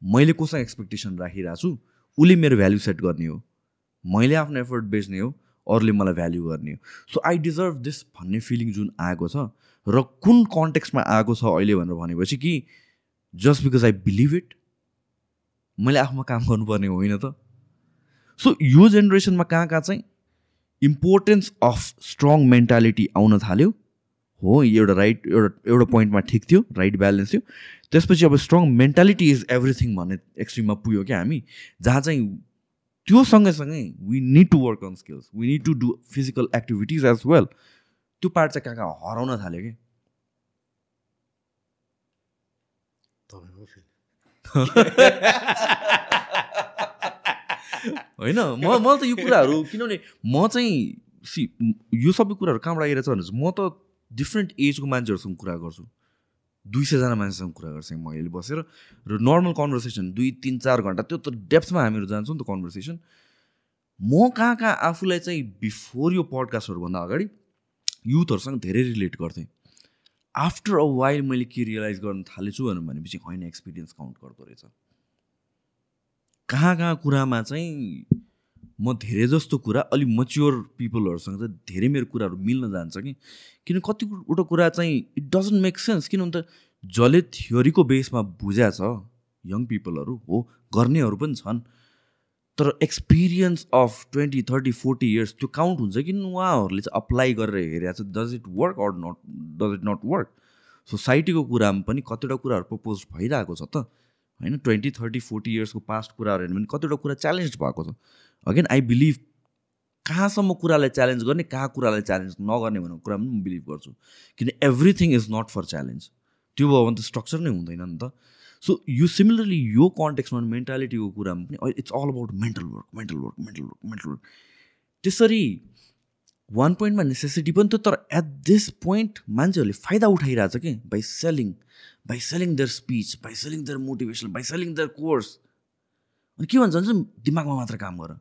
मैले कोसँग एक्सपेक्टेसन राखिरहेको छु उसले मेरो भ्याल्यु सेट गर्ने हो। मैले आफ्नो एफर्ट बेच्ने हो अरूले मलाई भ्याल्यु गर्ने हो। सो आई डिजर्भ दिस भन्ने फिलिङ जुन आएको छ र कुन कन्टेक्स्टमा आएको छ अहिले भनेर भनेपछि कि just because I believe it मैले आफूमा काम गर्नुपर्ने होइन त। सो यो जेनेरेसनमा कहाँ कहाँ चाहिँ इम्पोर्टेन्स अफ स्ट्रङ मेन्टालिटी आउन थाल्यो? हो एउटा राइट एउटा एउटा पोइन्टमा ठिक थियो राइट ब्यालेन्स थियो। त्यसपछि अब स्ट्रङ मेन्टालिटी इज एभ्रिथिङ भन्ने एक्सट्रिममा पुग्यो क्या हामी। जहाँ चाहिँ त्यो सँगैसँगै we need to work on skills we need to do physical activities as well त्यो पार्ट चाहिँ कहाँ कहाँ हराउन थाल्यो कि? होइन म म त यो कुराहरू किनभने म चाहिँ सी यो सबै कुराहरू कहाँबाट आइरहेछ भने म त डिफ्रेन्ट एजको मान्छेहरूसँग कुरा गर्छु। दुई सयजना मान्छेसँग कुरा गर्छु म अहिले बसेर। र नर्मल कन्भर्सेसन दुई तिन चार घन्टा त्यो त डेप्थमा हामीहरू जान्छौँ नि त कन्भर्सेसन म कहाँ कहाँ आफूलाई चाहिँ बिफोर यो पडकास्टहरूभन्दा अगाडि युथहरूसँग धेरै रिलेट गर्थेँ। आफ्टर अ वाइल मैले के रियलाइज गर्न थालेछु भनेपछि होइन एक्सपिरियन्स काउन्ट गर्दो रहेछ। कहाँ कहाँ कुरामा चाहिँ म धेरै जस्तो कुरा अलिक मच्योर पिपलहरूसँग चाहिँ धेरै मेरो कुराहरू मिल्न जान्छ कि? किन कतिवटा कुरा चाहिँ इट डजन्ट मेक सेन्स किन त जसले थ्योरीको बेसमा बुझा छ यङ पिपलहरू हो गर्नेहरू पनि छन्। तर experience of twenty thirty forty years त्यो काउन्ट हुन्छ कि उहाँहरूले चाहिँ अप्लाई गरेर हेरेको छ does it work or not does it not work सोसाइटीको कुरामा पनि कतिवटा कुराहरू प्रपोज भइरहेको छ त। होइन ट्वेन्टी थर्टी फोर्टी इयर्सको पास्ट कुराहरू हेर्नु भने कतिवटा कुरा च्यालेन्ज भएको छ। अगेन आई बिलिभ कहाँसम्म कुरालाई च्यालेन्ज गर्ने कहाँ कुरालाई च्यालेन्ज नगर्ने भनेको कुरा पनि म बिलिभ गर्छु। किन everything is not for challenge त्यो भयो भने त स्ट्रक्चर नै हुँदैन नि त। सो यो सिमिलरली यो कन्टेक्समा मेन्टालिटीको कुरामा पनि it's all about mental work mental work mental work mental work त्यसरी वान पोइन्टमा नेसेसिटी पनि थियो तर एट दिस पोइन्ट मान्छेहरूले फाइदा उठाइरहेछ कि? By selling by selling their speech by selling their motivation by selling their course अनि के भन्छ भने दिमागमा मात्र काम गर।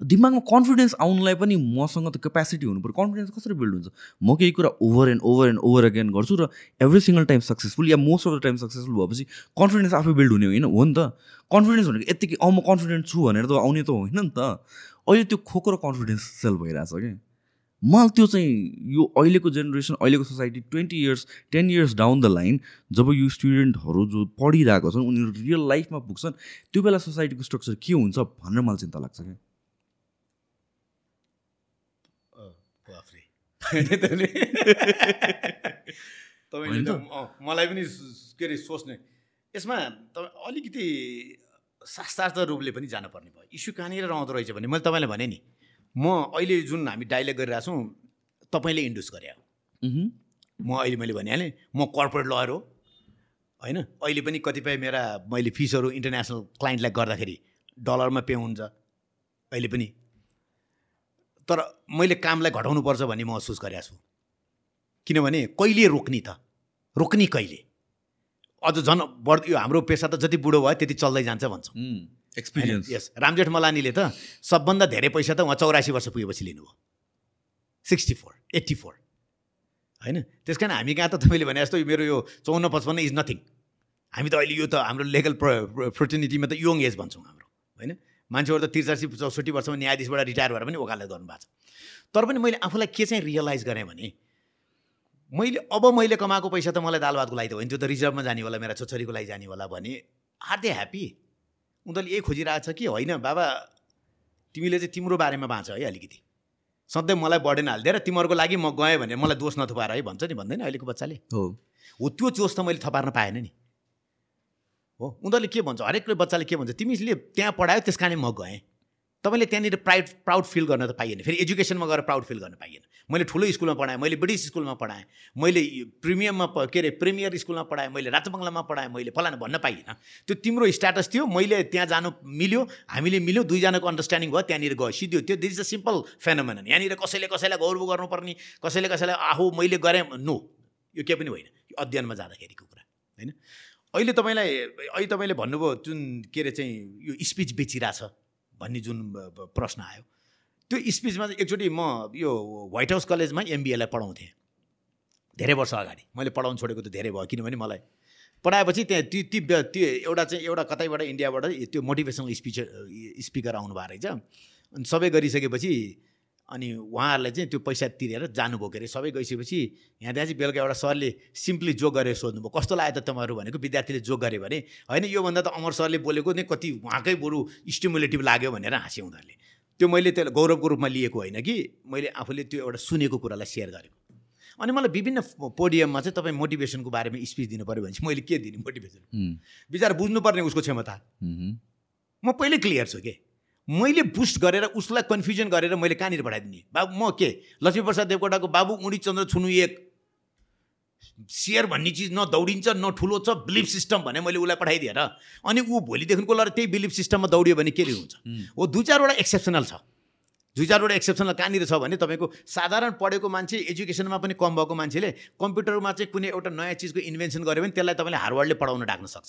दिमागमा कन्फिडेन्स आउनुलाई पनि मसँग त क्यापेसिटी हुनु पऱ्यो कन्फिडेन्स कसरी बिल्ड हुन्छ? म केही कुरा over and over and over again गर्छु र every single time successful yeah most of the time successful भएपछि कन्फिडेन्स आफै बिल्ड हुने होइन? हो नि त। कन्फिडेन्स भनेको यत्तिकै अँ म कन्फिडेन्ट छु भनेर त आउने त होइन नि त। अहिले त्यो खोको र कन्फिडेन्स सेल भइरहेछ कि? मलाई त्यो चाहिँ यो अहिलेको जेनेरेसन अहिलेको society twenty years ten years down the line जब यो स्टुडेन्टहरू जो पढिरहेको छन् उनीहरू रियल लाइफमा पुग्छन् त्यो बेला सोसाइटीको स्ट्रक्चर के हुन्छ भनेर मलाई चिन्ता लाग्छ क्या बाफ्रे तपाईँले होइन त त? अँ, मलाई पनि के अरे सोच्ने। यसमा तपाईँ अलिकति शास्त्रार्थ रूपले पनि जानुपर्ने भयो। इस्यु कहाँनिर रहँदो रहेछ भने मैले तपाईँलाई भने नि। म अहिले जुन हामी डाइलेक्ट गरिरहेको छौँ तपाईँले इन्ड्युस गरे हो। म अहिले मैले भनिहालेँ म कर्पोरेट लयर हो। होइन? अहिले पनि कतिपय मेरा मैले फिसहरू इन्टरनेसनल क्लाइन्टलाई गर्दाखेरि डलरमा पे हुन्छ। अहिले पनि तर मैले कामलाई घटाउनुपर्छ भन्ने महसुस गरेको छु। किनभने कहिले रोक्ने त? रोक्ने कहिले? अझ झन् बढ यो हाम्रो पेसा त जति बुढो भयो त्यति चल्दै जान्छ भन्छौँ। एक्सपिरियन्स यस रामजेठ मलानीले त सबभन्दा धेरै पैसा त उहाँ चौरासी वर्ष पुगेपछि लिनुभयो। Sixty four eighty four. होइन? त्यस कारण हामी कहाँ त तपाईँले भने जस्तो मेरो यो चौन्न पचपन्न इज नथिङ हामी त अहिले यो त हाम्रो लेगल फ्रोटिनिटीमा त यङ एज भन्छौँ हाम्रो। होइन? मान्छेहरू त त्रिचासी चौसठी वर्षमा न्यायाधीशबाट रिटायर भएर पनि वकालत गर्नुभएको छ। तर पनि मैले आफूलाई के चाहिँ रियलाइज गरेँ भने मैले अब मैले कमाएको पैसा त मलाई दाल भातको लागि त होइन त्यो त रिजर्भमा जाने होला मेरा छोरीको लागि जाने होला भने आर दे ह्याप्पी उनीहरूले यही खोजिरहेको छ कि होइन बाबा तिमीले चाहिँ तिम्रो बारेमा बाँच है अलिकति। सधैँ मलाई बर्डन हालिदिएर तिमीहरूको लागि म गएँ भने मलाई दोष नथुपाएर है भन्छ नि भन्दैन अहिलेको बच्चाले? हो। हो त्यो जोस त मैले थपार्न पाएन नि। हो? उनीहरूले के भन्छ? हरेक बच्चाले के भन्छ? तिमीले त्यहाँ पढायो त्यस कारण म गएँ। तपाईँले त्यहाँनिर प्राइड प्राउड फिल गर्न त पाइएन। फेरि एजुकेसनमा गएर प्राउड फिल गर्न पाइएन। मैले ठुलो स्कुलमा पढाएँ मैले ब्रिटिस स्कुलमा पढाएँ मैले प्रिमियममा के अरे प्रिमियर स्कुलमा पढाएँ मैले राजबङ्गलामा पढाएँ मैले फलाना भन्न पाइएन। त्यो तिम्रो स्ट्याटस थियो मैले त्यहाँ जानु मिल्यो हामीले मिल्यो दुईजनाको अन्डरस्ट्यान्डिङ भयो त्यहाँनिर गयो। सिद्धो त्यो this is a simple phenomenon यहाँनिर कसैले कसैलाई गौरव गर्नुपर्ने कसैले कसैलाई आहो मैले गरेँ नो। यो केही पनि होइन। अध्ययनमा जाँदाखेरिको कुरा होइन? अहिले तपाईँलाई अहिले तपाईँले भन्नुभयो जुन के अरे चाहिँ यो स्पिच बेचिरहेछ भन्ने जुन प्रश्न आयो। त्यो स्पिचमा चाहिँ एकचोटि म यो व्हाइट हाउस कलेजमा एमबिएलाई पढाउँथेँ। धेरै वर्ष अगाडि। मैले पढाउनु छोडेको त धेरै भयो किनभने मलाई पढाएपछि त्यहाँ ती ती त्यो एउटा चाहिँ एउटा कतैबाट इन्डियाबाट त्यो मोटिभेसनल स्पिच स्पिकर आउनु भएको रहेछ। अनि सबै गरिसकेपछि अनि उहाँहरूलाई चाहिँ त्यो पैसा तिरेर जानुभयो के अरे? सबै गइसकेपछि यहाँ त्यहाँ चाहिँ बेलुका एउटा सरले सिम्पली जोक गरेर सोध्नुभयो कस्तो लाग्यो त तपाईँहरू? भनेको विद्यार्थीले जोक गरे भने होइन योभन्दा त अमर सरले बोलेको नै कति उहाँकै बरु स्टिमुलेटिभ लाग्यो भनेर हाँसे उनीहरूले। त्यो मैले त्यसलाई गौरवको रूपमा लिएको होइन कि मैले आफूले त्यो एउटा सुनेको कुरालाई सेयर गरेको। अनि मलाई विभिन्न पोडियममा चाहिँ तपाईँ मोटिभेसनको बारेमा स्पिच दिनु पऱ्यो भने चाहिँ मैले के दिने मोटिभेसन? बिचरा बुझ्नुपर्ने उसको क्षमता। म पहिल्यै क्लियर छु के? मैले बुस्ट गरेर उसलाई कन्फ्युजन गरेर मैले कहाँनिर पठाइदिने? बाबु म के? लक्ष्मीप्रसाद देवकोटाको बाबु उडी चन्द्र छुनु एक। सेयर भन्ने चिज न दौडिन्छ न ठुलो छ बिलिफ सिस्टम भने मैले उसलाई पठाइदिएर अनि ऊ भोलिदेखिको लर त्यही बिलिफ सिस्टममा दौडियो भने के हुन्छ? हो। दुई चारवटा एक्सेप्सनल छ। दुई चारवटा एक्सेप्सनल कहाँनिर छ भने तपाईँको साधारण पढेको मान्छे एजुकेसनमा पनि कम भएको मान्छेले कम्प्युटरमा चाहिँ कुनै एउटा नयाँ चिजको इन्भेन्सन गर्यो भने त्यसलाई तपाईँले हार्वर्डले पढाउन डाक्न सक्छ।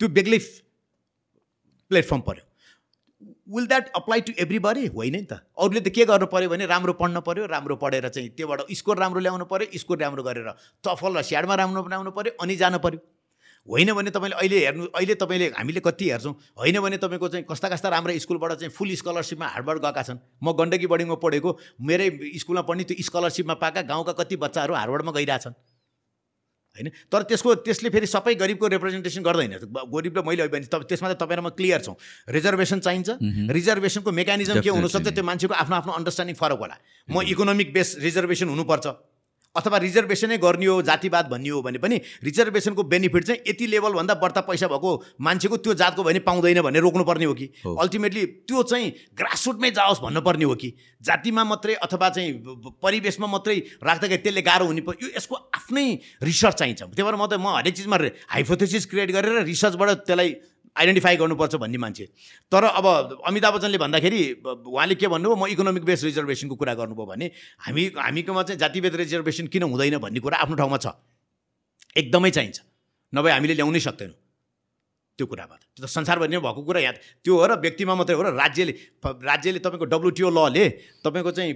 त्यो बेग्लै प्लेटफर्म पऱ्यो will that apply to everybody होइन नि त। अरूले त के गर्नु पऱ्यो भने राम्रो पढ्न पऱ्यो राम्रो पढेर चाहिँ त्योबाट स्कोर राम्रो ल्याउनु पऱ्यो स्कोर राम्रो गरेर टफल र स्याडमा राम्रो बनाउनु पऱ्यो अनि जानु पऱ्यो होइन भने तपाईँले अहिले हेर्नु अहिले तपाईँले हामीले कति हेर्छौँ होइन भने तपाईँको चाहिँ कस्ता कस्ता राम्रो स्कुलबाट चाहिँ फुल स्कलरसिपमा हार्डवर्ड गएका छन्। म गण्डकी बर्डिङमा पढेको मेरै स्कुलमा पढ्ने त्यो स्कलरसिपमा पाएका गाउँका कति बच्चाहरू हार्डवर्डमा गइरहेछन्। होइन? तर त्यसको त्यसले फेरि सबै गरिबको रिप्रेजेन्टेसन गर्दैन। गरिब र मैले अहिले भने त्यसमा त तपाईँ र म क्लियर छौँ। रिजर्भेसन चाहिन्छ। रिजर्भेसनको मेकानिजम के हुनसक्छ. त्यो मान्छेको आफ्नो आफ्नो अन्डरस्ट्यान्डिङ फरक होला। म इकोनोमिक बेस रिजर्भेसन हुनुपर्छ। अथवा रिजर्भेसनै गर्ने हो जातिवाद भन्ने हो भने पनि रिजर्भेसनको बेनिफिट चाहिँ यति लेभलभन्दा बढ्ता पैसा भएको मान्छेको त्यो जातको भने पाउँदैन भन्ने रोक्नुपर्ने हो कि। अल्टिमेटली त्यो चाहिँ ग्रासरुटमै जाओस् भन्नुपर्ने हो कि? जातिमा मात्रै अथवा चाहिँ परिवेशमा मात्रै राख्दाखेरि त्यसले गाह्रो हुने यो यसको आफ्नै रिसर्च चाहिन्छ। त्यही भएर म त म हरेक चिजमा हाइपोथेसिस क्रिएट गरेर रिसर्चबाट त्यसलाई आइडेन्टिफाई गर्नुपर्छ भन्ने मान्छे। तर अब अमिताभ बच्चनले भन्दाखेरि उहाँले के भन्नुभयो? म इकोनोमिक बेस रिजर्भेसनको कुरा गर्नुभयो भने हामी हामीकोमा चाहिँ जातिभेद रिजर्भेसन किन हुँदैन भन्ने कुरा आफ्नो ठाउँमा छ। एकदमै चाहिन्छ। नभए हामीले ल्याउनै सक्दैनौँ। त्यो कुरामा त्यो त संसारभरि नै भएको कुरा यहाँ त्यो हो र व्यक्तिमा मात्रै हो र राज्यले राज्यले तपाईँको डब्लुटिओ लले तपाईँको चाहिँ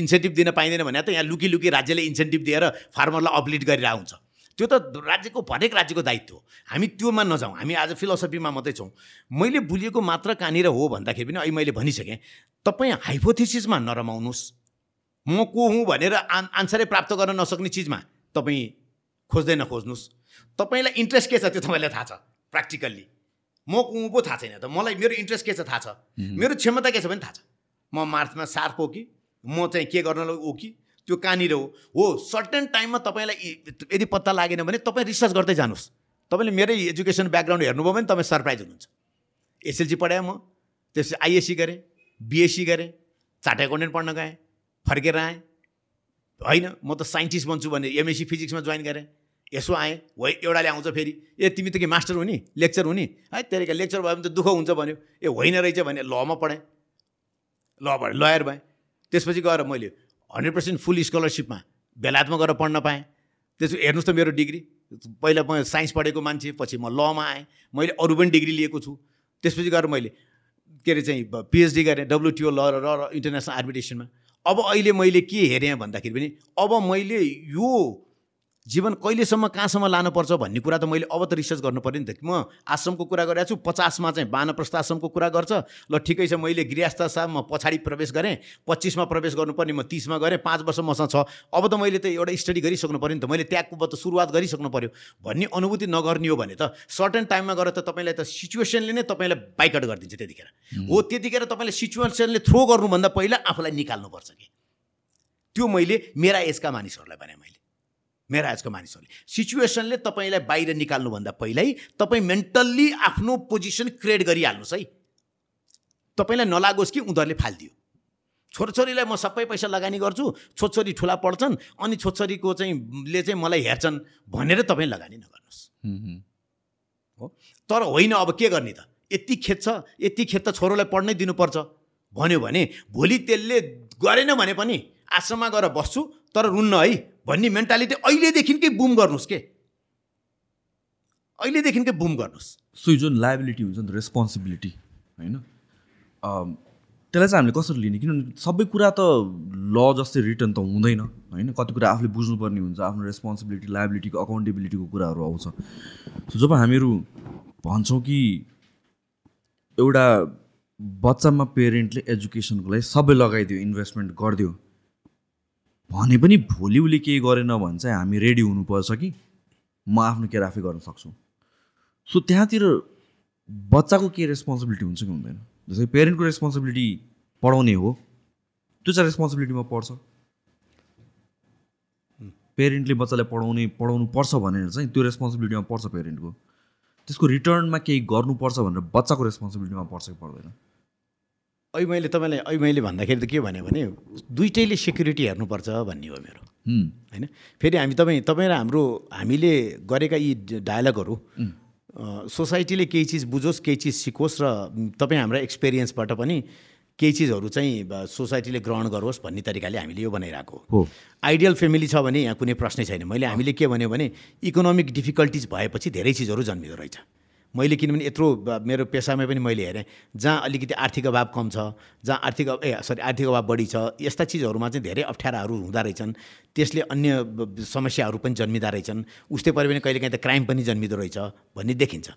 इन्सेन्टिभ दिन पाइँदैन भने त यहाँ लुकी लुकी राज्यले इन्सेन्टिभ दिएर फार्मरलाई अपलिट गरिरहेको हुन्छ। त्यो त राज्यको हरेक राज्यको दायित्व हो। हामी त्योमा नजाउँ। हामी आज फिलोसफीमा मात्रै छौँ। मैले बुझेको मात्र कहाँनिर हो भन्दाखेरि पनि अहिले मैले भनिसकेँ तपाईँ हाइपोथेसिसमा नरमाउनुहोस्। म को हुँ भनेर आन आन्सरै प्राप्त गर्न नसक्ने चिजमा तपाईँ खोज्दै नखोज्नुहोस्। तपाईँलाई इन्ट्रेस्ट के छ त्यो तपाईँलाई थाहा छ प्र्याक्टिकल्ली। म को पो थाहा छैन त। मलाई मेरो इन्ट्रेस्ट के छ थाहा छ। मेरो क्षमता के छ पनि थाहा छ। म मार्चमा सार्प हो कि? म चाहिँ के गर्न हो कि? त्यो कहाँनिर हो? हो सर्टेन टाइममा तपाईँलाई यदि पत्ता लागेन भने तपाईँ रिसर्च गर्दै जानुहोस्। तपाईँले मेरै एजुकेसन ब्याकग्राउन्ड हेर्नुभयो भने तपाईँ सरप्राइज हुनुहुन्छ। एसएलसी पढाएँ म त्यसपछि आइएससी गरेँ बिएससी गरेँ चार्ट एकाउन्टेन्ट पढ्न गएँ फर्केर आएँ। होइन म त साइन्टिस्ट बन्छु भने एमएससी फिजिक्समा जोइन गरेँ। यसो आएँ हो एउटाले आउँछ फेरि। ए तिमी त के मास्टर हुने? लेक्चर हुने? है तेरिका लेक्चर भयो भने त दुःख हुन्छ भन्यो। ए होइन रहेछ भने लमा पढेँ ल पढेँ लयर भएँ। त्यसपछि गएर मैले हन्ड्रेड पर्सेन्ट फुल स्कलरसिपमा बेलायतमा गएर पढ्न पाएँ। त्यसो हेर्नुहोस् त मेरो डिग्री। पहिला म साइन्स पढेको मान्छे पछि म लमा आएँ। मैले अरू पनि डिग्री लिएको छु। त्यसपछि गएर मैले के अरे चाहिँ पिएचडी गरेँ डब्लुटिओ ल र इन्टरनेसनल आर्बिट्रेसनमा। अब अहिले मैले के हेरेँ भन्दाखेरि पनि अब मैले यो जीवन कहिलेसम्म कहाँसम्म लानुपर्छ भन्ने कुरा त मैले अब त रिसर्च गर्नु पऱ्यो नि त। म आश्रमको कुरा गरेको छु पचासमा चाहिँ वानप्रस्थ आश्रमको कुरा गर्छ। ल ठिकै छ मैले गृहस्थ म पछाडि प्रवेश गरेँ पच्चिसमा प्रवेश गर्नुपर्ने म तिसमा गरेँ पाँच वर्ष मसँग छ। अब त मैले त एउटा स्टडी गरिसक्नु पऱ्यो नि त। मैले त्यागको त सुरुवात गरिसक्नु पऱ्यो भन्ने अनुभूति नगर्ने हो भने त सर्टेन टाइममा गएर त तपाईँलाई त सिचुएसनले नै तपाईँलाई बाइकआउट गरिदिन्छ त्यतिखेर। हो। त्यतिखेर तपाईँले सिचुएसनले थ्रो गर्नुभन्दा पहिला आफूलाई निकाल्नुपर्छ कि? त्यो मैले मेरा एजका मानिसहरूलाई भने मैले। मेरा एजका मानिसहरूले। सिचुएसनले तपाईँलाई बाहिर निकाल्नुभन्दा पहिल्यै तपाईँ मेन्टल्ली आफ्नो पोजिसन क्रिएट गरिहाल्नुहोस् है। तपाईँलाई नलागोस् कि उनीहरूले फालिदियो। छोरछोरीलाई म सबै पैसा लगानी गर्छु छोरछोरी ठुला पढ्छन् अनि छोरछोरीको चाहिँ ले चाहिँ मलाई हेर्छन् भनेर तपाईँ लगानी नगर्नुहोस्। हो? तर होइन अब के गर्ने त? यति खेत छ यति खेत त छोरोलाई पढ्नै दिनुपर्छ। भन्यो भने भोलि त्यसले गरेन भने पनि आश्रममा गएर बस्छु तर रुन्न है। भन्ने मेन्टालिटी अहिलेदेखिकै बुम गर्नुहोस् के? अहिलेदेखिकै बुम गर्नुहोस् सो यो जुन लाइबिलिटी हुन्छ नि त रेस्पोन्सिबिलिटी होइन त्यसलाई चाहिँ हामीले कसरी लिने? किनभने सबै कुरा त ल जस्तै रिटर्न त हुँदैन होइन? कति कुरा आफूले बुझ्नुपर्ने हुन्छ आफ्नो रेस्पोन्सिबिलिटी लाइबिलिटीको अकाउन्टेबिलिटीको कुराहरू आउँछ। सो जब हामीहरू भन्छौँ कि एउटा बच्चामा पेरेन्टले एजुकेसनको लागि सबै लगाइदियो इन्भेस्टमेन्ट गरिदियो भने पनि भोलि उसले केही गरेन भने चाहिँ हामी रेडी हुनुपर्छ कि म आफ्नो केयर आफै गर्न सक्छु। सो त्यहाँतिर बच्चाको के रेस्पोन्सिबिलिटी हुन्छ कि हुँदैन? जस्तै पेरेन्टको रेस्पोन्सिबिलिटी पढाउने हो त्यो चाहिँ रेस्पोन्सिबिलिटीमा पर्छ। पेरेन्टले बच्चालाई पढाउने पढाउनु पर्छ भनेर चाहिँ त्यो रेस्पोन्सिबिलिटीमा पर्छ पेरेन्टको त्यसको रिटर्नमा केही गर्नुपर्छ भनेर बच्चाको रेस्पोन्सिबिलिटीमा पर्छ कि पर्दैन? अहिले मैले तपाईँलाई अहिले मैले भन्दाखेरि त के भने भने दुइटैले सेक्युरिटी हेर्नुपर्छ भन्ने हो मेरो। होइन? फेरि हामी तपाईँ तपाईँ र हाम्रो हामीले गरेका यी डायलगहरू सोसाइटीले केही चिज बुझोस् केही चिज सिकोस् र तपाईँ हाम्रा एक्सपिरियन्सबाट पनि केही चिजहरू चाहिँ सोसाइटीले ग्रहण गरोस् भन्ने तरिकाले हामीले यो बनाइरहेको हो। आइडियल फ्यामिली छ भने यहाँ कुनै प्रश्नै छैन। मैले हामीले के भन्यो भने इकोनोमिक डिफिकल्टिज भएपछि धेरै चिजहरू जन्मिँदो रहेछ। मैले किनभने यत्रो मेरो पेसामा पनि मैले हेरेँ जहाँ अलिकति आर्थिक अभाव कम छ जहाँ आर्थिक ए सरी आर्थिक अभाव बढी छ यस्ता चिजहरूमा चाहिँ धेरै अप्ठ्याराहरू हुँदो रहेछन्। त्यसले अन्य समस्याहरू पनि जन्मिँदा रहेछन्। उस्तै पऱ्यो भने कहिलेकाहीँ त क्राइम पनि जन्मिँदो रहेछ भन्ने देखिन्छ।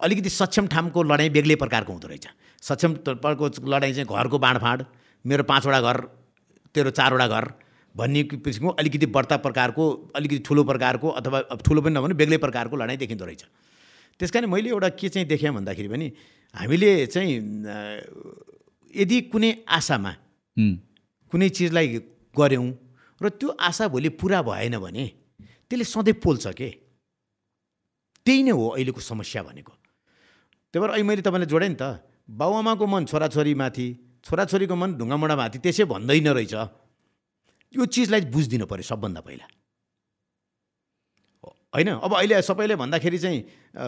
अलिकति सक्षम ठामको लडाइँ बेग्लै प्रकारको हुँदो रहेछ। सक्षम प्रकारको लडाइँ चाहिँ घरको बाँडफाँड मेरो पाँचवटा घर तेरो चारवटा घर भन्ने किसिमको अलिकति बढ्ता प्रकारको अलिकति ठुलो प्रकारको अथवा ठुलो पनि नभने बेग्लै प्रकारको लडाइँ देखिँदो रहेछ। त्यस कारण मैले एउटा के चाहिँ देखेँ भन्दाखेरि पनि हामीले चाहिँ यदि कुनै आशामा कुनै चिजलाई गऱ्यौँ र त्यो आशा भोलि पुरा भएन भने त्यसले सधैँ पोल्छ के? त्यही नै हो अहिलेको समस्या भनेको। त्यही भएर अहिले मैले तपाईँलाई जोडेँ नि त बाबुआमाको मन छोराछोरीमाथि छोराछोरीको मन ढुङ्गामुढामाथि त्यसै भन्दैन रहेछ। यो चिजलाई बुझिदिनु पऱ्यो सबभन्दा पहिला। होइन अब अहिले सबैले भन्दाखेरि चाहिँ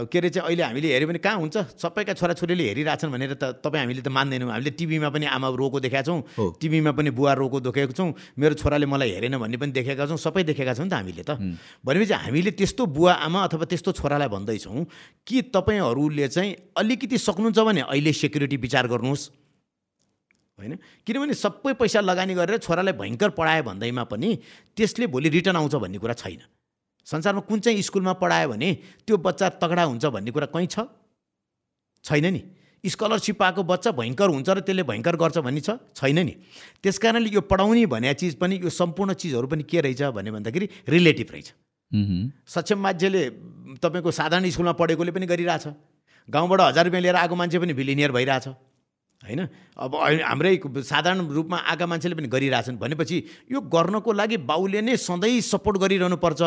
के अरे चाहिँ अहिले हामीले हेऱ्यो भने कहाँ हुन्छ? सबैका छोराछोरीले हेरिरहेछन् भनेर त तपाईँ हामीले त मान्दैनौँ। हामीले टिभीमा पनि आमा रोको देखाएको। छौँ टिभीमा पनि बुवा रोको देखेको छौँ मेरो छोराले मलाई हेरेन भन्ने पनि देखेका छौँ सबै देखेका छौँ नि त हामीले त। भनेपछि हामीले त्यस्तो बुवा आमा अथवा त्यस्तो छोरालाई भन्दैछौँ कि तपाईँहरूले चाहिँ अलिकति सक्नुहुन्छ भने अहिले सेक्युरिटी विचार गर्नुहोस्। होइन? किनभने सबै पैसा लगानी गरेर छोरालाई भयङ्कर पढायो भन्दैमा पनि त्यसले भोलि रिटर्न आउँछ भन्ने कुरा छैन। संसारमा कुन चाहिँ स्कुलमा पढायो भने त्यो बच्चा तगडा हुन्छ भन्ने कुरा कहीँ छ? छैन नि। स्कलरसिप पाएको बच्चा भयङ्कर हुन्छ र त्यसले भयङ्कर गर्छ भन्ने छ? छैन नि। त्यस कारणले यो पढाउने भन्ने चिज पनि यो सम्पूर्ण चिजहरू पनि के रहेछ भन्ने भन्दाखेरि रिलेटिभ रहेछ। सक्षम मान्छेले तपाईँको साधारण स्कुलमा पढेकोले पनि गरिरहेछ। गाउँबाट हजार रुपियाँ लिएर आएको मान्छे पनि भिलिनियर भइरहेछ। होइन? अब हाम्रै साधारण रूपमा आएका मान्छेले पनि गरिरहेछन्। भनेपछि यो गर्नको लागि बाउले नै सधैँ सपोर्ट गरिरहनु पर्छ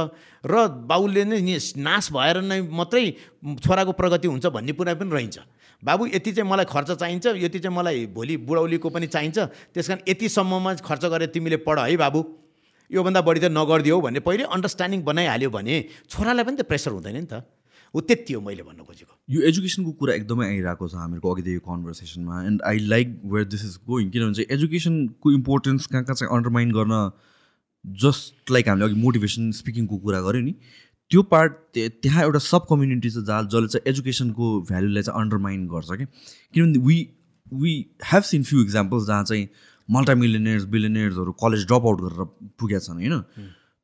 र बाउले नै नाश भएर नै मात्रै छोराको प्रगति हुन्छ भन्ने कुरा पनि रहन्छ। बाबु यति चाहिँ मलाई खर्च चाहिन्छ यति चाहिँ मलाई भोलि बुढौलीको पनि चाहिन्छ। त्यस कारण यतिसम्ममा खर्च गरेर तिमीले पढ है बाबु। योभन्दा बढी त नगरिदियो भन्ने पहिले अन्डरस्ट्यान्डिङ बनाइहाल्यो भने छोरालाई पनि त प्रेसर हुँदैन नि त। हो त्यति हो मैले भन्नु खोजेको। यो एजुकेसनको कुरा एकदमै आइरहेको छ हामीहरूको अघिदेखि कन्भर्सेसनमा। And I like where this is going किनभने चाहिँ एजुकेसनको इम्पोर्टेन्स कहाँ कहाँ चाहिँ अन्डरमाइन गर्न जस्ट लाइक हामीले अघि मोटिभेसन स्पिकिङको कुरा गऱ्यौँ नि त्यो पार्ट त्यहाँ एउटा सब कम्युनिटी छ जहाँ जसले चाहिँ एजुकेसनको भ्यालुलाई चाहिँ अन्डरमाइन गर्छ क्या किनभने we we have seen few examples जहाँ चाहिँ मल्टामिलियनियर्स बिलियनियर्सहरू कलेज ड्रप आउट गरेर पुगेका छन् होइन?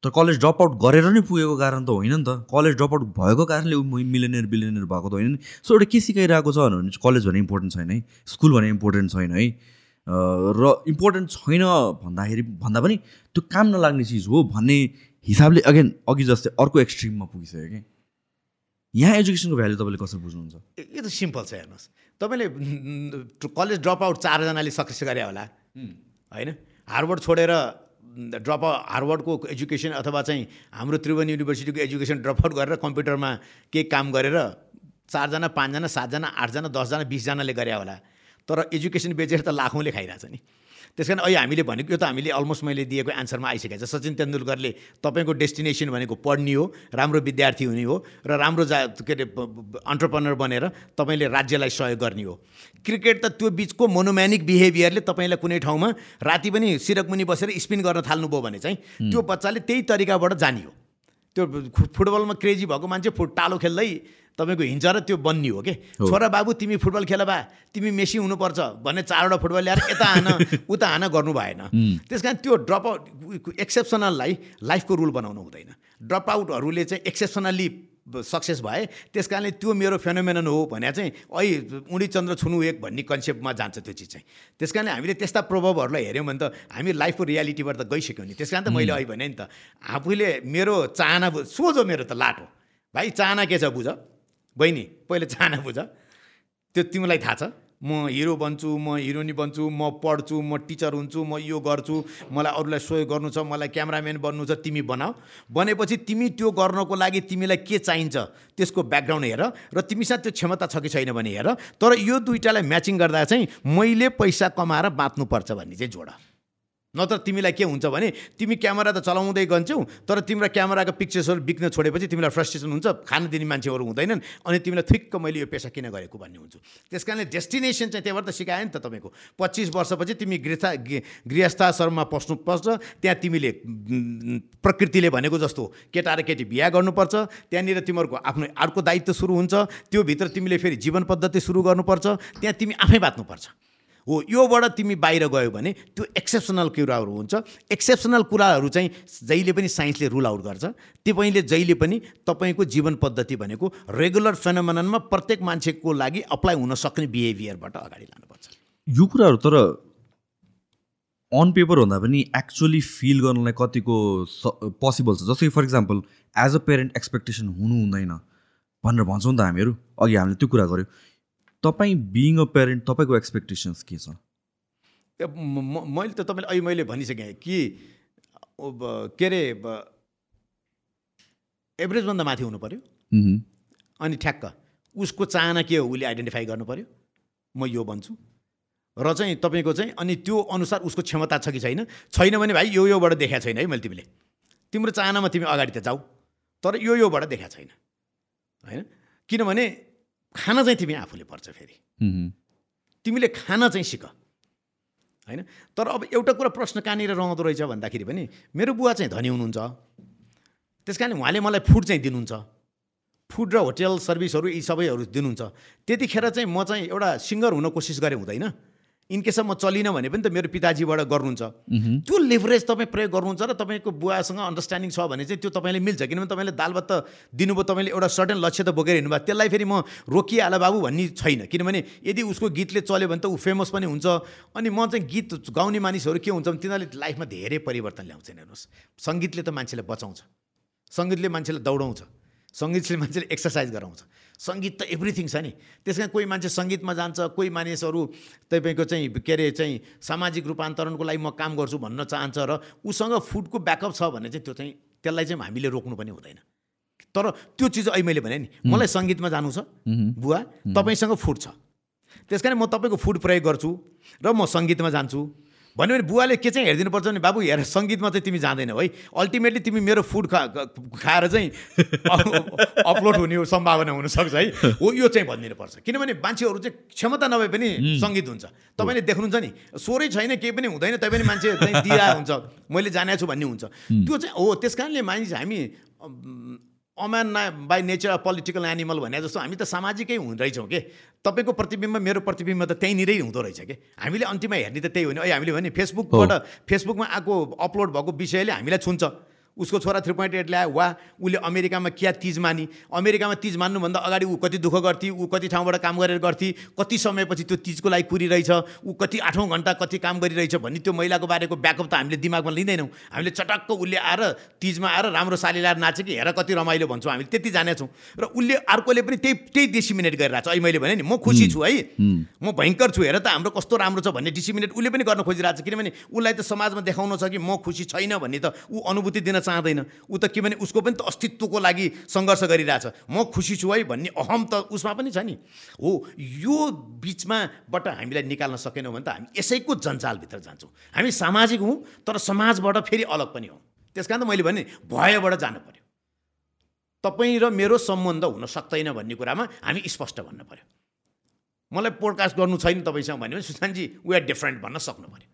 तर कलेज ड्रप आउट गरेर नै पुगेको कारण त होइन नि त। कलेज ड्रप आउट भएको कारणले ऊ मिलियनियर बिलियनियर भएको त होइन नि। सो एउटा के सिकाइरहेको छ भने कलेज भने इम्पोर्टेन्ट छैन है। स्कुल भने इम्पोर्टेन्ट छैन है। र इम्पोर्टेन्ट छैन भन्दाखेरि भन्दा पनि त्यो काम नलाग्ने चिज हो भन्ने हिसाबले अगेन अघि जस्तै अर्को एक्सट्रिममा पुगिसक्यो कि। यहाँ एजुकेसनको भ्यालु तपाईँले कसरी बुझ्नुहुन्छ? यो त सिम्पल छ हेर्नुहोस्। तपाईँले कलेज ड्रप आउट चारजनाले सक्सेस गरे होला। होइन? हार्वर्ड छोडेर ड्रप हार्वर्डको एजुकेसन अथवा चाहिँ हाम्रो त्रिभुवन युनिभर्सिटीको एजुकेसन ड्रप आउट गरेर कम्प्युटरमा केही काम गरेर चारजना पाँचजना सातजना आठजना दसजना बिसजनाले गरे होला। तर एजुकेसन बेचेर त लाखौँले खाइरहेछ नि। त्यस कारण अहिले हामीले भनेको यो त हामीले अलमोस्ट मैले दिएको एन्सरमा आइसकेको छ। सचिन तेन्दुलकरले तपाईँको डेस्टिनेसन भनेको पढ्ने हो राम्रो विद्यार्थी हुने हो र राम्रो जा के अरे अन्टरप्रनर बनेर तपाईँले राज्यलाई सहयोग गर्ने हो। क्रिकेट त त्यो बिचको मोनोम्यानिक बिहेभियरले तपाईँलाई कुनै ठाउँमा राति पनि सिरकमुनि बसेर स्पिन गर्न थाल्नुभयो भने चाहिँ त्यो बच्चाले त्यही तरिकाबाट जानियो। त्यो फुटबलमा क्रेजी भएको मान्छे फुट टालो खेल्दै तपाईँको हिँड्छ र त्यो बन्ने हो कि? छोरा बाबु तिमी फुटबल खेल बा तिमी मेसी हुनुपर्छ भन्ने चारवटा फुटबल ल्याएर यता हान उता हान गर्नु भएन। त्यस कारण त्यो ड्रप आउट एक्सेप्सनललाई लाइफको रुल बनाउनु हुँदैन। ड्रप आउटहरूले चाहिँ एक्सेप्सनल्ली सक्सेस भए त्यस कारणले त्यो मेरो फेनोमेनन हो भने चाहिँ ऐ उडी चन्द्र छुनु एक भन्ने कन्सेप्टमा जान्छ त्यो चिज चाहिँ। त्यस कारणले हामीले त्यस्ता प्रभावहरूलाई हेऱ्यौँ भने त हामी लाइफको रियालिटीबाट त गइसक्यौँ नि। त्यस कारण त मैले अहिले भने नि त आफूले मेरो चाहना सोझो मेरो त लाटो भाइ चाहना के छ बुझ? बहिनी पहिले चाहना बुझ। त्यो तिमीलाई थाहा छ। म हिरो बन्छु म हिरोनी बन्छु म पढ्छु म टिचर हुन्छु म यो गर्छु मलाई अरूलाई सहयोग गर्नु छ मलाई क्यामराम्यान बन्नु छ तिमी बनाऊ। बनेपछि तिमी त्यो गर्नको लागि तिमीलाई के चाहिन्छ त्यसको ब्याकग्राउन्ड हेर र तिमीसँग त्यो क्षमता छ कि छैन भने हेर। तर यो दुइटालाई म्याचिङ गर्दा चाहिँ मैले पैसा कमाएर बाँच्नुपर्छ भन्ने चाहिँ जोड। नत्र तिमीलाई के हुन्छ भने तिमी क्यामेरा त चलाउँदै गन्छौ तर तिम्रो क्यामेराको पिक्चर्सहरू बिक्न छोडेपछि तिमीलाई फ्रस्ट्रेसन हुन्छ खान दिने मान्छेहरू हुँदैनन् अनि तिमीलाई ठिक्क मैले यो पेसा किन गरेको भन्ने हुन्छ। त्यस कारणले डेस्टिनेसन चाहिँ त्यहाँबाट त सिकायो नि त तपाईँको। पच्चिस वर्षपछि तिमी गृहस्था गृहस्थाश्रममा पस्नु पर्छ त्यहाँ तिमीले प्रकृतिले भनेको जस्तो केटा र केटी बिहा गर्नुपर्छ त्यहाँनिर तिमीहरूको आफ्नो अर्को दायित्व सुरु हुन्छ त्योभित्र तिमीले फेरि जीवन पद्धति सुरु गर्नुपर्छ त्यहाँ तिमी आफै बाँच्नुपर्छ। हो योबाट तिमी बाहिर गयो भने त्यो एक्सेप्सनल कुराहरू हुन्छ। एक्सेप्सनल कुराहरू चाहिँ जहिले पनि साइन्सले रुल आउट गर्छ। तपाईँले जहिले पनि तपाईँको जीवन पद्धति भनेको रेगुलर फेनोमेनमा प्रत्येक मान्छेको लागि अप्लाई हुन सक्ने बिहेभियरबाट अगाडि लानुपर्छ। यो कुराहरू तर अन पेपर भन्दा पनि एक्चुअली फिल गर्नलाई कतिको पोसिबल छ। जस्तै for example as a parent expectation हुनु हुँदैन भनेर भन्छौँ नि त हामीहरू। अघि हामीले त्यो कुरा गऱ्यौँ। तपाईँ बिइङ अ पेरेन्ट तपाईँको एक्सपेक्टेसन्स के छ? मैले त तपाईँले अहिले मैले भनिसकेँ कि के अरे एभरेजभन्दा माथि हुनु पऱ्यो। अनि ठ्याक्क उसको चाहना के हो उसले आइडेन्टिफाई गर्नु पऱ्यो म यो भन्छु। र चाहिँ तपाईँको चाहिँ अनि त्यो अनुसार उसको क्षमता छ कि छैन? छैन भने भाइ यो योबाट देखाएको छैन है मैले तिमीले। तिम्रो चाहनामा तिमी अगाडि त जाऊ। तर यो योबाट देखाएको छैन। होइन? किनभने खान चाहिँ तिमी आफूले पर्छ फेरि। तिमीले खान चाहिँ सिक। होइन? तर अब एउटा कुरा प्रश्न कहाँनिर रहँदो रहेछ भन्दाखेरि पनि मेरो बुवा चाहिँ धनी हुनुहुन्छ। त्यस कारण उहाँले मलाई फुड चाहिँ दिनुहुन्छ। फुड र होटेल सर्भिसहरू यी सबैहरू दिनुहुन्छ। त्यतिखेर चाहिँ म चाहिँ एउटा सिङ्गर हुन कोसिस गरेँ हुँदैन। इनकेस म चलिनँ भने पनि त मेरो पिताजीबाट गर्नुहुन्छ। त्यो लेभरेज तपाईँ प्रयोग गर्नुहुन्छ र तपाईँको बुवासँग अन्डरस्ट्यान्डिङ छ भने चाहिँ त्यो तपाईँले मिल्छ। किनभने तपाईँले दाल भात त दिनुभयो तपाईँले एउटा सर्टेन लक्ष्य त बोकेर हिँड्नुभयो। त्यसलाई फेरि म रोकिहाल बाबु भन्ने छैन। किनभने यदि उसको गीतले चल्यो भने त ऊ फेमस पनि हुन्छ। अनि म चाहिँ गीत गाउने मानिसहरू के हुन्छ भने तिनीहरूले लाइफमा धेरै परिवर्तन ल्याउँछन् हेर्नुहोस्। सङ्गीतले त मान्छेलाई बचाउँछ। सङ्गीतले मान्छेलाई दौडाउँछ। सङ्गीतले मान्छेले एक्सर्साइज गराउँछ। सङ्गीत त एभ्रिथिङ छ नि। त्यस कारण कोही मान्छे सङ्गीतमा जान्छ कोही मानिसहरू तपाईँको चाहिँ के अरे चाहिँ सामाजिक रूपान्तरणको लागि म काम गर्छु भन्न चाहन्छ र उसँग फुडको ब्याकअप छ भने चाहिँ त्यो चाहिँ त्यसलाई चाहिँ हामीले रोक्नु पनि हुँदैन। तर त्यो चिज अहिले मैले भने नि मलाई सङ्गीतमा जानु छ बुवा तपाईँसँग फुड छ। त्यस कारण म तपाईँको फुड प्रयोग गर्छु र म सङ्गीतमा जान्छु। भन्यो भने बुवाले के चाहिँ हेरिदिनुपर्छ भने बाबु हेर सङ्गीतमा चाहिँ तिमी जाँदैनौ है। अल्टिमेटली तिमी मेरो फुड खा खाएर चाहिँ अपलोड हुने सम्भावना हुनसक्छ है। हो यो चाहिँ भनिदिनुपर्छ। किनभने मान्छेहरू चाहिँ क्षमता नभए पनि सङ्गीत हुन्छ। तपाईँले देख्नुहुन्छ नि स्वरै छैन केही पनि हुँदैन तैपनि मान्छे चाहिँ दिया हुन्छ। मैले जानेको छु भन्ने हुन्छ। त्यो चाहिँ हो त्यस कारणले मानिस हामी अम्यान ना बाई नेचर पोलिटिकल एनिमल भने जस्तो हामी त सामाजिकै हुँदैछौँ के? तपाईँको प्रतिबिम्ब मेरो प्रतिबिम्ब त त्यहीँनिरै हुँदो रहेछ कि? हामीले अन्तिममा हेर्ने त त्यही हो नि। अहिले हामीले भने फेसबुकबाट फेसबुकमा आएको अपलोड भएको विषयले हामीलाई छुन्छ। उसको छोरा थ्री पोइन्ट एट ल्यायो। वा उसले अमेरिकामा क्या तिज मानी? अमेरिकामा तिज मान्नुभन्दा अगाडि ऊ कति दुःख गर्थी ऊ कति ठाउँबाट काम गरेर गर्थी कति समयपछि त्यो तिजको लागि कुरिरहेछ ऊ कति आठौँ घन्टा कति काम गरिरहेछ भन्ने त्यो महिलाको बारेको ब्याकअप त हामीले दिमागमा लिँदैनौँ। हामीले चटक्क उसले आएर तिजमा आएर राम्रो साली लाएर नाच्यो कि हेर कति रमाइलो भन्छौँ हामीले त्यति जानेछौँ। र उसले अर्कोले पनि त्यही त्यही डिसिमिनेट गरिरहेको छ अहिले मैले भने नि म खुसी छु है। म भयङ्कर छु हेर त हाम्रो कस्तो राम्रो छ भन्ने डिसिमिनेट उसले पनि गर्न खोजिरहेको छ किनभने उसलाई त समाजमा देखाउन छ कि म खुसी छैन भन्ने त ऊ अनुभूति दिन चाहँदैन। ऊ त के भने उसको पनि त अस्तित्वको लागि सङ्घर्ष गरिरहेछ। म खुसी छु है भन्ने अहम त उसमा पनि छ नि। हो यो बिचमाबाट हामीलाई निकाल्न सकेनौँ भने त हामी यसैको जन्जालभित्र जान्छौँ। हामी सामाजिक हौँ तर समाजबाट फेरि अलग पनि हौँ। त्यस कारण त मैले भने भयबाट जानु पऱ्यो तपाईँ र मेरो सम्बन्ध हुन सक्दैन भन्ने कुरामा हामी स्पष्ट भन्नु पऱ्यो मलाई पोडकास्ट गर्नु छैन तपाईँसँग भन्यो भने सुशान्तजी वी आर डिफ्रेन्ट भन्न सक्नु पऱ्यो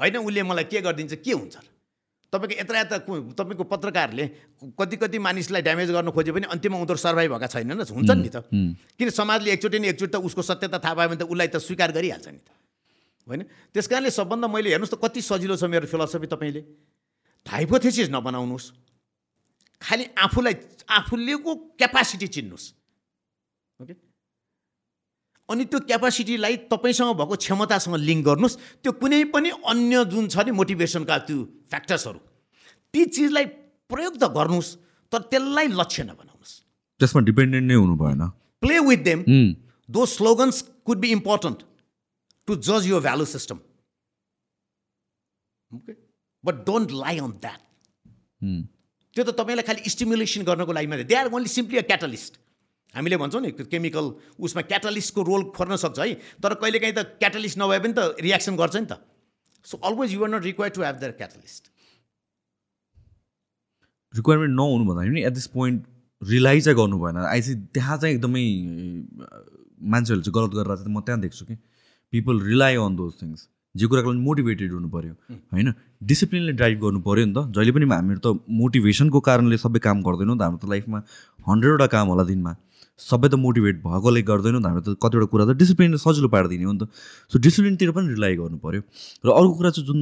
होइन उसले मलाई के गरिदिन्छ के हुन्छ? तपाईँको यत्र यता तपाईँको पत्रकारले कति कति मानिसलाई ड्यामेज गर्न खोज्यो भने अन्तिममा उनीहरू सर्भाइभ भएका छैनन् हुन्छन् नि त। किन समाजले एकचोटि न एकचोटि त उसको सत्यता थाहा पायो भने त उसलाई त स्वीकार गरिहाल्छ नि त। होइन? त्यस कारणले सबभन्दा मैले हेर्नुहोस् त कति सजिलो छ मेरो फिलोसफी तपाईँले। हाइपोथेसिस नबनाउनुहोस्। खालि आफूलाई आफूलेको क्यापासिटी चिन्नुहोस्। ओके अनि त्यो क्यापासिटीलाई तपाईँसँग भएको क्षमतासँग लिङ्क गर्नुहोस्। त्यो कुनै पनि अन्य जुन छ नि मोटिभेसनका त्यो फ्याक्टर्सहरू ती चिजलाई प्रयोग त गर्नुहोस् तर त्यसलाई लक्ष्य नबनाउनुहोस्। त्यसमा डिपेन्डेन्ट नै हुनु भएन। Play with them though slogans could be important to जज your value system okay but don't lie on that त्यो त तपाईँलाई खालि स्टिमुलेसन गर्नको लागि मात्रै। They are only simply a catalyst हामीले भन्छौँ नि केमिकल उसमा क्याटालिस्टको रोल खोर्न सक्छ है। तर कहिलेकाहीँ त क्याटालिस्ट नभए पनि त रियाक्सन गर्छ नि त। So always you're not require to have the catalyst requirement नहुनु भन्दाखेरि नि एट दिस पोइन्ट रिलाइज चाहिँ गर्नु भएन। आई चाहिँ त्यहाँ चाहिँ एकदमै मान्छेहरूले चाहिँ गलत गरेर चाहिँ म त्यहाँ देख्छु कि। People rely on those things जे कुराको लागि मोटिभेटेड हुनु पऱ्यो होइन? डिसिप्लिनले ड्राइभ गर्नु पऱ्यो नि त। जहिले पनि हामीहरू त मोटिभेसनको कारणले सबै काम गर्दैनौँ त हाम्रो त लाइफमा हन्ड्रेडवटा काम होला दिनमा। सबै त मोटिभेट भएकोले गर्दैनौँ त हामीले त कतिवटा कुरा त डिसिप्लिनले सजिलो पारिदिने हो नि त। सो डिसिप्लिनतिर पनि रिलाइ गर्नु पऱ्यो र अर्को कुरा चाहिँ जुन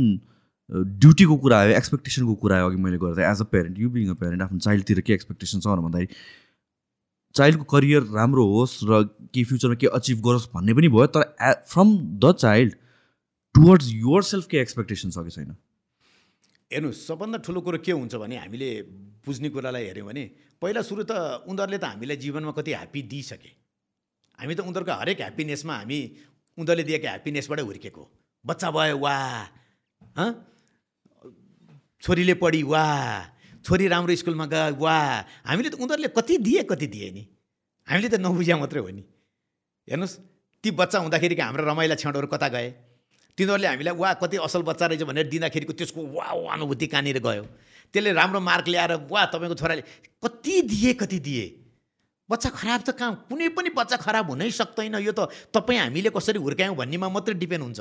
ड्युटीको कुरा आयो एक्सपेक्टेसनको कुरा आयो अघि मैले गर्दा as a parent you being a parent आफ्नो चाइल्डतिर के एक्सपेक्टेसन छ भन्दाखेरि चाइल्डको करियर राम्रो होस् र के फ्युचरमा के अचिभ गरोस् भन्ने पनि भयो तर a from the child towards yourself के एक्सपेक्टेसन छ कि छैन? हेर्नुहोस् सबभन्दा ठुलो कुरो के हुन्छ भने हामीले बुझ्ने कुरालाई हेऱ्यौँ भने पहिला सुरु त उनीहरूले त हामीलाई जीवनमा कति ह्याप्पी दिइसके। हामी त उनीहरूको हरेक ह्याप्पिनेसमा हामी उनीहरूले दिएको ह्याप्पिनेसबाटै हुर्केको। बच्चा भयो वा छोरीले पढी वा छोरी राम्रो स्कुलमा गयो वा हामीले त उनीहरूले कति दिए कति दिए नि? हामीले त नबुझ्या मात्रै हो नि। हेर्नुहोस् ती बच्चा हुँदाखेरि हाम्रो रमाइला छेउहरू कता गए? तिनीहरूले हामीलाई वा कति असल बच्चा रहेछ भनेर दिँदाखेरिको त्यसको वा अनुभूति कहाँनिर गयो? त्यसले राम्रो मार्क ल्याएर वा तपाईँको छोराले कति दिए कति दिए? बच्चा खराब त कहाँ? कुनै पनि बच्चा खराब हुनै सक्दैन। यो त तपाईँ हामीले कसरी हुर्कायौँ भन्नेमा मात्रै डिपेन्ड हुन्छ।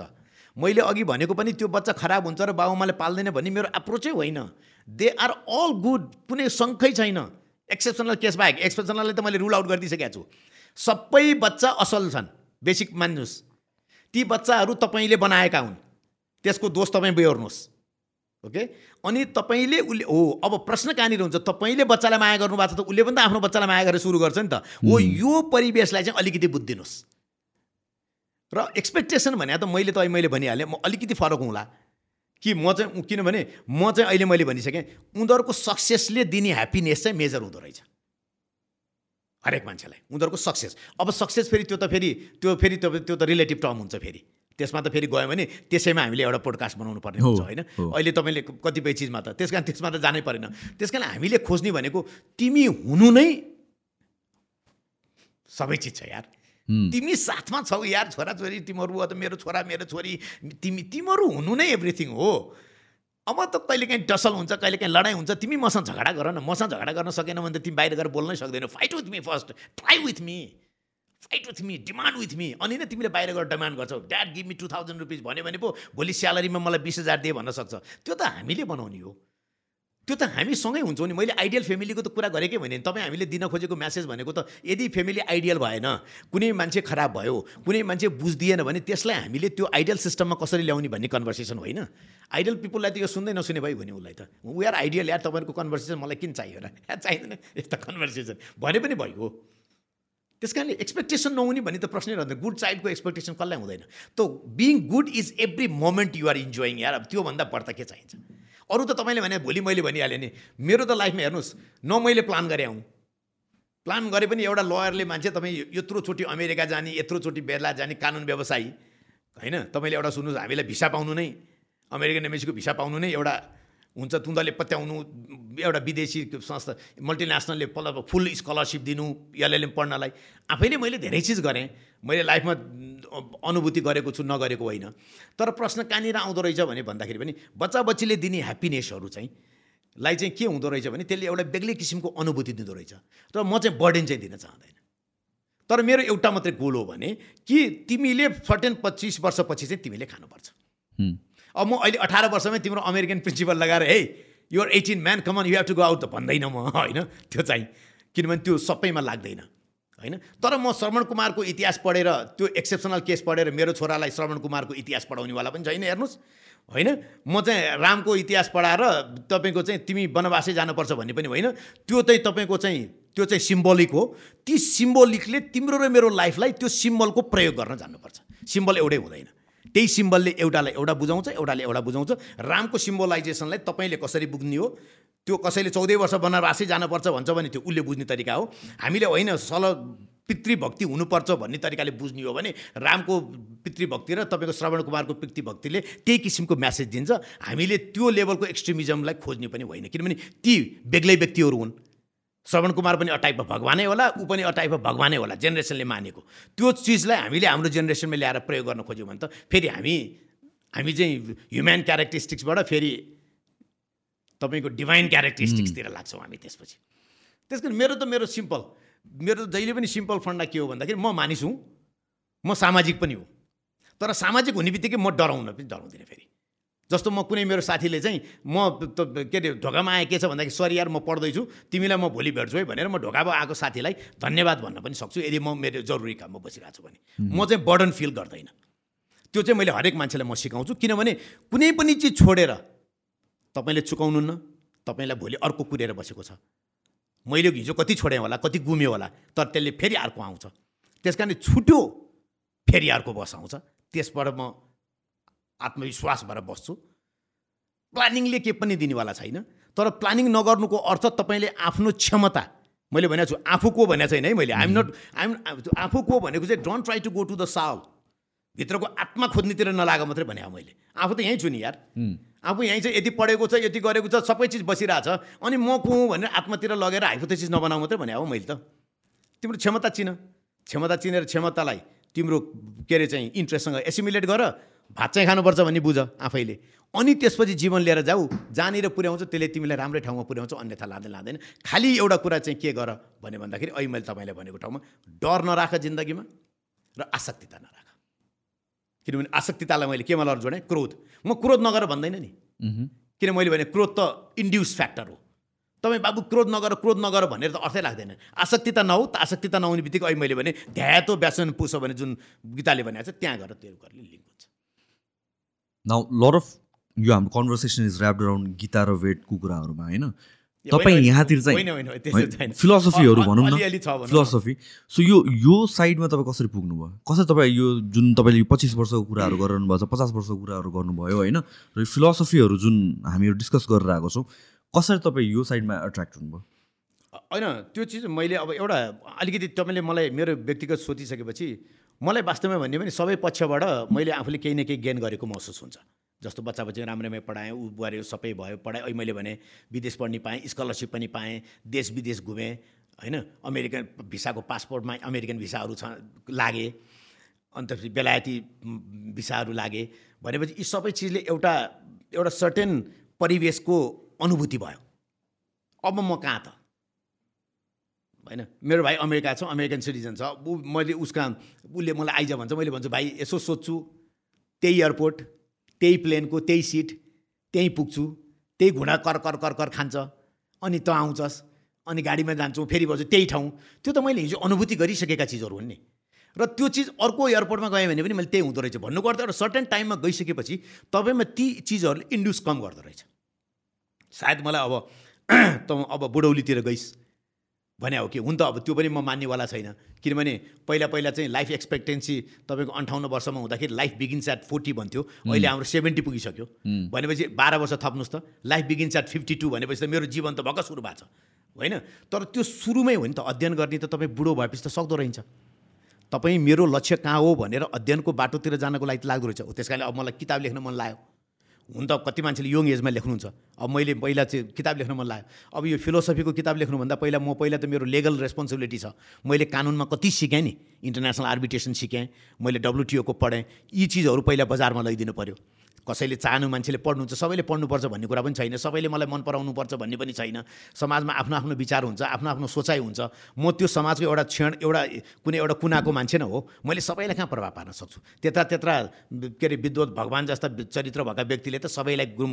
मैले अघि भनेको पनि त्यो बच्चा खराब हुन्छ र बाबुआमाले पाल्दैन भन्ने मेरो एप्रोचै होइन। दे आर अल गुड कुनै सङ्खै छैन। एक्सेप्सनल केस बाहेक एक्सेप्सनललाई त मैले रुल आउट गरिदिइसकेको छु। सबै बच्चा असल छन् बेसिक मान्नुहोस्। ती बच्चाहरू तपाईँले बनाएका हुन्। त्यसको दोष तपाईँ बेहोर्नुहोस्। ओके? अनि तपाईँले उसले हो अब प्रश्न कहाँनिर हुन्छ? तपाईँले बच्चालाई माया गर्नुभएको छ त उसले पनि त आफ्नो बच्चालाई माया गरेर सुरु गर्छ नि त। हो यो परिवेशलाई चाहिँ अलिकति बुझिदिनुहोस्। र एक्सपेक्टेसन भने त मैले त मैले भनिहालेँ म अलिकति फरक हुँला। कि म चाहिँ किनभने म चाहिँ अहिले मैले भनिसकेँ उनीहरूको सक्सेसले दिने ह्याप्पिनेस चाहिँ मेजर हुँदो रहेछ। हरेक मान्छेलाई। उनीहरूको सक्सेस अब सक्सेस फेरि त्यो त फेरि त्यो फेरि त्यो त्यो त रिलेटिभ टर्म हुन्छ फेरि। त्यसमा त फेरि गयो भने त्यसैमा हामीले एउटा पोडकास्ट बनाउनु पर्ने हुन्छ होइन। अहिले तपाईँले कतिपय चिजमा त त्यस कारण त्यसमा त जानै परेन। त्यस कारण हामीले खोज्ने भनेको तिमी हुनु नै सबै चिज छ यार। तिमी साथमा छौ यार छोराछोरी तिमीहरू अब मेरो छोरा मेरो छोरी। तिमी तिमीहरू हुनु नै एभ्रिथिङ हो। अब त कहिले काहीँ डसल हुन्छ कहिले काहीँ लडाइँ हुन्छ तिमी मसँग झगडा गर न। मसँग झगडा गर्न सकेन भने त तिमी बाहिर गएर बोल्नै सक्दैनौ। Fight with me first try with me fight with me demand with me अनि नै तिमीले बाहिर गएर डिमान्ड गर्छौ। Dad give me two thousand rupees भन्यो भने पो भोलि स्यालेरीमा मलाई बिस हजार दिए भन्न सक्छ। त्यो त हामीले बनाउने हो। त्यो त हामी सँगै हुन्छौँ नि। मैले आइडियल फ्यामिलीको त कुरा गरेकै भने तपाईँ हामीले दिन खोजेको म्यासेज भनेको त यदि फ्यामिली आइडियल भएन कुनै मान्छे खराब भयो कुनै मान्छे बुझ्दिएन भने त्यसलाई हामीले त्यो आइडियल सिस्टममा कसरी ल्याउने भन्ने कन्भर्सेसन होइन। आइडियल पिपुललाई त यो सुन्दै नसुने भयो भने उसलाई त। वी आर आइडियल यार तपाईँहरूको कन्भर्सेसन मलाई किन चाहियो र या चाहिँदैन। यस्ता कन्भर्सेसन भने पनि भयो। त्यस कारणले एक्सपेक्टेसन नहुने भन्ने त प्रश्नै रहँदैन। गुड चाइल्डको एक्सपेक्टेसन कसलाई हुँदैन? त being good is every moment you're enjoying यार। अब त्योभन्दा बढ्ता के चाहिन्छ? अरू त तपाईँले भने भोलि मैले भनिहालेँ नि। मेरो त लाइफमा हेर्नुहोस् न मैले प्लान गरेँ आउँ प्लान गरे पनि एउटा लयरले मान्छे तपाईँ यत्रोचोटि अमेरिका जाने यत्रोचोटि बेला जाने कानुन व्यवसायी। होइन? तपाईँले एउटा सुन्नुहोस् हामीलाई भिसा पाउनु नै। अमेरिकन एमएसीको भिसा पाउनु नै एउटा हुन्छ तुन्दले पत्याउनु एउटा विदेशी संस्था मल्टिनेसनलले पल्ल फुल स्कलरसिप दिनु एलएलएम पढ्नलाई। आफैले मैले धेरै चिज गरेँ। मैले लाइफमा अनुभूति गरेको छु नगरेको होइन। तर प्रश्न कहाँनिर आउँदो रहेछ भने भन्दाखेरि पनि बच्चा बच्चीले दिने ह्याप्पिनेसहरू चाहिँ लाई चाहिँ के हुँदो रहेछ भने त्यसले एउटा बेग्लै किसिमको अनुभूति दिँदो रहेछ। र म चाहिँ बर्डन चाहिँ दिन चाहँदैन। तर मेरो एउटा मात्रै गोल हो भने कि तिमीले सर्टेन पच्चिस वर्षपछि चाहिँ तिमीले खानुपर्छ। अब म अहिले अठार वर्षमै तिम्रो अमेरिकन प्रिन्सिपल लगाएर hey you're eighteen man come on you have to go out त भन्दैन म होइन? त्यो चाहिँ। किनभने त्यो सबैमा लाग्दैन होइन? तर म श्रवण कुमारको इतिहास पढेर त्यो एक्सेप्सनल केस पढेर मेरो छोरालाई श्रवण कुमारको इतिहास पढाउनेवाला पनि छैन हेर्नुहोस् होइन? म चाहिँ रामको इतिहास पढाएर तपाईँको चाहिँ तिमी वनवासै जानुपर्छ भन्ने पनि होइन। त्यो चाहिँ तपाईँको चाहिँ त्यो चाहिँ सिम्बोलिक हो। ती सिम्बोलिकले तिम्रो र मेरो लाइफलाई त्यो सिम्बलको प्रयोग गर्न जान्नुपर्छ। सिम्बल एउटै हुँदैन। त्यही सिम्बलले एउटालाई एउटा बुझाउँछ एउटाले एउटा बुझाउँछ। रामको सिम्बोलाइजेसनलाई तपाईँले कसरी बुझ्ने हो? त्यो कसैले चौधै वर्ष वनवासै जानुपर्छ भन्छ भने त्यो उसले बुझ्ने तरिका हो। हामीले होइन सल पितृभक्ति हुनुपर्छ भन्ने तरिकाले बुझ्ने हो भने रामको पितृभक्ति र तपाईँको श्रवण कुमारको पितृभक्तिले त्यही किसिमको म्यासेज दिन्छ। हामीले त्यो लेभलको एक्सट्रिमिजमलाई खोज्ने पनि होइन। किनभने ती बेग्लै व्यक्तिहरू हुन्। श्रवण कुमार पनि अ टाइप अफ भगवानै होला ऊ पनि अ टाइप अफ भगवानै होला जेनेरेसनले मानेको। त्यो चिजलाई हामीले हाम्रो जेनेरेसनमा ल्याएर प्रयोग गर्न खोज्यौँ भने त फेरि हामी हामी चाहिँ ह्युम्यान क्यारेक्टरिस्टिक्सबाट फेरि तपाईँको डिभाइन क्यारेक्टरिस्टिक्सतिर लाग्छौँ हामी त्यसपछि। त्यस कारण मेरो त मेरो सिम्पल मेरो जहिले पनि सिम्पल फन्डा के हो भन्दाखेरि म मानिस हुँ म सामाजिक पनि हो। तर सामाजिक हुने बित्तिकै म डराउन पनि डराउँदिनँ फेरि। जस्तो म कुनै मेरो साथीले चाहिँ म त के अरे ढोकामा आए के छ भन्दाखेरि सरी यार म पढ्दैछु। तिमीलाई म भोलि भेट्छु है भनेर म ढोकामा आएको साथीलाई धन्यवाद भन्न पनि सक्छु यदि म मेरो जरुरी काममा बसिरहेको छु भने। म चाहिँ बर्डन फिल गर्दैन। त्यो चाहिँ मैले हरेक मान्छेलाई म सिकाउँछु किनभने कुनै पनि चिज छोडेर तपाईँले चुकाउनुहुन्न तपाईँलाई भोलि अर्को कुरेर बसेको छ। मैले हिजो कति छोडेँ होला कति गुम्यो होला तर त्यसले फेरि अर्को आउँछ। त्यस कारण छुट्यो फेरि अर्को बस आउँछ। त्यसबाट म आत्मविश्वास भएर बस्छु। प्लानिङले के पनि दिनेवाला छैन। तर प्लानिङ नगर्नुको अर्थ तपाईँले आफ्नो क्षमता मैले भनेको छु आफू को भनेको छैन है मैले आइम नट आइम आफू को भनेको चाहिँ don't try to go to the soul भित्रको आत्मा खोज्नेतिर नलाग मात्रै भने हो मैले। आफू त यहीँ छु नि यार। आफू यहीँ चाहिँ यति पढेको छ यति गरेको छ सबै चिज बसिरहेछ। अनि म को हुँ भनेर आत्मातिर लगेर हाइपोथेसिस नबनाऊ मात्रै भने हो मैले त। तिम्रो क्षमता चिन। क्षमता चिनेर क्षमतालाई तिम्रो के अरे चाहिँ इन्ट्रेस्टसँग एसिमुलेट गर। भात चाहिँ खानुपर्छ भन्ने बुझ आफैले। अनि त्यसपछि जीवन लिएर जाऊ जहाँनिर पुर्याउँछ त्यसले तिमीलाई राम्रै ठाउँमा पुर्याउँछ अन्यथा लाँदै लाँदैन। खालि एउटा कुरा चाहिँ के गर भने भन्दाखेरि अहिले मैले तपाईँलाई भनेको ठाउँमा डर नराख जिन्दगीमा र आसक्तिता नराख। किनभने आसक्तितालाई मैले केमा लर जोडेँ? क्रोध। म क्रोध नगर भन्दैन नि। किन मैले भने क्रोध त इन्ड्युस फ्याक्टर हो। तपाईँ बाबु क्रोध नगर क्रोध नगर भनेर त अर्थै लाग्दैन। आसक्तिता नहौ त आसक्तिता नहुने बित्तिकै अहिले मैले भने ध्यातो व्यासन पुस भने जुन गीताले भनेको छ त्यहाँ गएर त्यो गरेर लिङ्क हुन्छ। नाउ लट अफ यो हाम्रो conversation is wrapped around Gita र वेदको कुराहरूमा होइन तपाईँ यहाँतिर चाहिँ। फिलोसफीहरू भनौँ न। फिलोसफी सो यो यो साइडमा तपाईँ कसरी पुग्नुभयो? कसरी तपाईँ यो जुन तपाईँले यो पच्चिस वर्षको कुराहरू गरिरहनु भएको छ पचास वर्षको कुराहरू गर्नुभयो होइन? र यो फिलोसफीहरू जुन हामीहरू डिस्कस गरेर आएको छौँ कसरी तपाईँ यो साइडमा एट्र्याक्ट हुनुभयो? होइन त्यो चिज मैले अब एउटा अलिकति तपाईँले मलाई मेरो व्यक्तिगत सोचिसकेपछि मलाई वास्तवमा भन्यो भने सबै पक्षबाट मैले आफूले केही न केही गेन गरेको महसुस हुन्छ। जस्तो बच्चा बच्चा राम्रैमा पढाएँ ऊ गऱ्यो सबै भयो पढाएँ अहिले मैले भने विदेश पढ्ने पाएँ स्कलरसिप पनि पाएँ देश विदेश घुमेँ होइन? अमेरिकन भिसाको पासपोर्टमा अमेरिकन भिसाहरू छ लागे। अन्त बेलायती भिसाहरू लागे। भनेपछि यी सबै चिजले एउटा एउटा सर्टेन परिवेशको अनुभूति भयो। अब म कहाँ त? होइन? मेरो भाइ अमेरिका छ अमेरिकन सिटिजन छ। ऊ मैले उसका उसले मलाई आइज भन्छ मैले भन्छु भाइ यसो सोध्छु। त्यही एयरपोर्ट त्यही प्लेनको त्यही सिट त्यहीँ पुग्छु। त्यही घुँडा कर कर कर कर खान्छ। अनि त आउँछस्। अनि गाडीमा जान्छौँ फेरि बस्छु त्यही ठाउँ। त्यो त मैले हिजो अनुभूति गरिसकेका चिजहरू हुन् नि। र त्यो चिज अर्को एयरपोर्टमा गएँ भने पनि मैले त्यही हुँदो रहेछ। अर्थ एउटा सर्टेन टाइममा गइसकेपछि तपाईँमा ती चिजहरूले इन्ड्युस कम गर्दो रहेछ। सायद मलाई अब त अब बुढौलीतिर गइस्। भने हो कि? हुन त अब त्यो पनि म मान्नेवाला छैन। किनभने पहिला पहिला चाहिँ लाइफ एक्सपेक्टेन्सी तपाईँको अन्ठाउन्न वर्षमा हुँदाखेरि लाइफ बिगिन्स एट फोर्टी भन्थ्यो। अहिले हाम्रो सेभेन्टी पुगिसक्यो। भनेपछि बाह्र वर्ष थप्नुहोस् त। Life begins at fifty two भनेपछि त मेरो जीवन त भर्खर सुरु भएको छ। होइन? तर त्यो सुरुमै हो नि त। अध्ययन गर्ने त तपाईँ बुढो भएपछि त सक्दो रहन्छ तपाईँ मेरो लक्ष्य कहाँ हो भनेर अध्ययनको बाटोतिर जानको लागि त लाग्दो रहेछ। हो त्यस कारणले अब मलाई किताब लेख्न मन लाग्यो। हुन त कति मान्छेले यङ एजमा लेख्नुहुन्छ? अब मैले पहिला चाहिँ किताब लेख्न मन लाग्यो। अब यो फिलोसफीको किताब लेख्नुभन्दा पहिला म पहिला त मेरो लेगल रेस्पोन्सिबिलिटी छ। मैले कानुनमा कति सिकेँ नि? इन्टरनेसनल आर्बिट्रेसन सिकेँ। मैले डब्लुटिओको पढेँ। यी चिजहरू पहिला बजारमा लैदिनु पऱ्यो कसैले चाहनु मान्छेले पढ्नुहुन्छ सबैले पढ्नुपर्छ भन्ने कुरा पनि छैन। सबैले मलाई मन पराउनुपर्छ भन्ने पनि छैन। समाजमा आफ्नो आफ्नो विचार हुन्छ आफ्नो आफ्नो सोचाइ हुन्छ। म त्यो समाजको एउटा क्षण एउटा कुनै एउटा कुनाको मान्छे न हो। मैले सबैलाई कहाँ प्रभाव पार्न सक्छु? त्यत्र त्यत्र के अरे विद्वत भगवान् जस्ता चरित्र भएका व्यक्तिले त सबैलाई गुम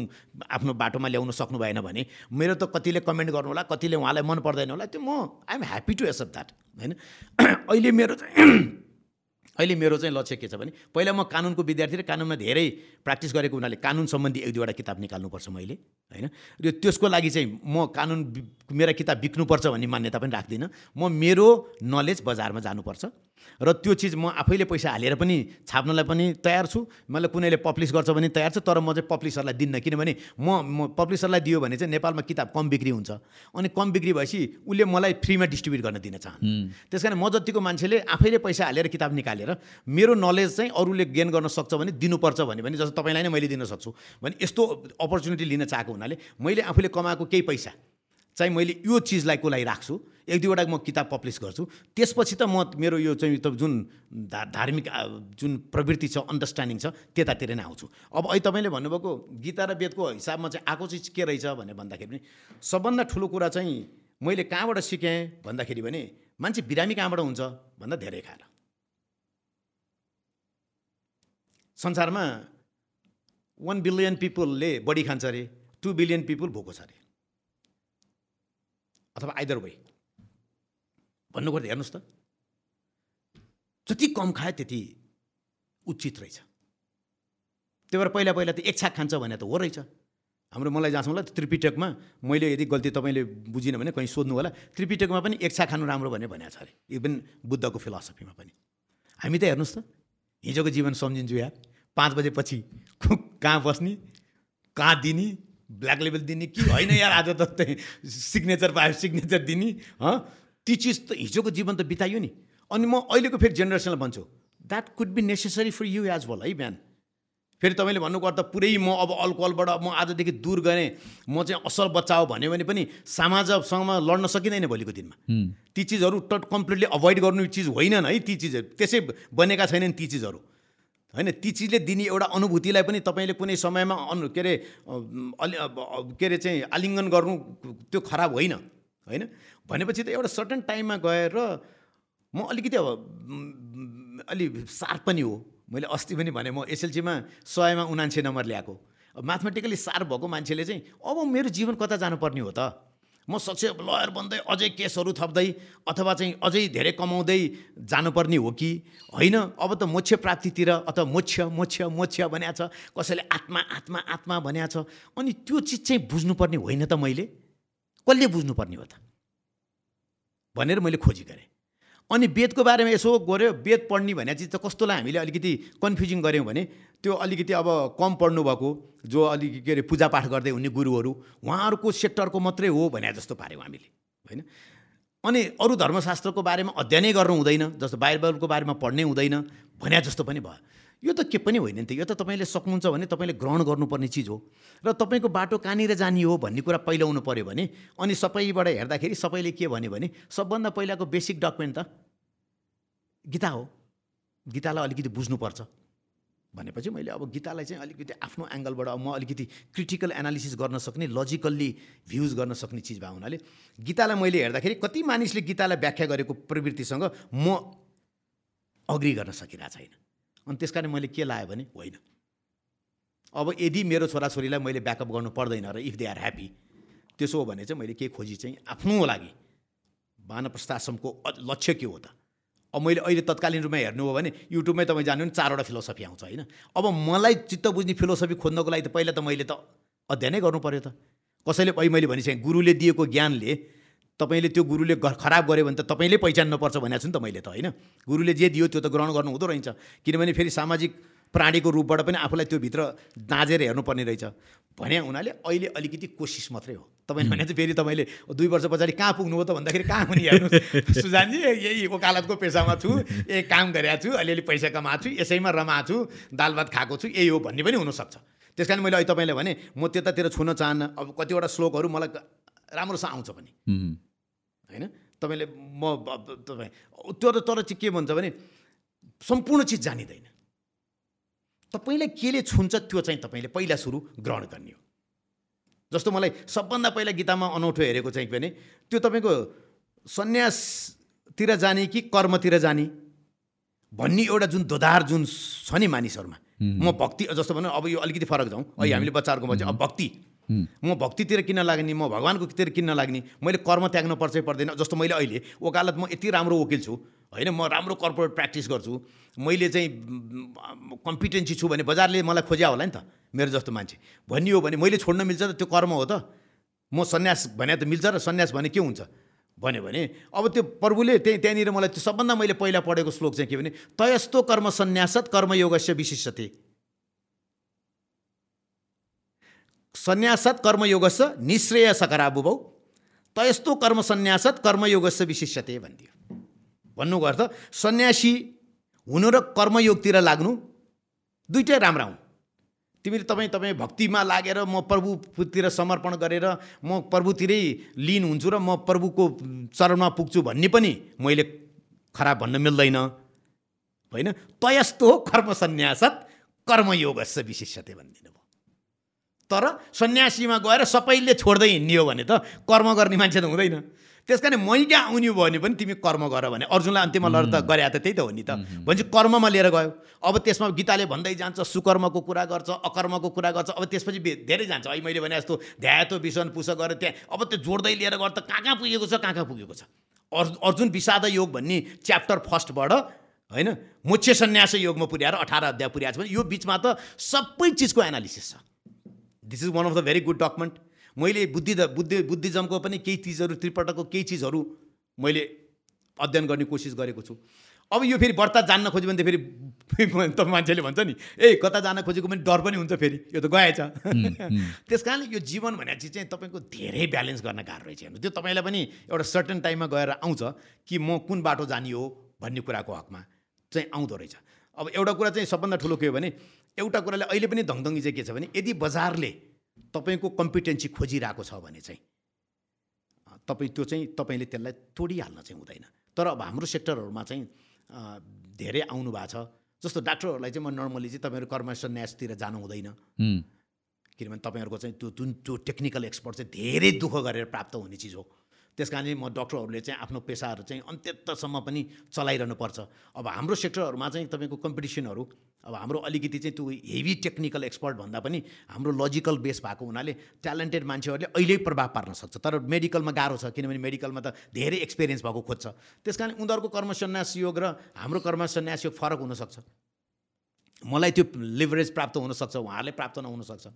आफ्नो बाटोमा ल्याउन सक्नु भएन भने मेरो त कतिले कमेन्ट गर्नु होला कतिले उहाँलाई मन पर्दैन होला। त्यो म I'm happy to accept that होइन? अहिले मेरो चाहिँ अहिले मेरो चाहिँ लक्ष्य के छ भने पहिला म कानुनको विद्यार्थी र कानुनमा धेरै प्र्याक्टिस गरेको हुनाले कानुन सम्बन्धी एक दुईवटा किताब निकाल्नुपर्छ मैले होइन? र त्यसको लागि चाहिँ म कानुन मेरा किताब बिक्नुपर्छ भन्ने मान्यता पनि राख्दिनँ। म मेरो नलेज बजारमा जानुपर्छ। र त्यो चिज म आफैले पैसा हालेर पनि छाप्नलाई पनि तयार छु। मलाई कुनैले पब्लिस गर्छ भने तयार छु तर म चाहिँ पब्लिसरलाई दिन्न। किनभने म म पब्लिसरलाई दियो भने चाहिँ नेपालमा किताब कम बिक्री हुन्छ। अनि कम बिक्री भएपछि उसले मलाई फ्रीमा डिस्ट्रिब्युट गर्न दिन चाहन्छ। त्यस कारण म जतिको मान्छेले आफैले पैसा हालेर किताब निकालेर मेरो नलेज चाहिँ अरूले गेन गर्न सक्छ भने दिनुपर्छ भने भने जस्तो तपाईँलाई नै मैले दिन सक्छु। भने यस्तो अपर्च्युनिटी लिन चाहेको हुनाले मैले आफूले कमाएको केही पैसा चाहिँ मैले यो चिजलाई को लागि राख्छु? एक दुईवटा म किताब पब्लिस गर्छु। त्यसपछि त म मेरो यो चाहिँ जुन धा धार्मिक जुन प्रवृत्ति छ अन्डरस्ट्यान्डिङ छ त्यतातिर नै आउँछु। अब अहिले तपाईँले भन्नुभएको गीता र वेदको हिसाबमा चाहिँ आएको चिज के रहेछ भनेर भन्दाखेरि पनि सबभन्दा ठुलो कुरा चाहिँ मैले कहाँबाट सिकेँ भन्दाखेरि भने मान्छे बिरामी कहाँबाट हुन्छ भन्दा धेरै खाएर। संसारमा वान बिलियन पिपुलले बढी खान्छ अरे टु बिलियन पिपुल भोको छ अरे। अथवा आइदर वे भन्नुको त हेर्नुहोस् त जति कम खायो त्यति उचित रहेछ। त्यही भएर पहिला पहिला त एक छाक खान्छ भने त हो रहेछ। हाम्रो मलाई जहाँसम्म त्रिपिटकमा मैले यदि गल्ती तपाईँले बुझिनँ भने कहीँ सोध्नु होला त्रिपिटकमा पनि एक छाक खानु राम्रो भने भनेको छ अरे। इभन बुद्धको फिलोसफीमा पनि। हामी त हेर्नुहोस् त हिजोको जीवन सम्झिन्छु यार पाँच बजेपछि कहाँ बस्ने कहाँ दिने ब्ल्याक लेभल दिने कि होइन यार? आज त त्यही सिग्नेचर पायो सिग्नेचर दिने हँ? ती चिज त हिजोको जीवन त बिताइयो नि। अनि म अहिलेको फेरि जेनेरेसनलाई भन्छु that could be necessary for you as well है बिहान फेरि तपाईँले भन्नुको अर्थ पुरै म अब अल्कोहलबाट म आजदेखि दूर गरेँ। म चाहिँ असल बच्चा हो भन्यो भने पनि समाजसँग लड्न सकिँदैन भोलिको दिनमा। ती चिजहरू ट कम्प्लिटली अभोइड गर्नु चिज होइनन् है ती चिजहरू। त्यसै बनेका छैनन् ती चिजहरू। होइन ती चिजले दिने एउटा अनुभूतिलाई पनि तपाईँले कुनै समयमा अनु के अरे अलि के अरे चाहिँ आलिङ्गन गर्नु त्यो खराब होइन होइन? भनेपछि त एउटा सर्टन टाइममा गएर म अलिकति अब अलि सार्प पनि हो। मैले अस्ति पनि भने म एसएलसीमा सयमा उनान्से नम्बर ल्याएको। म्याथमेटिकली सार्प भएको मान्छेले चाहिँ अब मेरो जीवन कता जानुपर्ने हो त? म सक्सेस लयर बन्दै अझै केसहरू थप्दै अथवा चाहिँ अझै धेरै कमाउँदै जानुपर्ने हो कि? होइन अब त मोक्ष प्राप्तितिर अथवा मोक्ष मोक्ष मोक्ष भनेको छ कसैले आत्मा आत्मा आत्मा भनेको छ अनि त्यो चिज चाहिँ बुझ्नुपर्ने होइन त मैले? कसले बुझ्नुपर्ने हो त? भनेर मैले खोजी गरेँ। अनि वेदको बारेमा यसो गऱ्यो वेद पढ्ने भन्ने चिज त कस्तोलाई हामीले अलिकति कन्फ्युजिङ गऱ्यौँ भने त्यो अलिकति अब कम पढ्नु भएको जो अलिक के अरे पूजापाठ गर्दै हुने गुरुहरू उहाँहरूको सेक्टरको मात्रै हो भने जस्तो पाऱ्यौँ हामीले होइन? अनि अरू धर्मशास्त्रको बारेमा अध्ययनै गर्नु हुँदैन जस्तो बाइबलको बारेमा पढ्नै हुँदैन भने जस्तो पनि भयो। यो त के पनि होइन नि त यो त तपाईँले सक्नुहुन्छ भने तपाईँले ग्रहण गर्नुपर्ने चिज हो। र तपाईँको बाटो कहाँनिर जाने हो भन्ने कुरा पहिलाउनु पऱ्यो भने अनि सबैबाट हेर्दाखेरि सबैले के भन्यो भने सबभन्दा पहिलाको बेसिक डकुमेन्ट त गीता हो। गीतालाई अलिकति बुझ्नुपर्छ। भनेपछि मैले अब गीतालाई चाहिँ अलिकति आफ्नो एङ्गलबाट म अलिकति क्रिटिकल एनालिसिस गर्न सक्ने लजिकल्ली भ्युज गर्न सक्ने चिज भए हुनाले गीतालाई मैले हेर्दाखेरि कति मानिसले गीतालाई व्याख्या गरेको प्रवृत्तिसँग म अग्री गर्न सकिरहेको छैन। अनि त्यस कारण मैले के लाएँ भने होइन। अब यदि मेरो छोराछोरीलाई मैले ब्याकअप गर्नु पर्दैन र इफ दे आर ह्याप्पी त्यसो हो भने चाहिँ मैले के खोजी चाहिँ आफ्नो लागि वानप्रस्थ आश्रमको लक्ष्य के हो त? अब मैले अहिले तत्कालीन रूपमा हेर्नु हो भने युट्युबमै तपाईँ जानु भने चारवटा फिलोसफी आउँछ होइन। अब मलाई चित्त बुझ्ने फिलोसफी खोज्नको लागि त पहिला त मैले त अध्ययनै गर्नु पऱ्यो त। कसैले अहिले मैले भनिसकेँ गुरुले दिएको ज्ञानले तपाईँले त्यो गुरुले खराब गऱ्यो भने त तपाईँले पहिचान्नुपर्छ भनेको छु नि त मैले त होइन? गुरुले जे दियो त्यो त ग्रहण गर्नु हुँदो रहेछ। किनभने फेरि सामाजिक प्राणीको रूपबाट पनि आफूलाई त्यो भित्र दाँजेर हेर्नुपर्ने रहेछ। भने हुनाले अहिले अलिकति कोसिस मात्रै हो। तपाईँले भने चाहिँ फेरि तपाईँले दुई वर्ष पछाडि कहाँ पुग्नु हो त? भन्दाखेरि कहाँ हुने हेर्नु सुजानजी यही वकालतको पेसामा छु यही काम गरेको छु अलिअलि पैसा कमाएको छु यसैमा रमाएको छु दाल भात खाएको छु यही हो भन्ने पनि हुनसक्छ। त्यस कारण मैले अहिले तपाईँले भने म त्यतातिर छुन चाहन्न। अब कतिवटा श्लोकहरू मलाई राम्रोसँग आउँछ पनि होइन? तपाईँले म तपाईँ त्यो त तर चाहिँ के भन्छ भने सम्पूर्ण चिज जानिँदैन। तपाईँलाई केले छुन्छ त्यो चाहिँ तपाईँले पहिला सुरु ग्रहण गर्ने हो। जस्तो मलाई सबभन्दा पहिला गीतामा अनौठो हेरेको चाहिँ भने त्यो तपाईँको सन्यासतिर जाने कि कर्मतिर जाने भन्ने एउटा जुन दोधार जुन छ नि मानिसहरूमा म भक्ति जस्तो भनौँ अब यो अलिकति फरक जाउँ। अहिले हामीले बच्चाहरूको चाहिँ अब भक्ति। म भक्तितिर किन लाग्ने म भगवान्कोतिर किन लाग्ने मैले कर्म त्याग्नु पर्छ पर्दैन जस्तो मैले अहिले वकालत म यति राम्रो वकिल छु होइन म राम्रो कर्पोरेट प्र्याक्टिस गर्छु मैले चाहिँ कम्पिटेन्सी छु भने बजारले मलाई खोज्या होला नि त मेरो जस्तो मान्छे। भनियो भने मैले छोड्न मिल्छ त त्यो कर्म हो त। म सन्यास भने त मिल्छ र सन्यास भने के हुन्छ? भन्यो भने अब त्यो प्रभुले त्यही त्यहाँनिर मलाई त्यो सबभन्दा मैले पहिला पढेको श्लोक चाहिँ के भने तयस्तो कर्म सन्यासत कर्मयोगस्य विशिष्यते। सन्यासत कर्मयोगस्य निश्रेय सकाराबुभौ तयस्तो कर्म सन्यासत कर्मयोगस्य विशिष्यते भनिदियो। भन्नुको अर्थ सन्यासी हुनु र कर्मयोगतिर लाग्नु दुइटै राम्रा हुन्। तिमीले तपाईँ तपाईँ भक्तिमा लागेर म प्रभुतिर समर्पण गरेर म प्रभुतिरै लिन हुन्छु र म प्रभुको चरणमा पुग्छु भन्ने पनि मैले खराब भन्न मिल्दैन। होइन? तयस्तो कर्म सन्यासत कर्मयोगस्य विशिष्यते भनिदिनु तर सन्यासीमा गएर सबैले छोड्दै हिँड्ने हो भने त कर्म गर्ने मान्छे त हुँदैन। त्यस कारण मैले आउने भयो भने पनि तिमी कर्म गर भने। अर्जुनलाई अन्त्यमा लड त गरे त त्यही त हो नि त। भनेपछि कर्ममा लिएर गयो। अब त्यसमा गीताले भन्दै जान्छ सुकर्मको कुरा गर्छ अकर्मको कुरा गर्छ। अब त्यसपछि धेरै जान्छ। अहिले मैले भने जस्तो ध्यातो विषण पुष गरेर त्यहाँ। अब त्यो जोड्दै लिएर गएर त कहाँ कहाँ पुगेको छ कहाँ कहाँ पुगेको छ? अर्जुन विषाद योग भन्ने च्याप्टर फर्स्टबाट होइन मोक्ष सन्यास योगमा पुर्याएर अठार अध्याय पुर्याएको छ भने यो बिचमा त सबै चिजको एनालिसिस छ। This is one of the very good document मैले बुद्धि बुद्धि बुद्धिज्मको पनि केही चिजहरू त्रिपटकको केही चिजहरू मैले अध्ययन गर्ने कोसिस गरेको छु। अब यो फेरि व्रत जान्न खोज्यो भने त फेरि त मान्छेले भन्छ नि ए कता जान खोजेको पनि डर पनि हुन्छ फेरि यो त गएछ। त्यस कारणले यो जीवन भने चाहिँ चाहिँ तपाईँको धेरै ब्यालेन्स गर्न गाह्रो रहेछ हेर्नु। त्यो तपाईँलाई पनि एउटा सर्टन टाइममा गएर आउँछ कि म कुन बाटो जाने हो भन्ने कुराको हकमा चाहिँ आउँदो रहेछ। अब एउटा कुरा चाहिँ सबभन्दा ठुलो के हो भने एउटा कुराले अहिले पनि धङधङ्गी चाहिँ के छ भने यदि बजारले तपाईँको कम्पिटेन्सी खोजिरहेको छ भने चाहिँ तपाईँ त्यो चाहिँ तपाईँले त्यसलाई तोडिहाल्न चाहिँ हुँदैन। तर अब हाम्रो सेक्टरहरूमा चाहिँ धेरै आउनु भएको छ। जस्तो डाक्टरहरूलाई चाहिँ म नर्मली चाहिँ तपाईँहरू कर्मसन न्यासतिर जानु हुँदैन। किनभने तपाईँहरूको चाहिँ त्यो जुन त्यो टेक्निकल एक्सपर्ट चाहिँ धेरै दुःख गरेर प्राप्त हुने चिज हो। त्यस कारणले म डक्टरहरूले चाहिँ आफ्नो पेसाहरू चाहिँ अन्त्यन्तसम्म पनि चलाइरहनु पर्छ अब हाम्रो सेक्टरहरूमा चाहिँ तपाईँको कम्पिटिसनहरू अब हाम्रो अलिकति चाहिँ त्यो हेभी टेक्निकल एक्सपर्ट भन्दा पनि हाम्रो लजिकल बेस भएको हुनाले ट्यालेन्टेड मान्छेहरूले अहिले प्रभाव पार्न सक्छ। तर मेडिकलमा गाह्रो छ किनभने मेडिकलमा त धेरै एक्सपिरियन्स भएको खोज्छ। त्यस कारण उनीहरूको कर्मसन्यास योग र हाम्रो कर्मसन्यास योग फरक हुनसक्छ। मलाई त्यो लिभरेज प्राप्त हुनसक्छ उहाँहरूलाई प्राप्त नहुनसक्छ।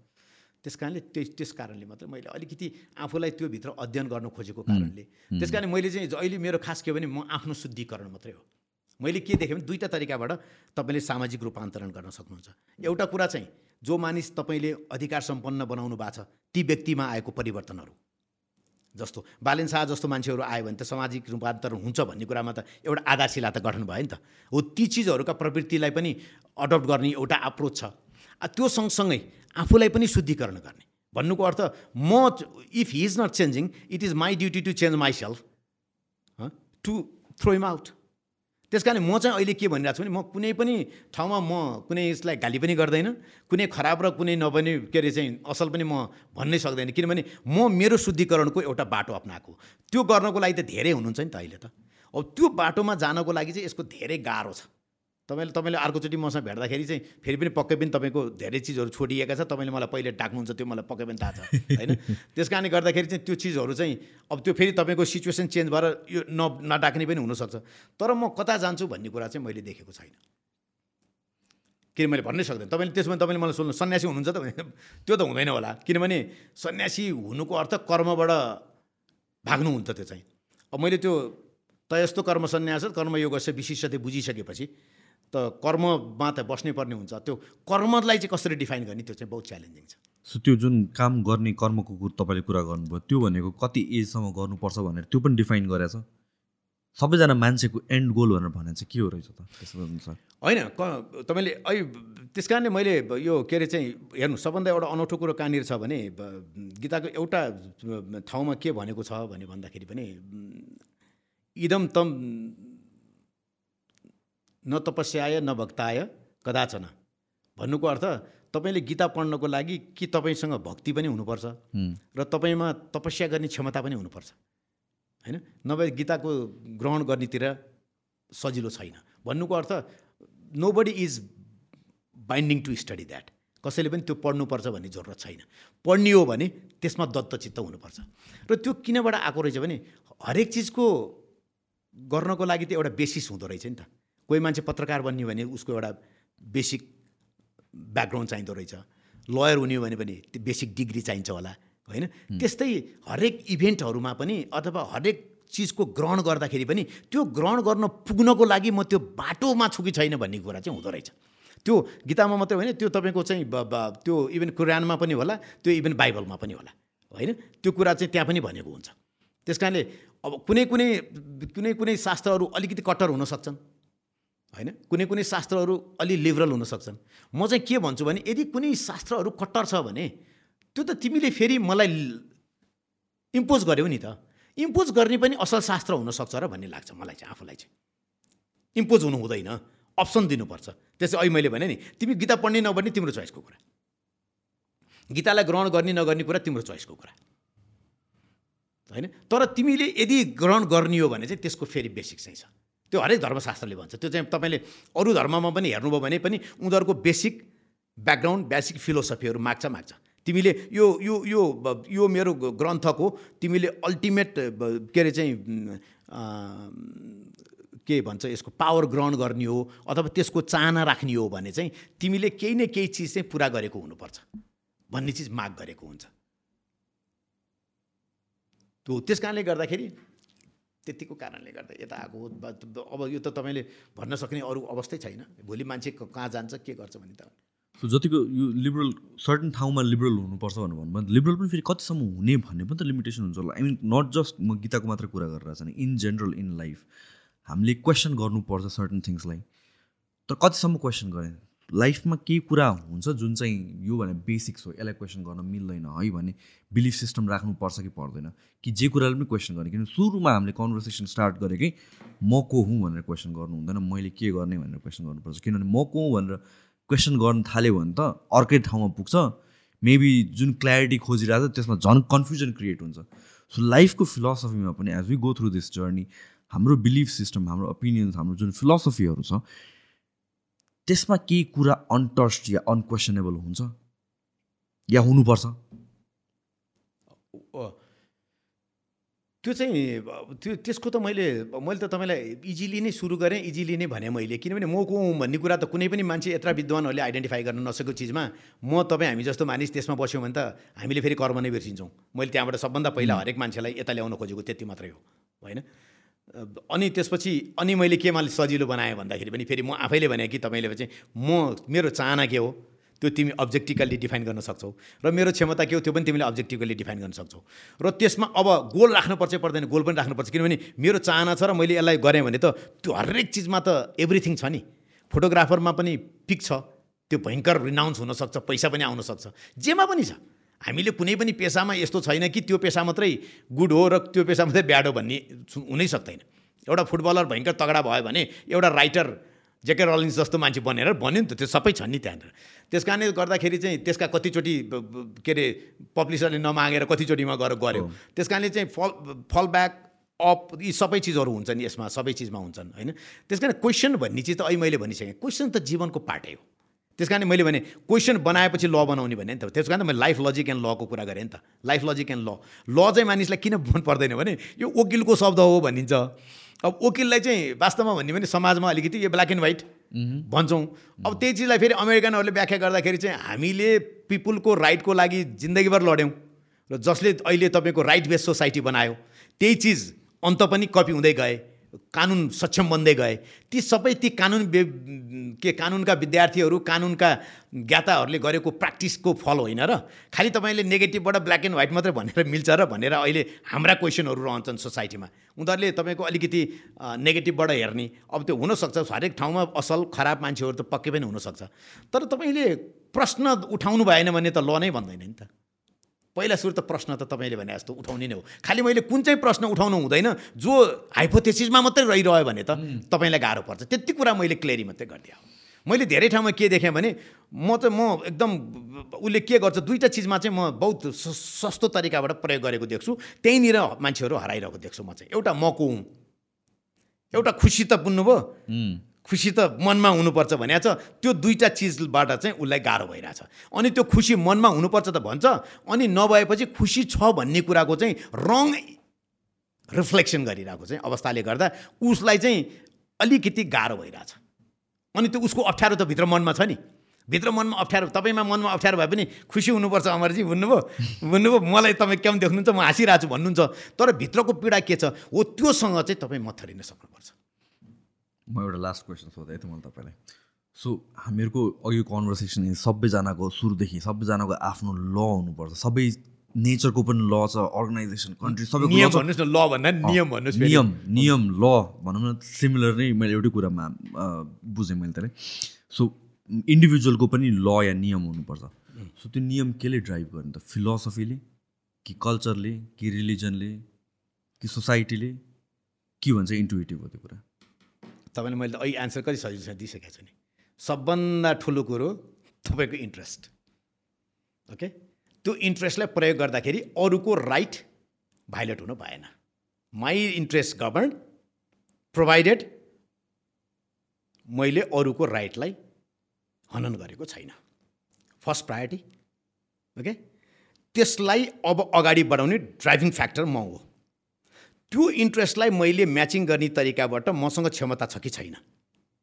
त्यस कारणले त्यस त्यस कारणले मात्रै मैले अलिकति आफूलाई त्योभित्र अध्ययन गर्न खोजेको कारणले। त्यस कारण मैले चाहिँ अहिले मेरो खास के भने म आफ्नो शुद्धिकरण मात्रै हो। मैले के देखेँ भने दुईवटा तरिकाबाट तपाईँले सामाजिक रूपान्तरण गर्न सक्नुहुन्छ। एउटा कुरा चाहिँ जो मानिस तपाईँले अधिकार सम्पन्न बनाउनु भएको छ ती व्यक्तिमा आएको परिवर्तनहरू। जस्तो बालेन शाह जस्तो मान्छेहरू आयो भने त सामाजिक रूपान्तरण हुन्छ भन्ने कुरामा त एउटा आधारशिला त गठन भयो नि त। हो ती चिजहरूका प्रवृत्तिलाई पनि अडप्ट गर्ने एउटा अप्रोच छ। त्यो सँगसँगै आफूलाई पनि शुद्धिकरण गर्ने। भन्नुको अर्थ म if he is not changing it is my duty to change myself to throw him out त्यस कारण म चाहिँ अहिले के भनिरहेको छु भने म कुनै पनि ठाउँमा म कुनै यसलाई गाली पनि गर्दैन कुनै खराब र कुनै नभने के अरे चाहिँ असल पनि म भन्नै सक्दैन। किनभने म मेरो शुद्धिकरणको एउटा बाटो अप्नाएको त्यो गर्नको लागि त धेरै हुनुहुन्छ नि त अहिले त। अब त्यो बाटोमा जानको लागि चाहिँ यसको धेरै गाह्रो छ। तपाईँले तपाईँले अर्कोचोटि मसँग भेट्दाखेरि चाहिँ फेरि पनि पक्कै पनि तपाईँको धेरै चिजहरू छोडिएका छ। तपाईँले मलाई पहिले डाक्नुहुन्छ त्यो मलाई पक्कै पनि थाहा छ होइन? त्यस कारणले गर्दाखेरि चाहिँ त्यो चिजहरू चाहिँ अब त्यो फेरि तपाईँको सिचुएसन चेन्ज भएर यो न नडाक्ने पनि हुनसक्छ। तर म कता जान्छु भन्ने कुरा चाहिँ मैले देखेको छैन। किन मैले भन्नै सक्दैन। तपाईँले त्यसमा तपाईँले मलाई सोध्नु सन्यासी हुनुहुन्छ त त्यो त हुँदैन होला। किनभने सन्यासी हुनुको अर्थ कर्मबाट भाग्नु हुन्छ त्यो चाहिँ। अब मैले त्यो त यस्तो कर्म सन्यास कर्मयोगस्य विशिष्टते बुझिसकेपछि त कर्ममा त बस्नै पर्ने हुन्छ। त्यो कर्मलाई चाहिँ कसरी डिफाइन गर्ने त्यो चाहिँ बहुत च्यालेन्जिङ छ। सो त्यो जुन काम गर्ने कर्मको कुरो तपाईँले कुरा गर्नुभयो त्यो भनेको कति एजसम्म गर्नुपर्छ भनेर त्यो पनि डिफाइन गरेछ? सबैजना मान्छेको एन्ड गोल भनेर भने चाहिँ के हो रहेछ त? त्यसो अनुसार। होइन क तपाईँले अहिले त्यस कारणले मैले यो के अरे चाहिँ हेर्नु सबभन्दा एउटा अनौठो कुरो कहाँनिर छ भने गीताको एउटा ठाउँमा के भनेको छ भने भन्दाखेरि पनि इदम तम न तपस्याय न भक्ताय कदाचन। भन्नुको अर्थ तपाईँले गीता पढ्नको लागि कि तपाईँसँग भक्ति पनि हुनुपर्छ र तपाईँमा तपस्या गर्ने क्षमता पनि हुनुपर्छ। होइन? नभए गीताको ग्रहण गर्नेतिर सजिलो छैन। भन्नुको अर्थ nobody is binding to study that कसैले पनि त्यो पढ्नुपर्छ भन्ने जरुरत छैन। पढ्ने हो भने त्यसमा दत्तचित्त हुनुपर्छ। र त्यो किनबाट आएको रहेछ भने हरेक चिजको गर्नको लागि त एउटा बेसिस हुँदो रहेछ नि त। कोही मान्छे पत्रकार बन्ने भने उसको एउटा बेसिक ब्याकग्राउन्ड चाहिँदो रहेछ। लयर हुने भने पनि त्यो बेसिक डिग्री चाहिन्छ होला होइन? त्यस्तै हरेक इभेन्टहरूमा पनि अथवा हरेक चिजको ग्रहण गर्दाखेरि पनि त्यो ग्रहण गर्न पुग्नको लागि म त्यो बाटोमा छु कि छैन भन्ने कुरा चाहिँ हुँदो रहेछ। त्यो गीतामा मात्रै होइन त्यो तपाईँको चाहिँ त्यो इभन कुरानमा पनि होला त्यो इभन बाइबलमा पनि होला होइन? त्यो कुरा चाहिँ त्यहाँ पनि भनेको हुन्छ। त्यस कारणले अब कुनै कुनै कुनै कुनै शास्त्रहरू अलिकति कट्टर हुन सक्छन्। होइन? कुनै कुनै शास्त्रहरू अलि लिबरल हुनसक्छन् म चाहिँ के भन्छु भने यदि कुनै शास्त्रहरू कट्टर छ भने त्यो त तिमीले फेरि मलाई इम्पोज गर्यौ नि त। इम्पोज गर्ने पनि असल शास्त्र हुनसक्छ र भन्ने लाग्छ मलाई चाहिँ आफूलाई चाहिँ। इम्पोज हुनु हुँदैन। अप्सन दिनुपर्छ। त्यसै अहिले मैले भने नि तिमी गीता पढ्ने नपढ्ने तिम्रो चोइसको कुरा। गीतालाई ग्रहण गर्ने नगर्ने कुरा तिम्रो चोइसको कुरा। होइन? तर तिमीले यदि ग्रहण गर्ने हो भने चाहिँ त्यसको फेरि बेसिक चाहिँ छ। त्यो हरेक धर्मशास्त्रले भन्छ। त्यो चाहिँ तपाईँले अरू धर्ममा पनि हेर्नुभयो भने पनि उनीहरूको बेसिक ब्याकग्राउन्ड बेसिक फिलोसफीहरू माग्छ माग्छ। तिमीले यो यो यो यो मेरो ग्रन्थको तिमीले अल्टिमेट के अरे चाहिँ के भन्छ यसको पावर ग्रहण गर्ने हो अथवा त्यसको चाहना राख्ने हो भने चाहिँ तिमीले केही न केही चिज चाहिँ पुरा गरेको हुनुपर्छ। भन्ने चिज माग गरेको हुन्छ। त्यो त्यस कारणले गर्दाखेरि त्यतिको कारणले गर्दा यता आएको अब यो त तपाईँले भन्न सक्ने अरू अवस्थै छैन। भोलि मान्छे कहाँ जान्छ के गर्छ भने त। सो जतिको यो लिबरल सर्टन ठाउँमा लिबरल हुनुपर्छ भनेर भन्नुभयो लिबरल पनि फेरि कतिसम्म हुने भन्ने पनि त लिमिटेसन हुन्छ होला। आई मिन नट जस्ट म गीताको मात्र कुरा गरिरहेको छ इन जेनरल इन लाइफ हामीले क्वेसन गर्नुपर्छ सर्टन थिङ्सलाई तर कतिसम्म क्वेसन गरेँ? लाइफमा केही कुरा हुन्छ जुन चाहिँ यो भने बेसिक्स हो यसलाई क्वेसन गर्न मिल्दैन है भने बिलिफ सिस्टम राख्नुपर्छ कि पर्दैन? कि जे कुराले पनि क्वेसन गर्ने किनभने सुरुमा हामीले कन्भर्सेसन स्टार्ट गरेकै म को हुँ भनेर क्वेसन गर्नु हुँदैन मैले के गर्ने भनेर क्वेसन गर्नुपर्छ। किनभने म को हुँ भनेर क्वेसन गर्न थाल्यो भने त अर्कै ठाउँमा पुग्छ मेबी जुन क्ल्यारिटी खोजिरहेको छ त्यसमा झन् कन्फ्युजन क्रिएट हुन्छ। सो लाइफको फिलोसफीमा पनि as we go through this journey हाम्रो बिलिफ सिस्टम हाम्रो ओपिनियन्स हाम्रो जुन फिलोसफीहरू छ त्यसमा केही कुरा अनटस्ट या अनक्वेसनेबल हुन्छ? या हुनुपर्छ? त्यो चाहिँ त्यो त्यसको त मैले मैले त तपाईँलाई इजिली नै सुरु गरेँ इजिली नै भने मैले। किनभने म को हुँ भन्ने कुरा त कुनै पनि मान्छे यत्र विद्वानहरूले आइडेन्टिफाई गर्न नसकेको चिजमा म तपाईँ हामी जस्तो मानिस त्यसमा बस्यौँ भने त हामीले फेरि कर्म नै बिर्सिन्छौँ। मैले त्यहाँबाट सबभन्दा पहिला हरेक मान्छेलाई यता ल्याउन खोजेको त्यति मात्रै हो। होइन? अनि त्यसपछि अनि मैले केमा सजिलो बनाएँ भन्दाखेरि पनि फेरि म आफैले भने कि तपाईँले चाहिँ म मेरो चाहना के हो? त्यो तिमी अब्जेक्टिकल्ली डिफाइन गर्न सक्छौ। र मेरो क्षमता के हो? त्यो पनि तिमीले अब्जेक्टिकल्ली डिफाइन गर्न सक्छौ। र त्यसमा अब गोल राख्नुपर्छ पर्दैन गोल पनि राख्नुपर्छ किनभने मेरो चाहना छ र मैले यसलाई गरेँ भने त त्यो हरेक चिजमा त एभ्रिथिङ छ नि। फोटोग्राफरमा पनि पिक छ। त्यो भयङ्कर रिनाउन्स हुनसक्छ पैसा पनि आउन सक्छ। जेमा पनि छ। हामीले कुनै पनि पेसामा यस्तो छैन कि त्यो पेसा मात्रै गुड हो र त्यो पेसा मात्रै ब्याड हो भन्ने हुनै सक्दैन। एउटा फुटबलर भयङ्कर तगडा भयो भने एउटा राइटर जेके रलिन्स जस्तो मान्छे बनेर बन्यो नि त त्यो सबै छ नि त्यहाँनिर। त्यस कारणले गर्दाखेरि चाहिँ त्यसका कतिचोटि के अरे पब्लिसरले नमागेर कतिचोटिमा गएर गऱ्यो त्यस कारणले चाहिँ फल फल ब्याक अप यी सबै चिजहरू हुन्छन् यसमा सबै चिजमा हुन्छन् होइन? त्यस कारण क्वेसन भन्ने चिज त अहिले मैले भनिसकेँ। क्वेसन त जीवनको पार्टै हो। त्यस कारण मैले भने क्वेसन बनाएपछि ल बनाउने भने नि त त्यस कारण त मैले लाइफ लजिक एन्ड लको कुरा गरेँ नि त। लाइफ लजिक एन्ड ल ल चाहिँ मानिसलाई किन मन पर्दैन भने यो वकिलको शब्द हो भनिन्छ। अब वकिललाई चाहिँ वास्तवमा भन्यो भने समाजमा अलिकति यो ब्ल्याक एन्ड व्हाइट भन्छौँ। अब त्यही चिजलाई फेरि अमेरिकनहरूले व्याख्या गर्दाखेरि चाहिँ हामीले पिपुलको राइटको लागि जिन्दगीभर लड्यौँ। र जसले अहिले तपाईँको राइट बेस्ड सोसाइटी बनायो त्यही चिज अन्त पनि कपी हुँदै गए। कानुन सक्षम बन्दै गए। ती सबै ती कानुन के कानुनका विद्यार्थीहरू कानुनका ज्ञाताहरूले गरेको प्र्याक्टिसको फल होइन र खालि तपाईँले नेगेटिभबाट ब्ल्याक एन्ड व्हाइट मात्रै भनेर मिल्छ र भनेर अहिले हाम्रा क्वेसनहरू रहन्छन् सोसाइटीमा। उनीहरूले तपाईँको अलिकति नेगेटिभबाट हेर्ने। अब त्यो हुनसक्छ हरेक ठाउँमा असल खराब मान्छेहरू त पक्कै पनि हुनसक्छ। तर तपाईँले प्रश्न उठाउनु भएन भने त ल नै भन्दैन नि त। पहिला सुरु त प्रश्न त तपाईँले भने जस्तो उठाउने नै हो। खालि मैले कुन चाहिँ प्रश्न उठाउनु हुँदैन जो हाइपोथेसिसमा मात्रै रहिरह्यो भने त तपाईँलाई गाह्रो पर्छ। त्यति कुरा मैले क्लियरी मात्रै गरिदिएँ। मैले धेरै ठाउँमा के देखेँ भने म चाहिँ म एकदम उसले के गर्छ दुईवटा चिजमा चाहिँ म बहुत सस्तो तरिकाबाट प्रयोग गरेको देख्छु। त्यहीँनिर मान्छेहरू हराइरहेको देख्छु म चाहिँ। एउटा मको हुँ। एउटा खुसी त बुझ्नुभयो खुसी त मनमा हुनुपर्छ भने छ। त्यो दुईवटा चिजबाट चाहिँ उसलाई गाह्रो भइरहेछ। अनि त्यो खुसी मनमा हुनुपर्छ त भन्छ अनि नभएपछि खुसी छ भन्ने कुराको चाहिँ रङ रिफ्लेक्सन गरिरहेको चाहिँ अवस्थाले गर्दा उसलाई चाहिँ अलिकति गाह्रो भइरहेछ। अनि त्यो उसको अप्ठ्यारो त भित्र मनमा छ नि। भित्र मनमा अप्ठ्यारो तपाईँमा मनमा अप्ठ्यारो भए पनि खुसी हुनुपर्छ अमरजी भन्नुभयो भन्नुभयो मलाई तपाईँ केम देख्नुहुन्छ म हाँसिरहेको छु भन्नुहुन्छ। तर भित्रको पीडा के छ? हो त्योसँग चाहिँ तपाईँ मथरिन सक्नुपर्छ। म एउटा लास्ट क्वेसन सोधेँ त मैले तपाईँलाई। सो हामीहरूको अघि कन्भर्सेसन सबैजनाको सुरुदेखि सबैजनाको आफ्नो ल हुनुपर्छ। सबै नेचरको पनि ल छ अर्गनाइजेसन कन्ट्री सबैको नियम law छ। भन्नुहोस् न ल भन्दा नियम भन्नुहोस्। नियम नियम ल भनौँ न सिमिलर नै मैले एउटै कुरामा बुझेँ मैले त्यसलाई। सो इन्डिभिजुअलको पनि ल या नियम हुनुपर्छ। सो त्यो नियम केले ड्राइभ गर्ने त? फिलोसफीले कि कल्चरले कि रिलिजनले कि सोसाइटीले के भन्छ इन्टुएटिभ हो त्यो कुरा? तपाईँले मैले अहिले एन्सर कति सजिलोसँग दिइसकेको छु नि। सबभन्दा ठुलो कुरो तपाईँको इन्ट्रेस्ट ओके त्यो इन्ट्रेस्टलाई प्रयोग गर्दाखेरि अरूको राइट भाइलेट हुनु भएन। माई इन्ट्रेस्ट गभर्न प्रोभाइडेड मैले अरूको राइटलाई हनन गरेको छैन। फर्स्ट प्रायोरिटी ओके त्यसलाई अब अगाडि बढाउने ड्राइभिङ फ्याक्टर म हो। त्यो इन्ट्रेस्टलाई मैले म्याचिङ गर्ने तरिकाबाट मसँग क्षमता छ कि छैन?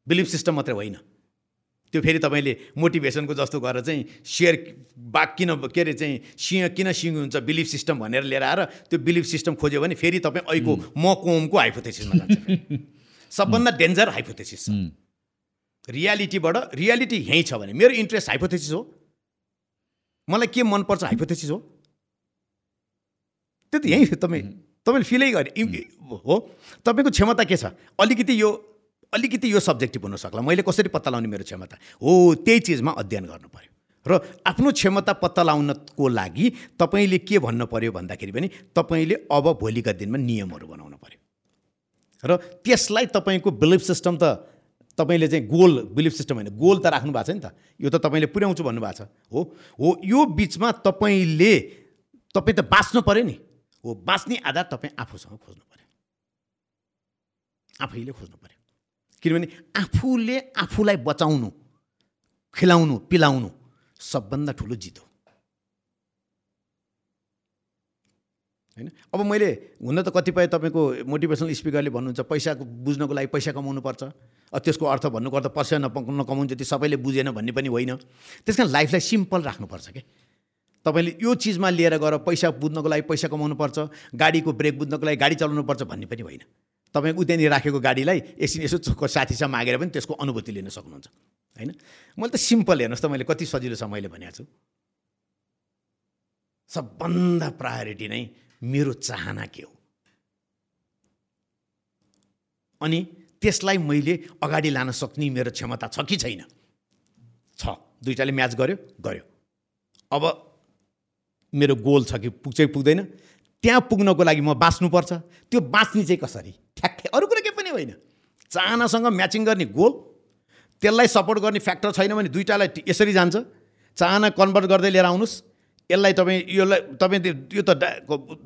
बिलिफ सिस्टम मात्रै होइन। त्यो फेरि तपाईँले मोटिभेसनको जस्तो गरेर चाहिँ सेयर बाघ किन के अरे चाहिँ सिंह किन सिंह हुन्छ बिलिफ सिस्टम भनेर लिएर आएर त्यो बिलिफ सिस्टम खोज्यो भने फेरि तपाईँ अहिलेको म कोमको हाइपोथेसिसमा जान्छ। सबभन्दा डेन्जर हाइपोथेसिस छ। रियालिटीबाट रियालिटी यहीँ छ भने मेरो इन्ट्रेस्ट हाइपोथेसिस हो। मलाई के मनपर्छ हाइपोथेसिस हो? त्यो त यहीँ तपाईँ तपाईँले फिलै गरे। हो? तपाईँको क्षमता के छ? अलिकति यो अलिकति यो सब्जेक्टिभ हुनसक्ला मैले कसरी पत्ता लगाउने मेरो क्षमता? हो त्यही चिजमा अध्ययन गर्नु पऱ्यो र आफ्नो क्षमता पत्ता लगाउनको लागि तपाईँले के भन्नु पऱ्यो भन्दाखेरि पनि तपाईँले अब भोलिका दिनमा नियमहरू बनाउनु पऱ्यो र त्यसलाई तपाईँको बिलिफ सिस्टम त तपाईँले चाहिँ गोल बिलिफ सिस्टम होइन। गोल त राख्नु भएको छ नि त। यो त तपाईँले पुर्याउँछु भन्नुभएको छ। हो? हो यो बिचमा तपाईँले तपाईँ त बाँच्नु पऱ्यो नि। हो बाँच्ने आधार तपाईँ आफूसँग खोज्नु पऱ्यो आफैले खोज्नु पऱ्यो किनभने आफूले आफूलाई बचाउनु खिलाउनु पिलाउनु सबभन्दा ठुलो जित। हो होइन अब मैले हुन त कतिपय तपाईँको मोटिभेसनल स्पिकरले भन्नुहुन्छ पैसाको बुझ्नको लागि पैसा कमाउनुपर्छ अब त्यसको अर्थ भन्नुपर्दा पैसा नप नकमाउनु जति सबैले बुझेन भन्ने पनि होइन। त्यस कारण लाइफलाई सिम्पल राख्नुपर्छ क्या तपाईँले यो चिजमा लिएर गएर पैसा बुझ्नको लागि पैसा कमाउनुपर्छ गाडीको ब्रेक बुझ्नको लागि गाडी चलाउनुपर्छ भन्ने पनि होइन। तपाईँ उत्यहाँनिर राखेको गाडीलाई एकछिन यसो साथीसँग मागेर पनि त्यसको अनुभूति लिन सक्नुहुन्छ होइन? मैले त सिम्पल हेर्नुहोस् त मैले कति सजिलो छ मैले भनेको छु। सबभन्दा प्रायोरिटी नै मेरो चाहना के हो? अनि त्यसलाई मैले अगाडि लान सक्ने मेरो क्षमता छ कि छैन? छ। दुइटाले म्याच गर्यो गयो अब मेरो गोल छ कि पुग्छ कि पुग्दैन। त्यहाँ पुग्नको लागि म बाँच्नुपर्छ। त्यो बाँच्ने चाहिँ कसरी? ठ्याक्कै अरू कुरा केही पनि होइन। चाहनासँग म्याचिङ गर्ने गोल त्यसलाई सपोर्ट गर्ने फ्याक्टर छैन भने दुइटालाई यसरी जान्छ। चाहना कन्भर्ट गर्दै लिएर आउनुहोस् यसलाई तपाईँ यसलाई तपाईँ यो त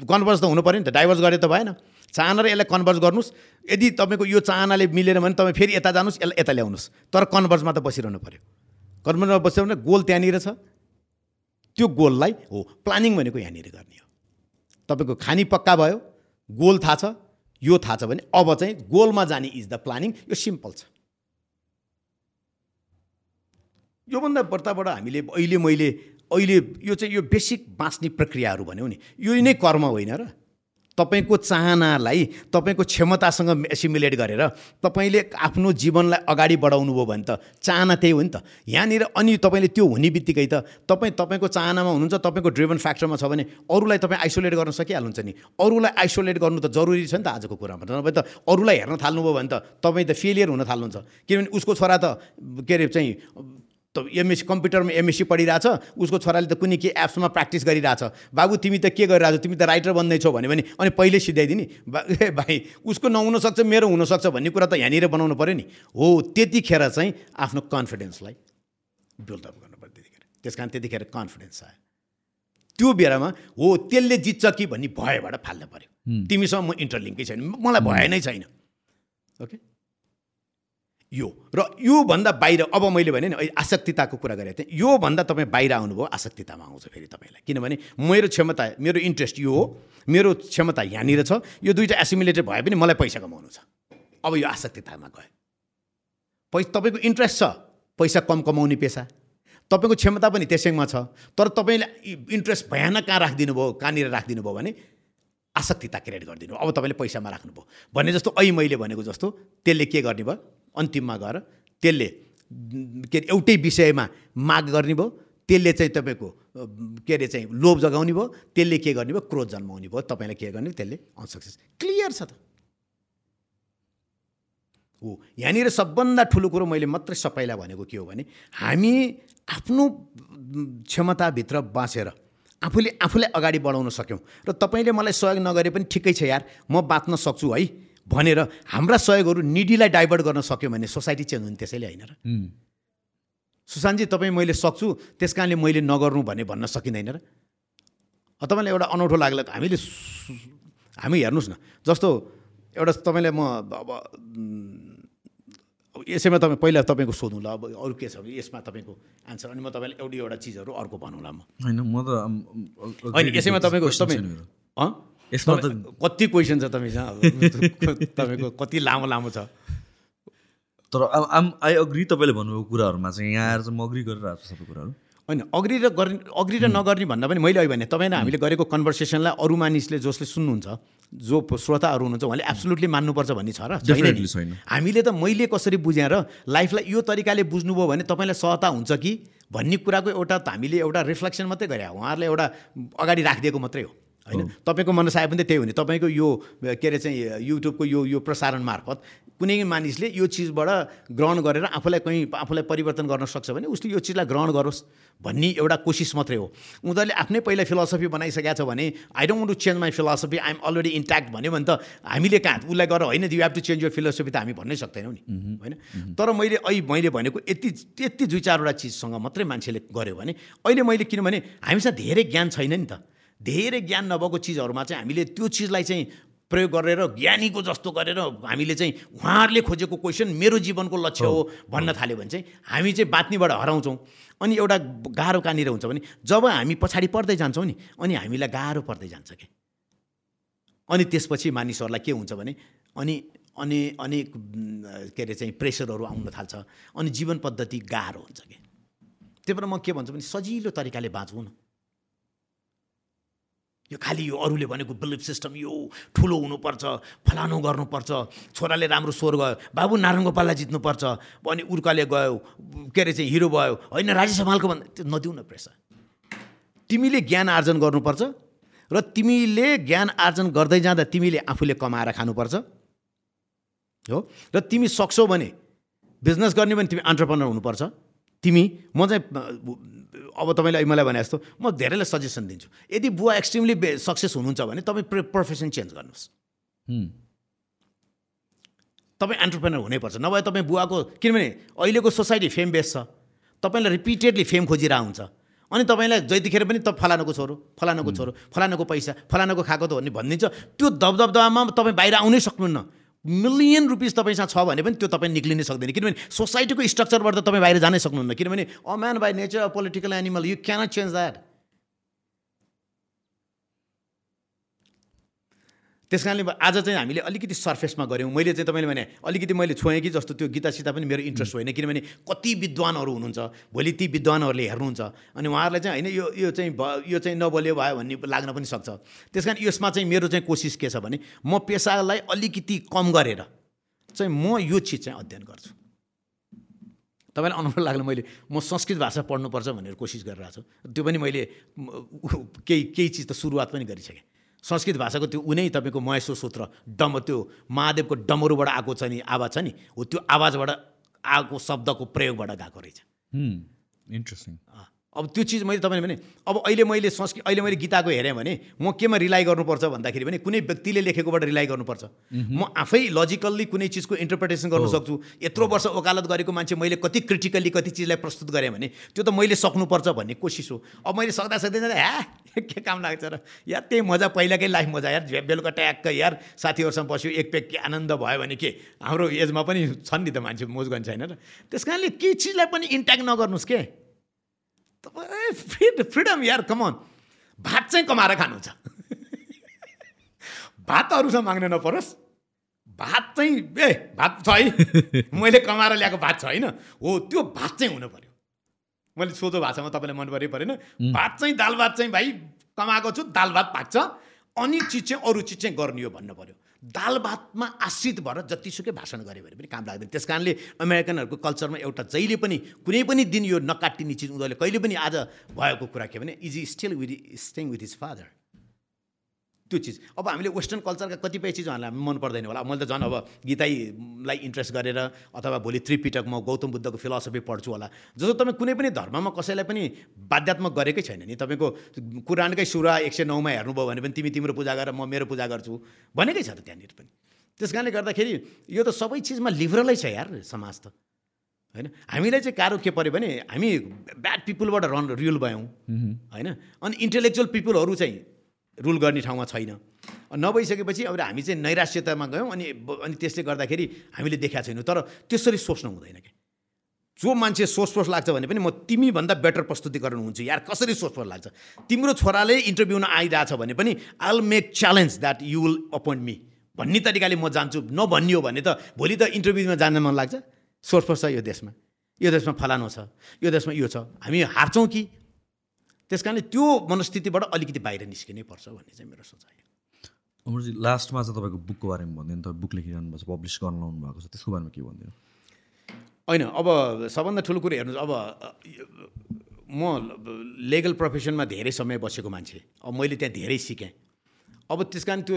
कन्भर्स त हुनु पऱ्यो नि त डाइभर्स गरे त भएन। चाहना र यसलाई कन्भर्स गर्नुहोस् यदि तपाईँको यो चाहनाले मिलेन भने तपाईँ फेरि यता जानुहोस् यसलाई यता ल्याउनुहोस् तर कन्भर्समा त बसिरहनु पऱ्यो कन्भर्समा बस्यो भने गोल त्यहाँनिर छ। त्यो गोललाई हो प्लानिङ भनेको यहाँनिर गर्ने हो। तपाईँको खानी पक्का भयो गोल थाहा छ यो थाहा छ भने अब चाहिँ गोलमा जाने इज द प्लानिङ यो सिम्पल छ। योभन्दा बढ्ताबाट हामीले अहिले मैले अहिले यो चाहिँ यो बेसिक बाँच्ने प्रक्रियाहरू भन्यो नि यो नै कर्म होइन र। तपाईँको चाहनालाई तपाईँको क्षमतासँग एसिमुलेट गरेर तपाईँले आफ्नो जीवनलाई अगाडि बढाउनु भयो भने त चाहना त्यही हो नि त। यहाँनिर अनि तपाईँले त्यो हुने बित्तिकै त तपाईँ तपाईँको चाहनामा हुनुहुन्छ तपाईँको ड्रिभन फ्याक्टरमा छ भने अरूलाई तपाईँ आइसोलेट गर्न सकिहाल्नुहुन्छ नि। अरूलाई आइसोलेट गर्नु त जरुरी छ नि त आजको कुरामा। नभए त अरूलाई हेर्न थाल्नुभयो भने त तपाईँ त फेलियर हुन थाल्नुहुन्छ। किनभने उसको छोरा त के अरे चाहिँ त एमएससी कम्प्युटरमा एमएससी पढिरहेछ उसको छोराले त कुनै के एप्समा प्र्याक्टिस गरिरहेछ। बाबु तिमी त के गरिरहेछौ? तिमी त राइटर बन्दैछौ भन्यो भने अनि पहिले सिधाइदिने बा ए भाइ उसको नहुनसक्छ मेरो हुनसक्छ भन्ने कुरा त यहाँनिर बनाउनु पऱ्यो नि। हो त्यतिखेर चाहिँ आफ्नो कन्फिडेन्सलाई बिल्डअप गर्नु पऱ्यो त्यतिखेर। त्यस कारण त्यतिखेर कन्फिडेन्स आयो। त्यो बेलामा हो त्यसले जित्छ कि भन्ने भयबाट फाल्नु पऱ्यो तिमीसँग म इन्टरलिङ्कै छैन। मलाई भए नै छैन। ओके? यो। र योभन्दा बाहिर अब मैले भने नि आसक्तिताको कुरा गरेको थिएँ। योभन्दा तपाईँ बाहिर आउनुभयो आसक्तितामा आउँछ फेरि तपाईँलाई। किनभने मेरो क्षमता मेरो इन्ट्रेस्ट यो हो। मेरो क्षमता यहाँनिर छ। यो दुइटा एसिमुलेटेड भए पनि मलाई पैसा कमाउनु छ। अब यो आसक्तितामा गयो पै तपाईँको इन्ट्रेस्ट छ। पैसा कम कमाउने पेसा। तपाईँको क्षमता पनि त्यसैमा छ। तर तपाईँले इन्ट्रेस्ट भयानक कहाँ राखिदिनु भयो कहाँनिर राखिदिनु भयो भने आसक्तिता क्रिएट गरिदिनु अब तपाईँले पैसामा राख्नुभयो। भने जस्तो अहिले मैले भनेको जस्तो त्यसले के गर्ने भयो? अन्तिममा गएर त्यसले के अरे एउटै विषयमा माग गर्ने भयो त्यसले चाहिँ तपाईँको के अरे चाहिँ लोभ जगाउने भयो त्यसले के गर्ने भयो क्रोध जन्माउने भयो तपाईँलाई के गर्ने त्यसले अनसक्सेस क्लियर छ त? हो यहाँनिर सबभन्दा ठुलो कुरो मैले मात्रै सबैलाई भनेको के हो भने हामी आफ्नो क्षमताभित्र बाँचेर आफूले आफूलाई अगाडि बढाउन सक्यौँ। र तपाईँले मलाई सहयोग नगरे पनि ठिकै छ यार म बाँच्न सक्छु है। भनेर हाम्रा सहयोगहरू निडीलाई डाइभर्ट गर्न सक्यो भने सोसाइटी चेन्ज हुने त्यसैले होइन र। सुशान्तजी तपाईँ मैले सक्छु त्यस कारणले मैले नगर्नु भने भन्न सकिँदैन र। तपाईँलाई एउटा अनौठो लाग्ला हामीले हामी हेर्नुहोस् न जस्तो एउटा तपाईँलाई म अब यसैमा तपाईँ पहिला तपाईँको सोधौँ ल अब अरू के छ भने यसमा तपाईँको आन्सर अनि म तपाईँलाई एउटै एउटा चिजहरू अर्को भनौँला म। होइन म त होइन यसैमा तपाईँको तपाईँ यसमा त कति क्वेसन छ तपाईँसँग तपाईँको कति लामो लामो छ? तर अब आम आई अग्री तपाईँले भन्नुभएको कुराहरूमा चाहिँ यहाँ आएर चाहिँ म अग्री गरिरहेको छु सबै कुराहरू। होइन अग्री र गर्ने अग्री र नगर्ने भन्दा पनि मैले अहिले भने तपाईँ र हामीले गरेको कन्भर्सेसनलाई अरू मानिसले जसले सुन्नुहुन्छ जो श्रोताहरू हुनुहुन्छ उहाँले एब्सोल्युटली मान्नुपर्छ भन्ने छ र छैन। हामीले त मैले कसरी बुझेँ र लाइफलाई यो तरिकाले बुझ्नुभयो भने तपाईँलाई सहता हुन्छ कि? भन्ने कुराको एउटा हामीले एउटा रिफ्लेक्सन मात्रै गरे हो। उहाँहरूलाई एउटा अगाडि राखिदिएको मात्रै हो। होइन? तपाईँको मनसाय पनि त त्यही हो नि। तपाईँको यो के अरे चाहिँ युट्युबको यो यो प्रसारण मार्फत कुनै मानिसले यो चिजबाट ग्रहण गरेर आफूलाई कहीँ आफूलाई परिवर्तन गर्न सक्छ भने उसले यो चिजलाई ग्रहण गरोस् भन्ने एउटा कोसिस मात्रै हो। उनीहरूले आफ्नै पहिला फिलोसफी बनाइसकेको छ भने I don't to change my philosophy I'm already intact भन्यो भने त हामीले कहाँ उसलाई गरेर होइन? यु हेभ टु चेन्ज यो फिलोसफी त हामी भन्नै सक्दैनौँ नि। होइन? तर मैले अहिले मैले भनेको यति यति दुई चारवटा चिजसँग मात्रै मान्छेले गर्यो भने अहिले मैले किनभने हामीसँग धेरै ज्ञान छैन नि त। धेरै ज्ञान नभएको चिजहरूमा चाहिँ हामीले त्यो चिजलाई चाहिँ प्रयोग गरेर ज्ञानीको जस्तो गरेर हामीले चाहिँ उहाँहरूले खोजेको क्वेसन मेरो जीवनको लक्ष्य हो भन्न थाल्यो भने चाहिँ हामी चाहिँ बाँच्नेबाट हराउँछौँ। अनि एउटा गाह्रो कहाँनिर हुन्छ भने जब हामी पछाडि पर्दै जान्छौँ नि अनि हामीलाई गाह्रो पर्दै जान्छ कि? अनि त्यसपछि मानिसहरूलाई के हुन्छ भने अनि अनि अनेक के अरे चाहिँ प्रेसरहरू आउन थाल्छ। अनि जीवन पद्धति गाह्रो हुन्छ कि? त्यही भएर म के भन्छु भने सजिलो तरिकाले बाँचौँ न। यो खालि यो अरूले भनेको बिलिफ सिस्टम यो ठुलो हुनुपर्छ फलानु गर्नुपर्छ छोराले राम्रो स्वर गयो बाबु नारायण गोपाललाई जित्नुपर्छ अनि उर्काले गयो के अरे चाहिँ हिरो भयो होइन राजेश हमालको भन्दा त्यो नदिउ न प्रेसर तिमीले ज्ञान आर्जन गर्नुपर्छ र तिमीले ज्ञान आर्जन गर्दै जाँदा तिमीले आफूले कमाएर खानुपर्छ। हो? र तिमी सक्छौ भने बिजनेस गर्ने भने तिमी अन्टरप्रेनर हुनुपर्छ। तिमी म चाहिँ अब तपाईँले मलाई भने जस्तो म धेरैलाई सजेसन दिन्छु। यदि बुवा एक्सट्रिमली सक्सेस हुनुहुन्छ भने तपाईँ प्र प्रोफेसन चेन्ज गर्नुहोस्। तपाईँ एन्टरप्रेनर हुनैपर्छ। नभए तपाईँ बुवाको किनभने अहिलेको सोसाइटी फेम बेस छ। तपाईँलाई रिपिटेडली फेम खोजिरहेको हुन्छ। अनि तपाईँलाई जतिखेर पनि त फलानुको छोरो फलानुको छोरो फलानुको पैसा फलानुको खाएको त भन्ने भनिदिन्छ। त्यो दबदबदामा तपाईँ बाहिर आउनै सक्नुहुन्न। मिलियन रुपिस तपाईँसँग छ भने पनि त्यो तपाईँ निक्लिनै सक्दैन। किनभने सोसाइटीको स्ट्रक्चरबाट त तपाईँ बाहिर जानै सक्नुहुन्न। किनभने a man by nature political animal you cannot change that त्यस कारणले आज चाहिँ हामीले अलिकति सर्फेसमा गऱ्यौँ। मैले चाहिँ तपाईँले भने अलिकति मैले छोएँ कि जस्तो त्यो गीतासित पनि मेरो इन्ट्रेस्ट होइन किनभने कति विद्वानहरू हुनुहुन्छ भोलि ती विद्वानहरूले हेर्नुहुन्छ। अनि उहाँहरूलाई चाहिँ होइन यो यो चाहिँ भ यो चाहिँ नबोल्यो भयो भन्ने लाग्न पनि सक्छ। त्यस कारण यसमा चाहिँ मेरो चाहिँ कोसिस के छ भने म पेसालाई अलिकति कम गरेर चाहिँ म यो चिज चाहिँ अध्ययन गर्छु। तपाईँलाई अनुभव लाग्ला मैले म संस्कृत भाषा पढ्नुपर्छ भनेर कोसिस गरिरहेको छु। त्यो पनि मैले केही केही चिज त सुरुवात पनि गरिसकेँ। संस्कृत भाषाको त्यो उनै तपाईँको महेश्वर सूत्र डम त्यो महादेवको डमरुबाट आएको छ नि आवाज छ नि हो त्यो आवाजबाट आएको शब्दको प्रयोगबाट गएको रहेछ। इन्ट्रेस्टिङ अब त्यो चिज मैले तपाईँले भने अब अहिले मैले संस्कृत अहिले मैले गीताको हेरेँ भने म केमा रिलाइ गर्नुपर्छ भन्दाखेरि भने कुनै व्यक्तिले लेखेकोबाट रिलाइ गर्नुपर्छ। म आफै लजिकल्ली कुनै चिजको इन्टरप्रिटेसन गर्न सक्छु। यत्रो वर्ष वकालत गरेको मान्छे मैले कति क्रिटिकल्ली कति चिजलाई प्रस्तुत गरेँ भने त्यो त मैले सक्नुपर्छ भन्ने कोसिस हो। अब मैले सक्दा सक्दै जाँदा ह्या के काम लाग्छ र? यार त्यही मजा पहिलाकै लाइफ मजा यार बेलुका ट्याक्क यार साथीहरूसँग बस्यो एक पेक के आनन्द भयो भने के? हाम्रो एजमा पनि छन् नि त मान्छे मोज गर्ने छैन र। त्यस कारणले केही चिजलाई पनि इन्ट्याक्ट नगर्नुहोस् के? तपाईँ फ्रिड फ्रिडम यार कमन भात चाहिँ कमाएर खानु छ भात अरूसँग माग्न नपरोस्। भात चाहिँ ए भात छ है। मैले कमाएर ल्याएको भात छ होइन। हो त्यो भात चाहिँ हुनु पऱ्यो मैले सोझो भाषामा तपाईँलाई मन पऱ्यो परेन। भात चाहिँ दाल भात चाहिँ भाइ कमाएको छु दाल भात पाक्छ। अनि चिज चाहिँ अरू चिज चाहिँ गर्ने हो भन्नु पऱ्यो दाल भातमा आश्रित भएर जतिसुकै भाषण गऱ्यो भने पनि काम लाग्दैन। त्यस कारणले अमेरिकनहरूको कल्चरमा एउटा जहिले पनि कुनै पनि दिन यो नकाटिने चिज उनीहरूले कहिले पनि आज भएको कुरा के भने is still with staying with his father त्यो चिज। अब हामीले वेस्टर्न कल्चरका कतिपय चिजहरूलाई मन पर्दैन होला। मैले त झन् अब गीताईलाई इन्ट्रेस्ट गरेर अथवा भोलि त्रिपिटक म गौतम बुद्धको फिलोसफी पढ्छु होला। जस्तो तपाईँ कुनै पनि धर्ममा कसैलाई पनि बाध्यात्मक गरेकै छैन नि तपाईँको कुरानकै सुरा एक सय नौमा हेर्नुभयो भने पनि तिमी तिम्रो पूजा गर म मेरो पूजा गर्छु भनेकै छ त त्यहाँनिर पनि। त्यस कारणले गर्दाखेरि यो त सबै चिजमा लिबरलै छ यार समाज त। होइन? हामीलाई चाहिँ गाह्रो के पऱ्यो भने हामी ब्याड पिपुलबाट रन रियल भयौँ। होइन? अनि इन्टेलेक्चुअल पिपुलहरू चाहिँ रुल गर्ने ठाउँमा छैन। नभइसकेपछि अब हामी चाहिँ नैराश्यतामा गयौँ अनि अनि त्यसले गर्दाखेरि हामीले देखाएको छैनौँ। तर त्यसरी सोच्नु हुँदैन क्या जो मान्छे सोच सोच लाग्छ भने पनि म तिमीभन्दा बेटर प्रस्तुतिकरण हुन्छु यार कसरी सोच सोच लाग्छ? तिम्रो छोराले इन्टरभ्यूमा आइरहेछ भने पनि I will make challenge that you will appoint me भन्ने तरिकाले म जान्छु। नभनियो भने त भोलि त इन्टरभ्यूमा जान मन लाग्छ। सोच छ यो देशमा। यो देशमा फलानु छ। यो देशमा यो छ। हामी हार्छौँ कि त्यस कारणले त्यो मनस्थितिबाट अलिकति बाहिर निस्किनै पर्छ भन्ने चाहिँ मेरो सोचाइ अमरजी लास्टमा चाहिँ तपाईँको बुकको बारेमा भनिदिनु तपाईँ बुक लेखिरहनु भएको छ पब्लिस गर्न लाउनु भएको छ त्यसको बारेमा के भनिदिनु? होइन अब सबभन्दा ठुलो कुरो हेर्नुहोस् अब म लिगल प्रोफेसनमा धेरै समय बसेको मान्छे अब मैले त्यहाँ धेरै सिकेँ। अब त्यस कारण त्यो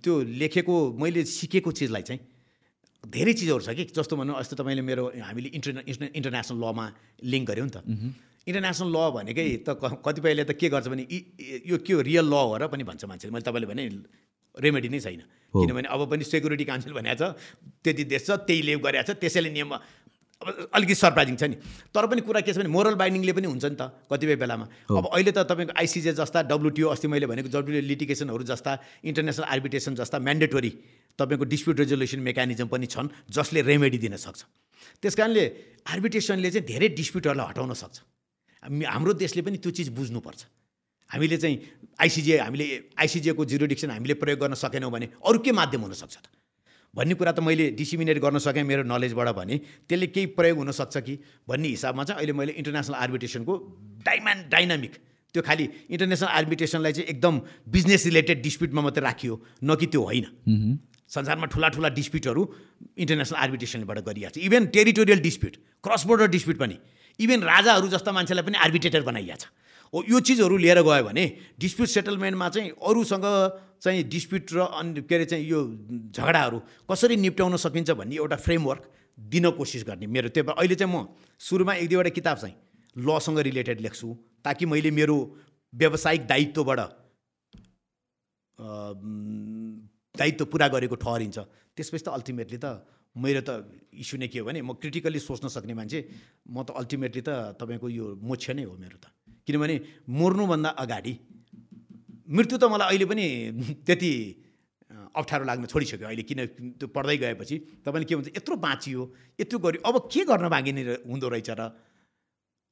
त्यो लेखेको मैले सिकेको चिजलाई चाहिँ धेरै चिजहरू छ कि जस्तो भनौँ अस्ति तपाईँले मेरो हामीले इन्टरने इन्टरनेसनल लमा लिङ्क गऱ्यौँ नि त। इन्टरनेसनल ल भनेकै त कतिपयले त के गर्छ भने यो के हो? रियल ल हो र पनि भन्छ मान्छेले। मैले तपाईँले भने रेमेडी नै छैन। किनभने अब पनि सेक्युरिटी काउन्सिल भनेको छ त्यति देश छ त्यही लेभ गरेको छ त्यसैले नियम अब अलिकति सरप्राइजिङ छ नि। तर पनि कुरा के छ भने मोरल बाइन्डिङले पनि हुन्छ नि त कतिपय बेलामा। अब अहिले त तपाईँको आइसिजे जस्ता डब्लुटिओ अस्ति मैले भनेको डब्लुटिओ लिटिगेसनहरू जस्ता इन्टरनेसनल आर्बिट्रेसन जस्ता म्यान्डेटोरी तपाईँको डिस्प्युट रेजोल्युसन मेकानिजम पनि छन् जसले रेमेडी दिन सक्छ। त्यस कारणले आर्बिट्रेसनले चाहिँ धेरै डिस्प्युटहरूलाई हटाउन सक्छ। हाम्रो देशले पनि त्यो चिज बुझ्नुपर्छ। हामीले चाहिँ आइसिजे हामीले आइसिजेको जिरोडिक्सन हामीले प्रयोग गर्न सकेनौँ भने अरू के माध्यम हुनसक्छ त? भन्ने कुरा त मैले डिसिमिनेट गर्न सकेँ मेरो नलेजबाट भने त्यसले केही प्रयोग हुनसक्छ कि? भन्ने हिसाबमा चाहिँ अहिले मैले इन्टरनेसनल आर्बिट्रेसनको डाइमान डाइनामिक त्यो खालि इन्टरनेसनल आर्बिट्रेसनलाई चाहिँ एकदम बिजनेस रिलेटेड डिस्प्युटमा मात्रै राखियो न कि त्यो होइन। संसारमा ठुला ठुला डिस्प्युटहरू इन्टरनेसनल आर्बिट्रेसनबाट गरिएको छ। Even territorial dispute cross border dispute पनि। इभन राजाहरू जस्ता मान्छेलाई पनि आर्बिट्रेटर बनाइएको छ। हो यो चिजहरू लिएर गयो भने डिस्प्युट सेटलमेन्टमा चाहिँ अरूसँग चाहिँ डिस्प्युट र अनि के अरे चाहिँ यो झगडाहरू कसरी निप्ट्याउन सकिन्छ भन्ने एउटा फ्रेमवर्क दिन कोसिस गर्ने मेरो त्यो अहिले चाहिँ म सुरुमा एक दुईवटा किताब चाहिँ लसँग रिलेटेड लेख्छु ताकि मैले मेरो व्यावसायिक दायित्वबाट दायित्व पुरा गरेको ठहरिन्छ। त्यसपछि त अल्टिमेटली त मेरो त इस्यु नै के हो भने म क्रिटिकली सोच्न सक्ने मान्छे म त अल्टिमेटली त तपाईँको यो मोक्ष नै हो मेरो त। किनभने मर्नुभन्दा अगाडि मृत्यु त मलाई अहिले पनि त्यति अप्ठ्यारो लाग्न छोडिसक्यो अहिले। किन त्यो पढ्दै गएपछि तपाईँले के भन्छ यत्रो बाँचियो यत्रो गर्यो अब के गर्न बाँकी नै हुँदो रहेछ र?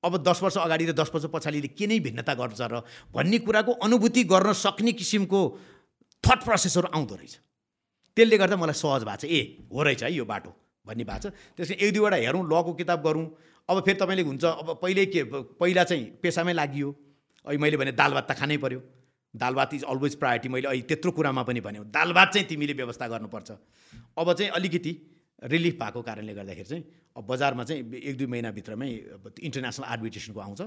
अब दस वर्ष अगाडि र दस वर्ष पछाडिले के नै भिन्नता गर्छ र? भन्ने कुराको अनुभूति गर्न सक्ने किसिमको थट प्रोसेसहरू आउँदो रहेछ। त्यसले गर्दा मलाई सहज भएको छ। ए हो रहेछ है यो बाटो भन्ने भएको छ। त्यसले एक दुईवटा हेरौँ लको किताब गरौँ। अब फेरि तपाईँले हुन्छ अब पहिले के पहिला चाहिँ पेसामै लागि अहिले मैले भने दाल भात त खानै पऱ्यो दाल भात इज अलवेज प्रायोरिटी मैले अहिले त्यत्रो कुरामा पनि भने दाल भात चाहिँ तिमीले व्यवस्था गर्नुपर्छ। अब चाहिँ अलिकति रिलिफ भएको कारणले गर्दाखेरि चाहिँ अब बजारमा चाहिँ एक दुई महिनाभित्रमै इन्टरनेसनल आर्बिट्रेसनको आउँछ।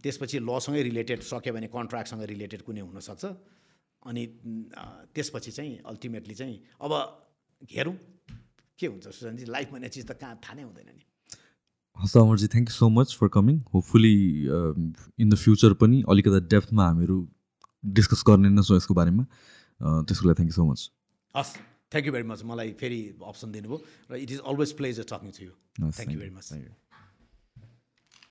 त्यसपछि लसँगै रिलेटेड सक्यो भने कन्ट्र्याक्टसँग रिलेटेड कुनै हुनसक्छ। अनि अ, त्यसपछि चाहिँ अल्टिमेटली चाहिँ अब हेरौँ के हुन्छ सुजनजी लाइफ भन्ने चिज त कहाँ थाहा नै हुँदैन नि। हस् Amarji thank you so much for coming hopefully in the future पनि अलिकति डेप्थमा हामीहरू डिस्कस गर्ने नै छौँ यसको बारेमा। अ, त्यसको लागि थ्याङ्क यू सो मच हस् थ्याङ्क यू भेरी मच मलाई फेरि अप्सन दिनुभयो। र it is always pleasure talking to you thank you very much thank you.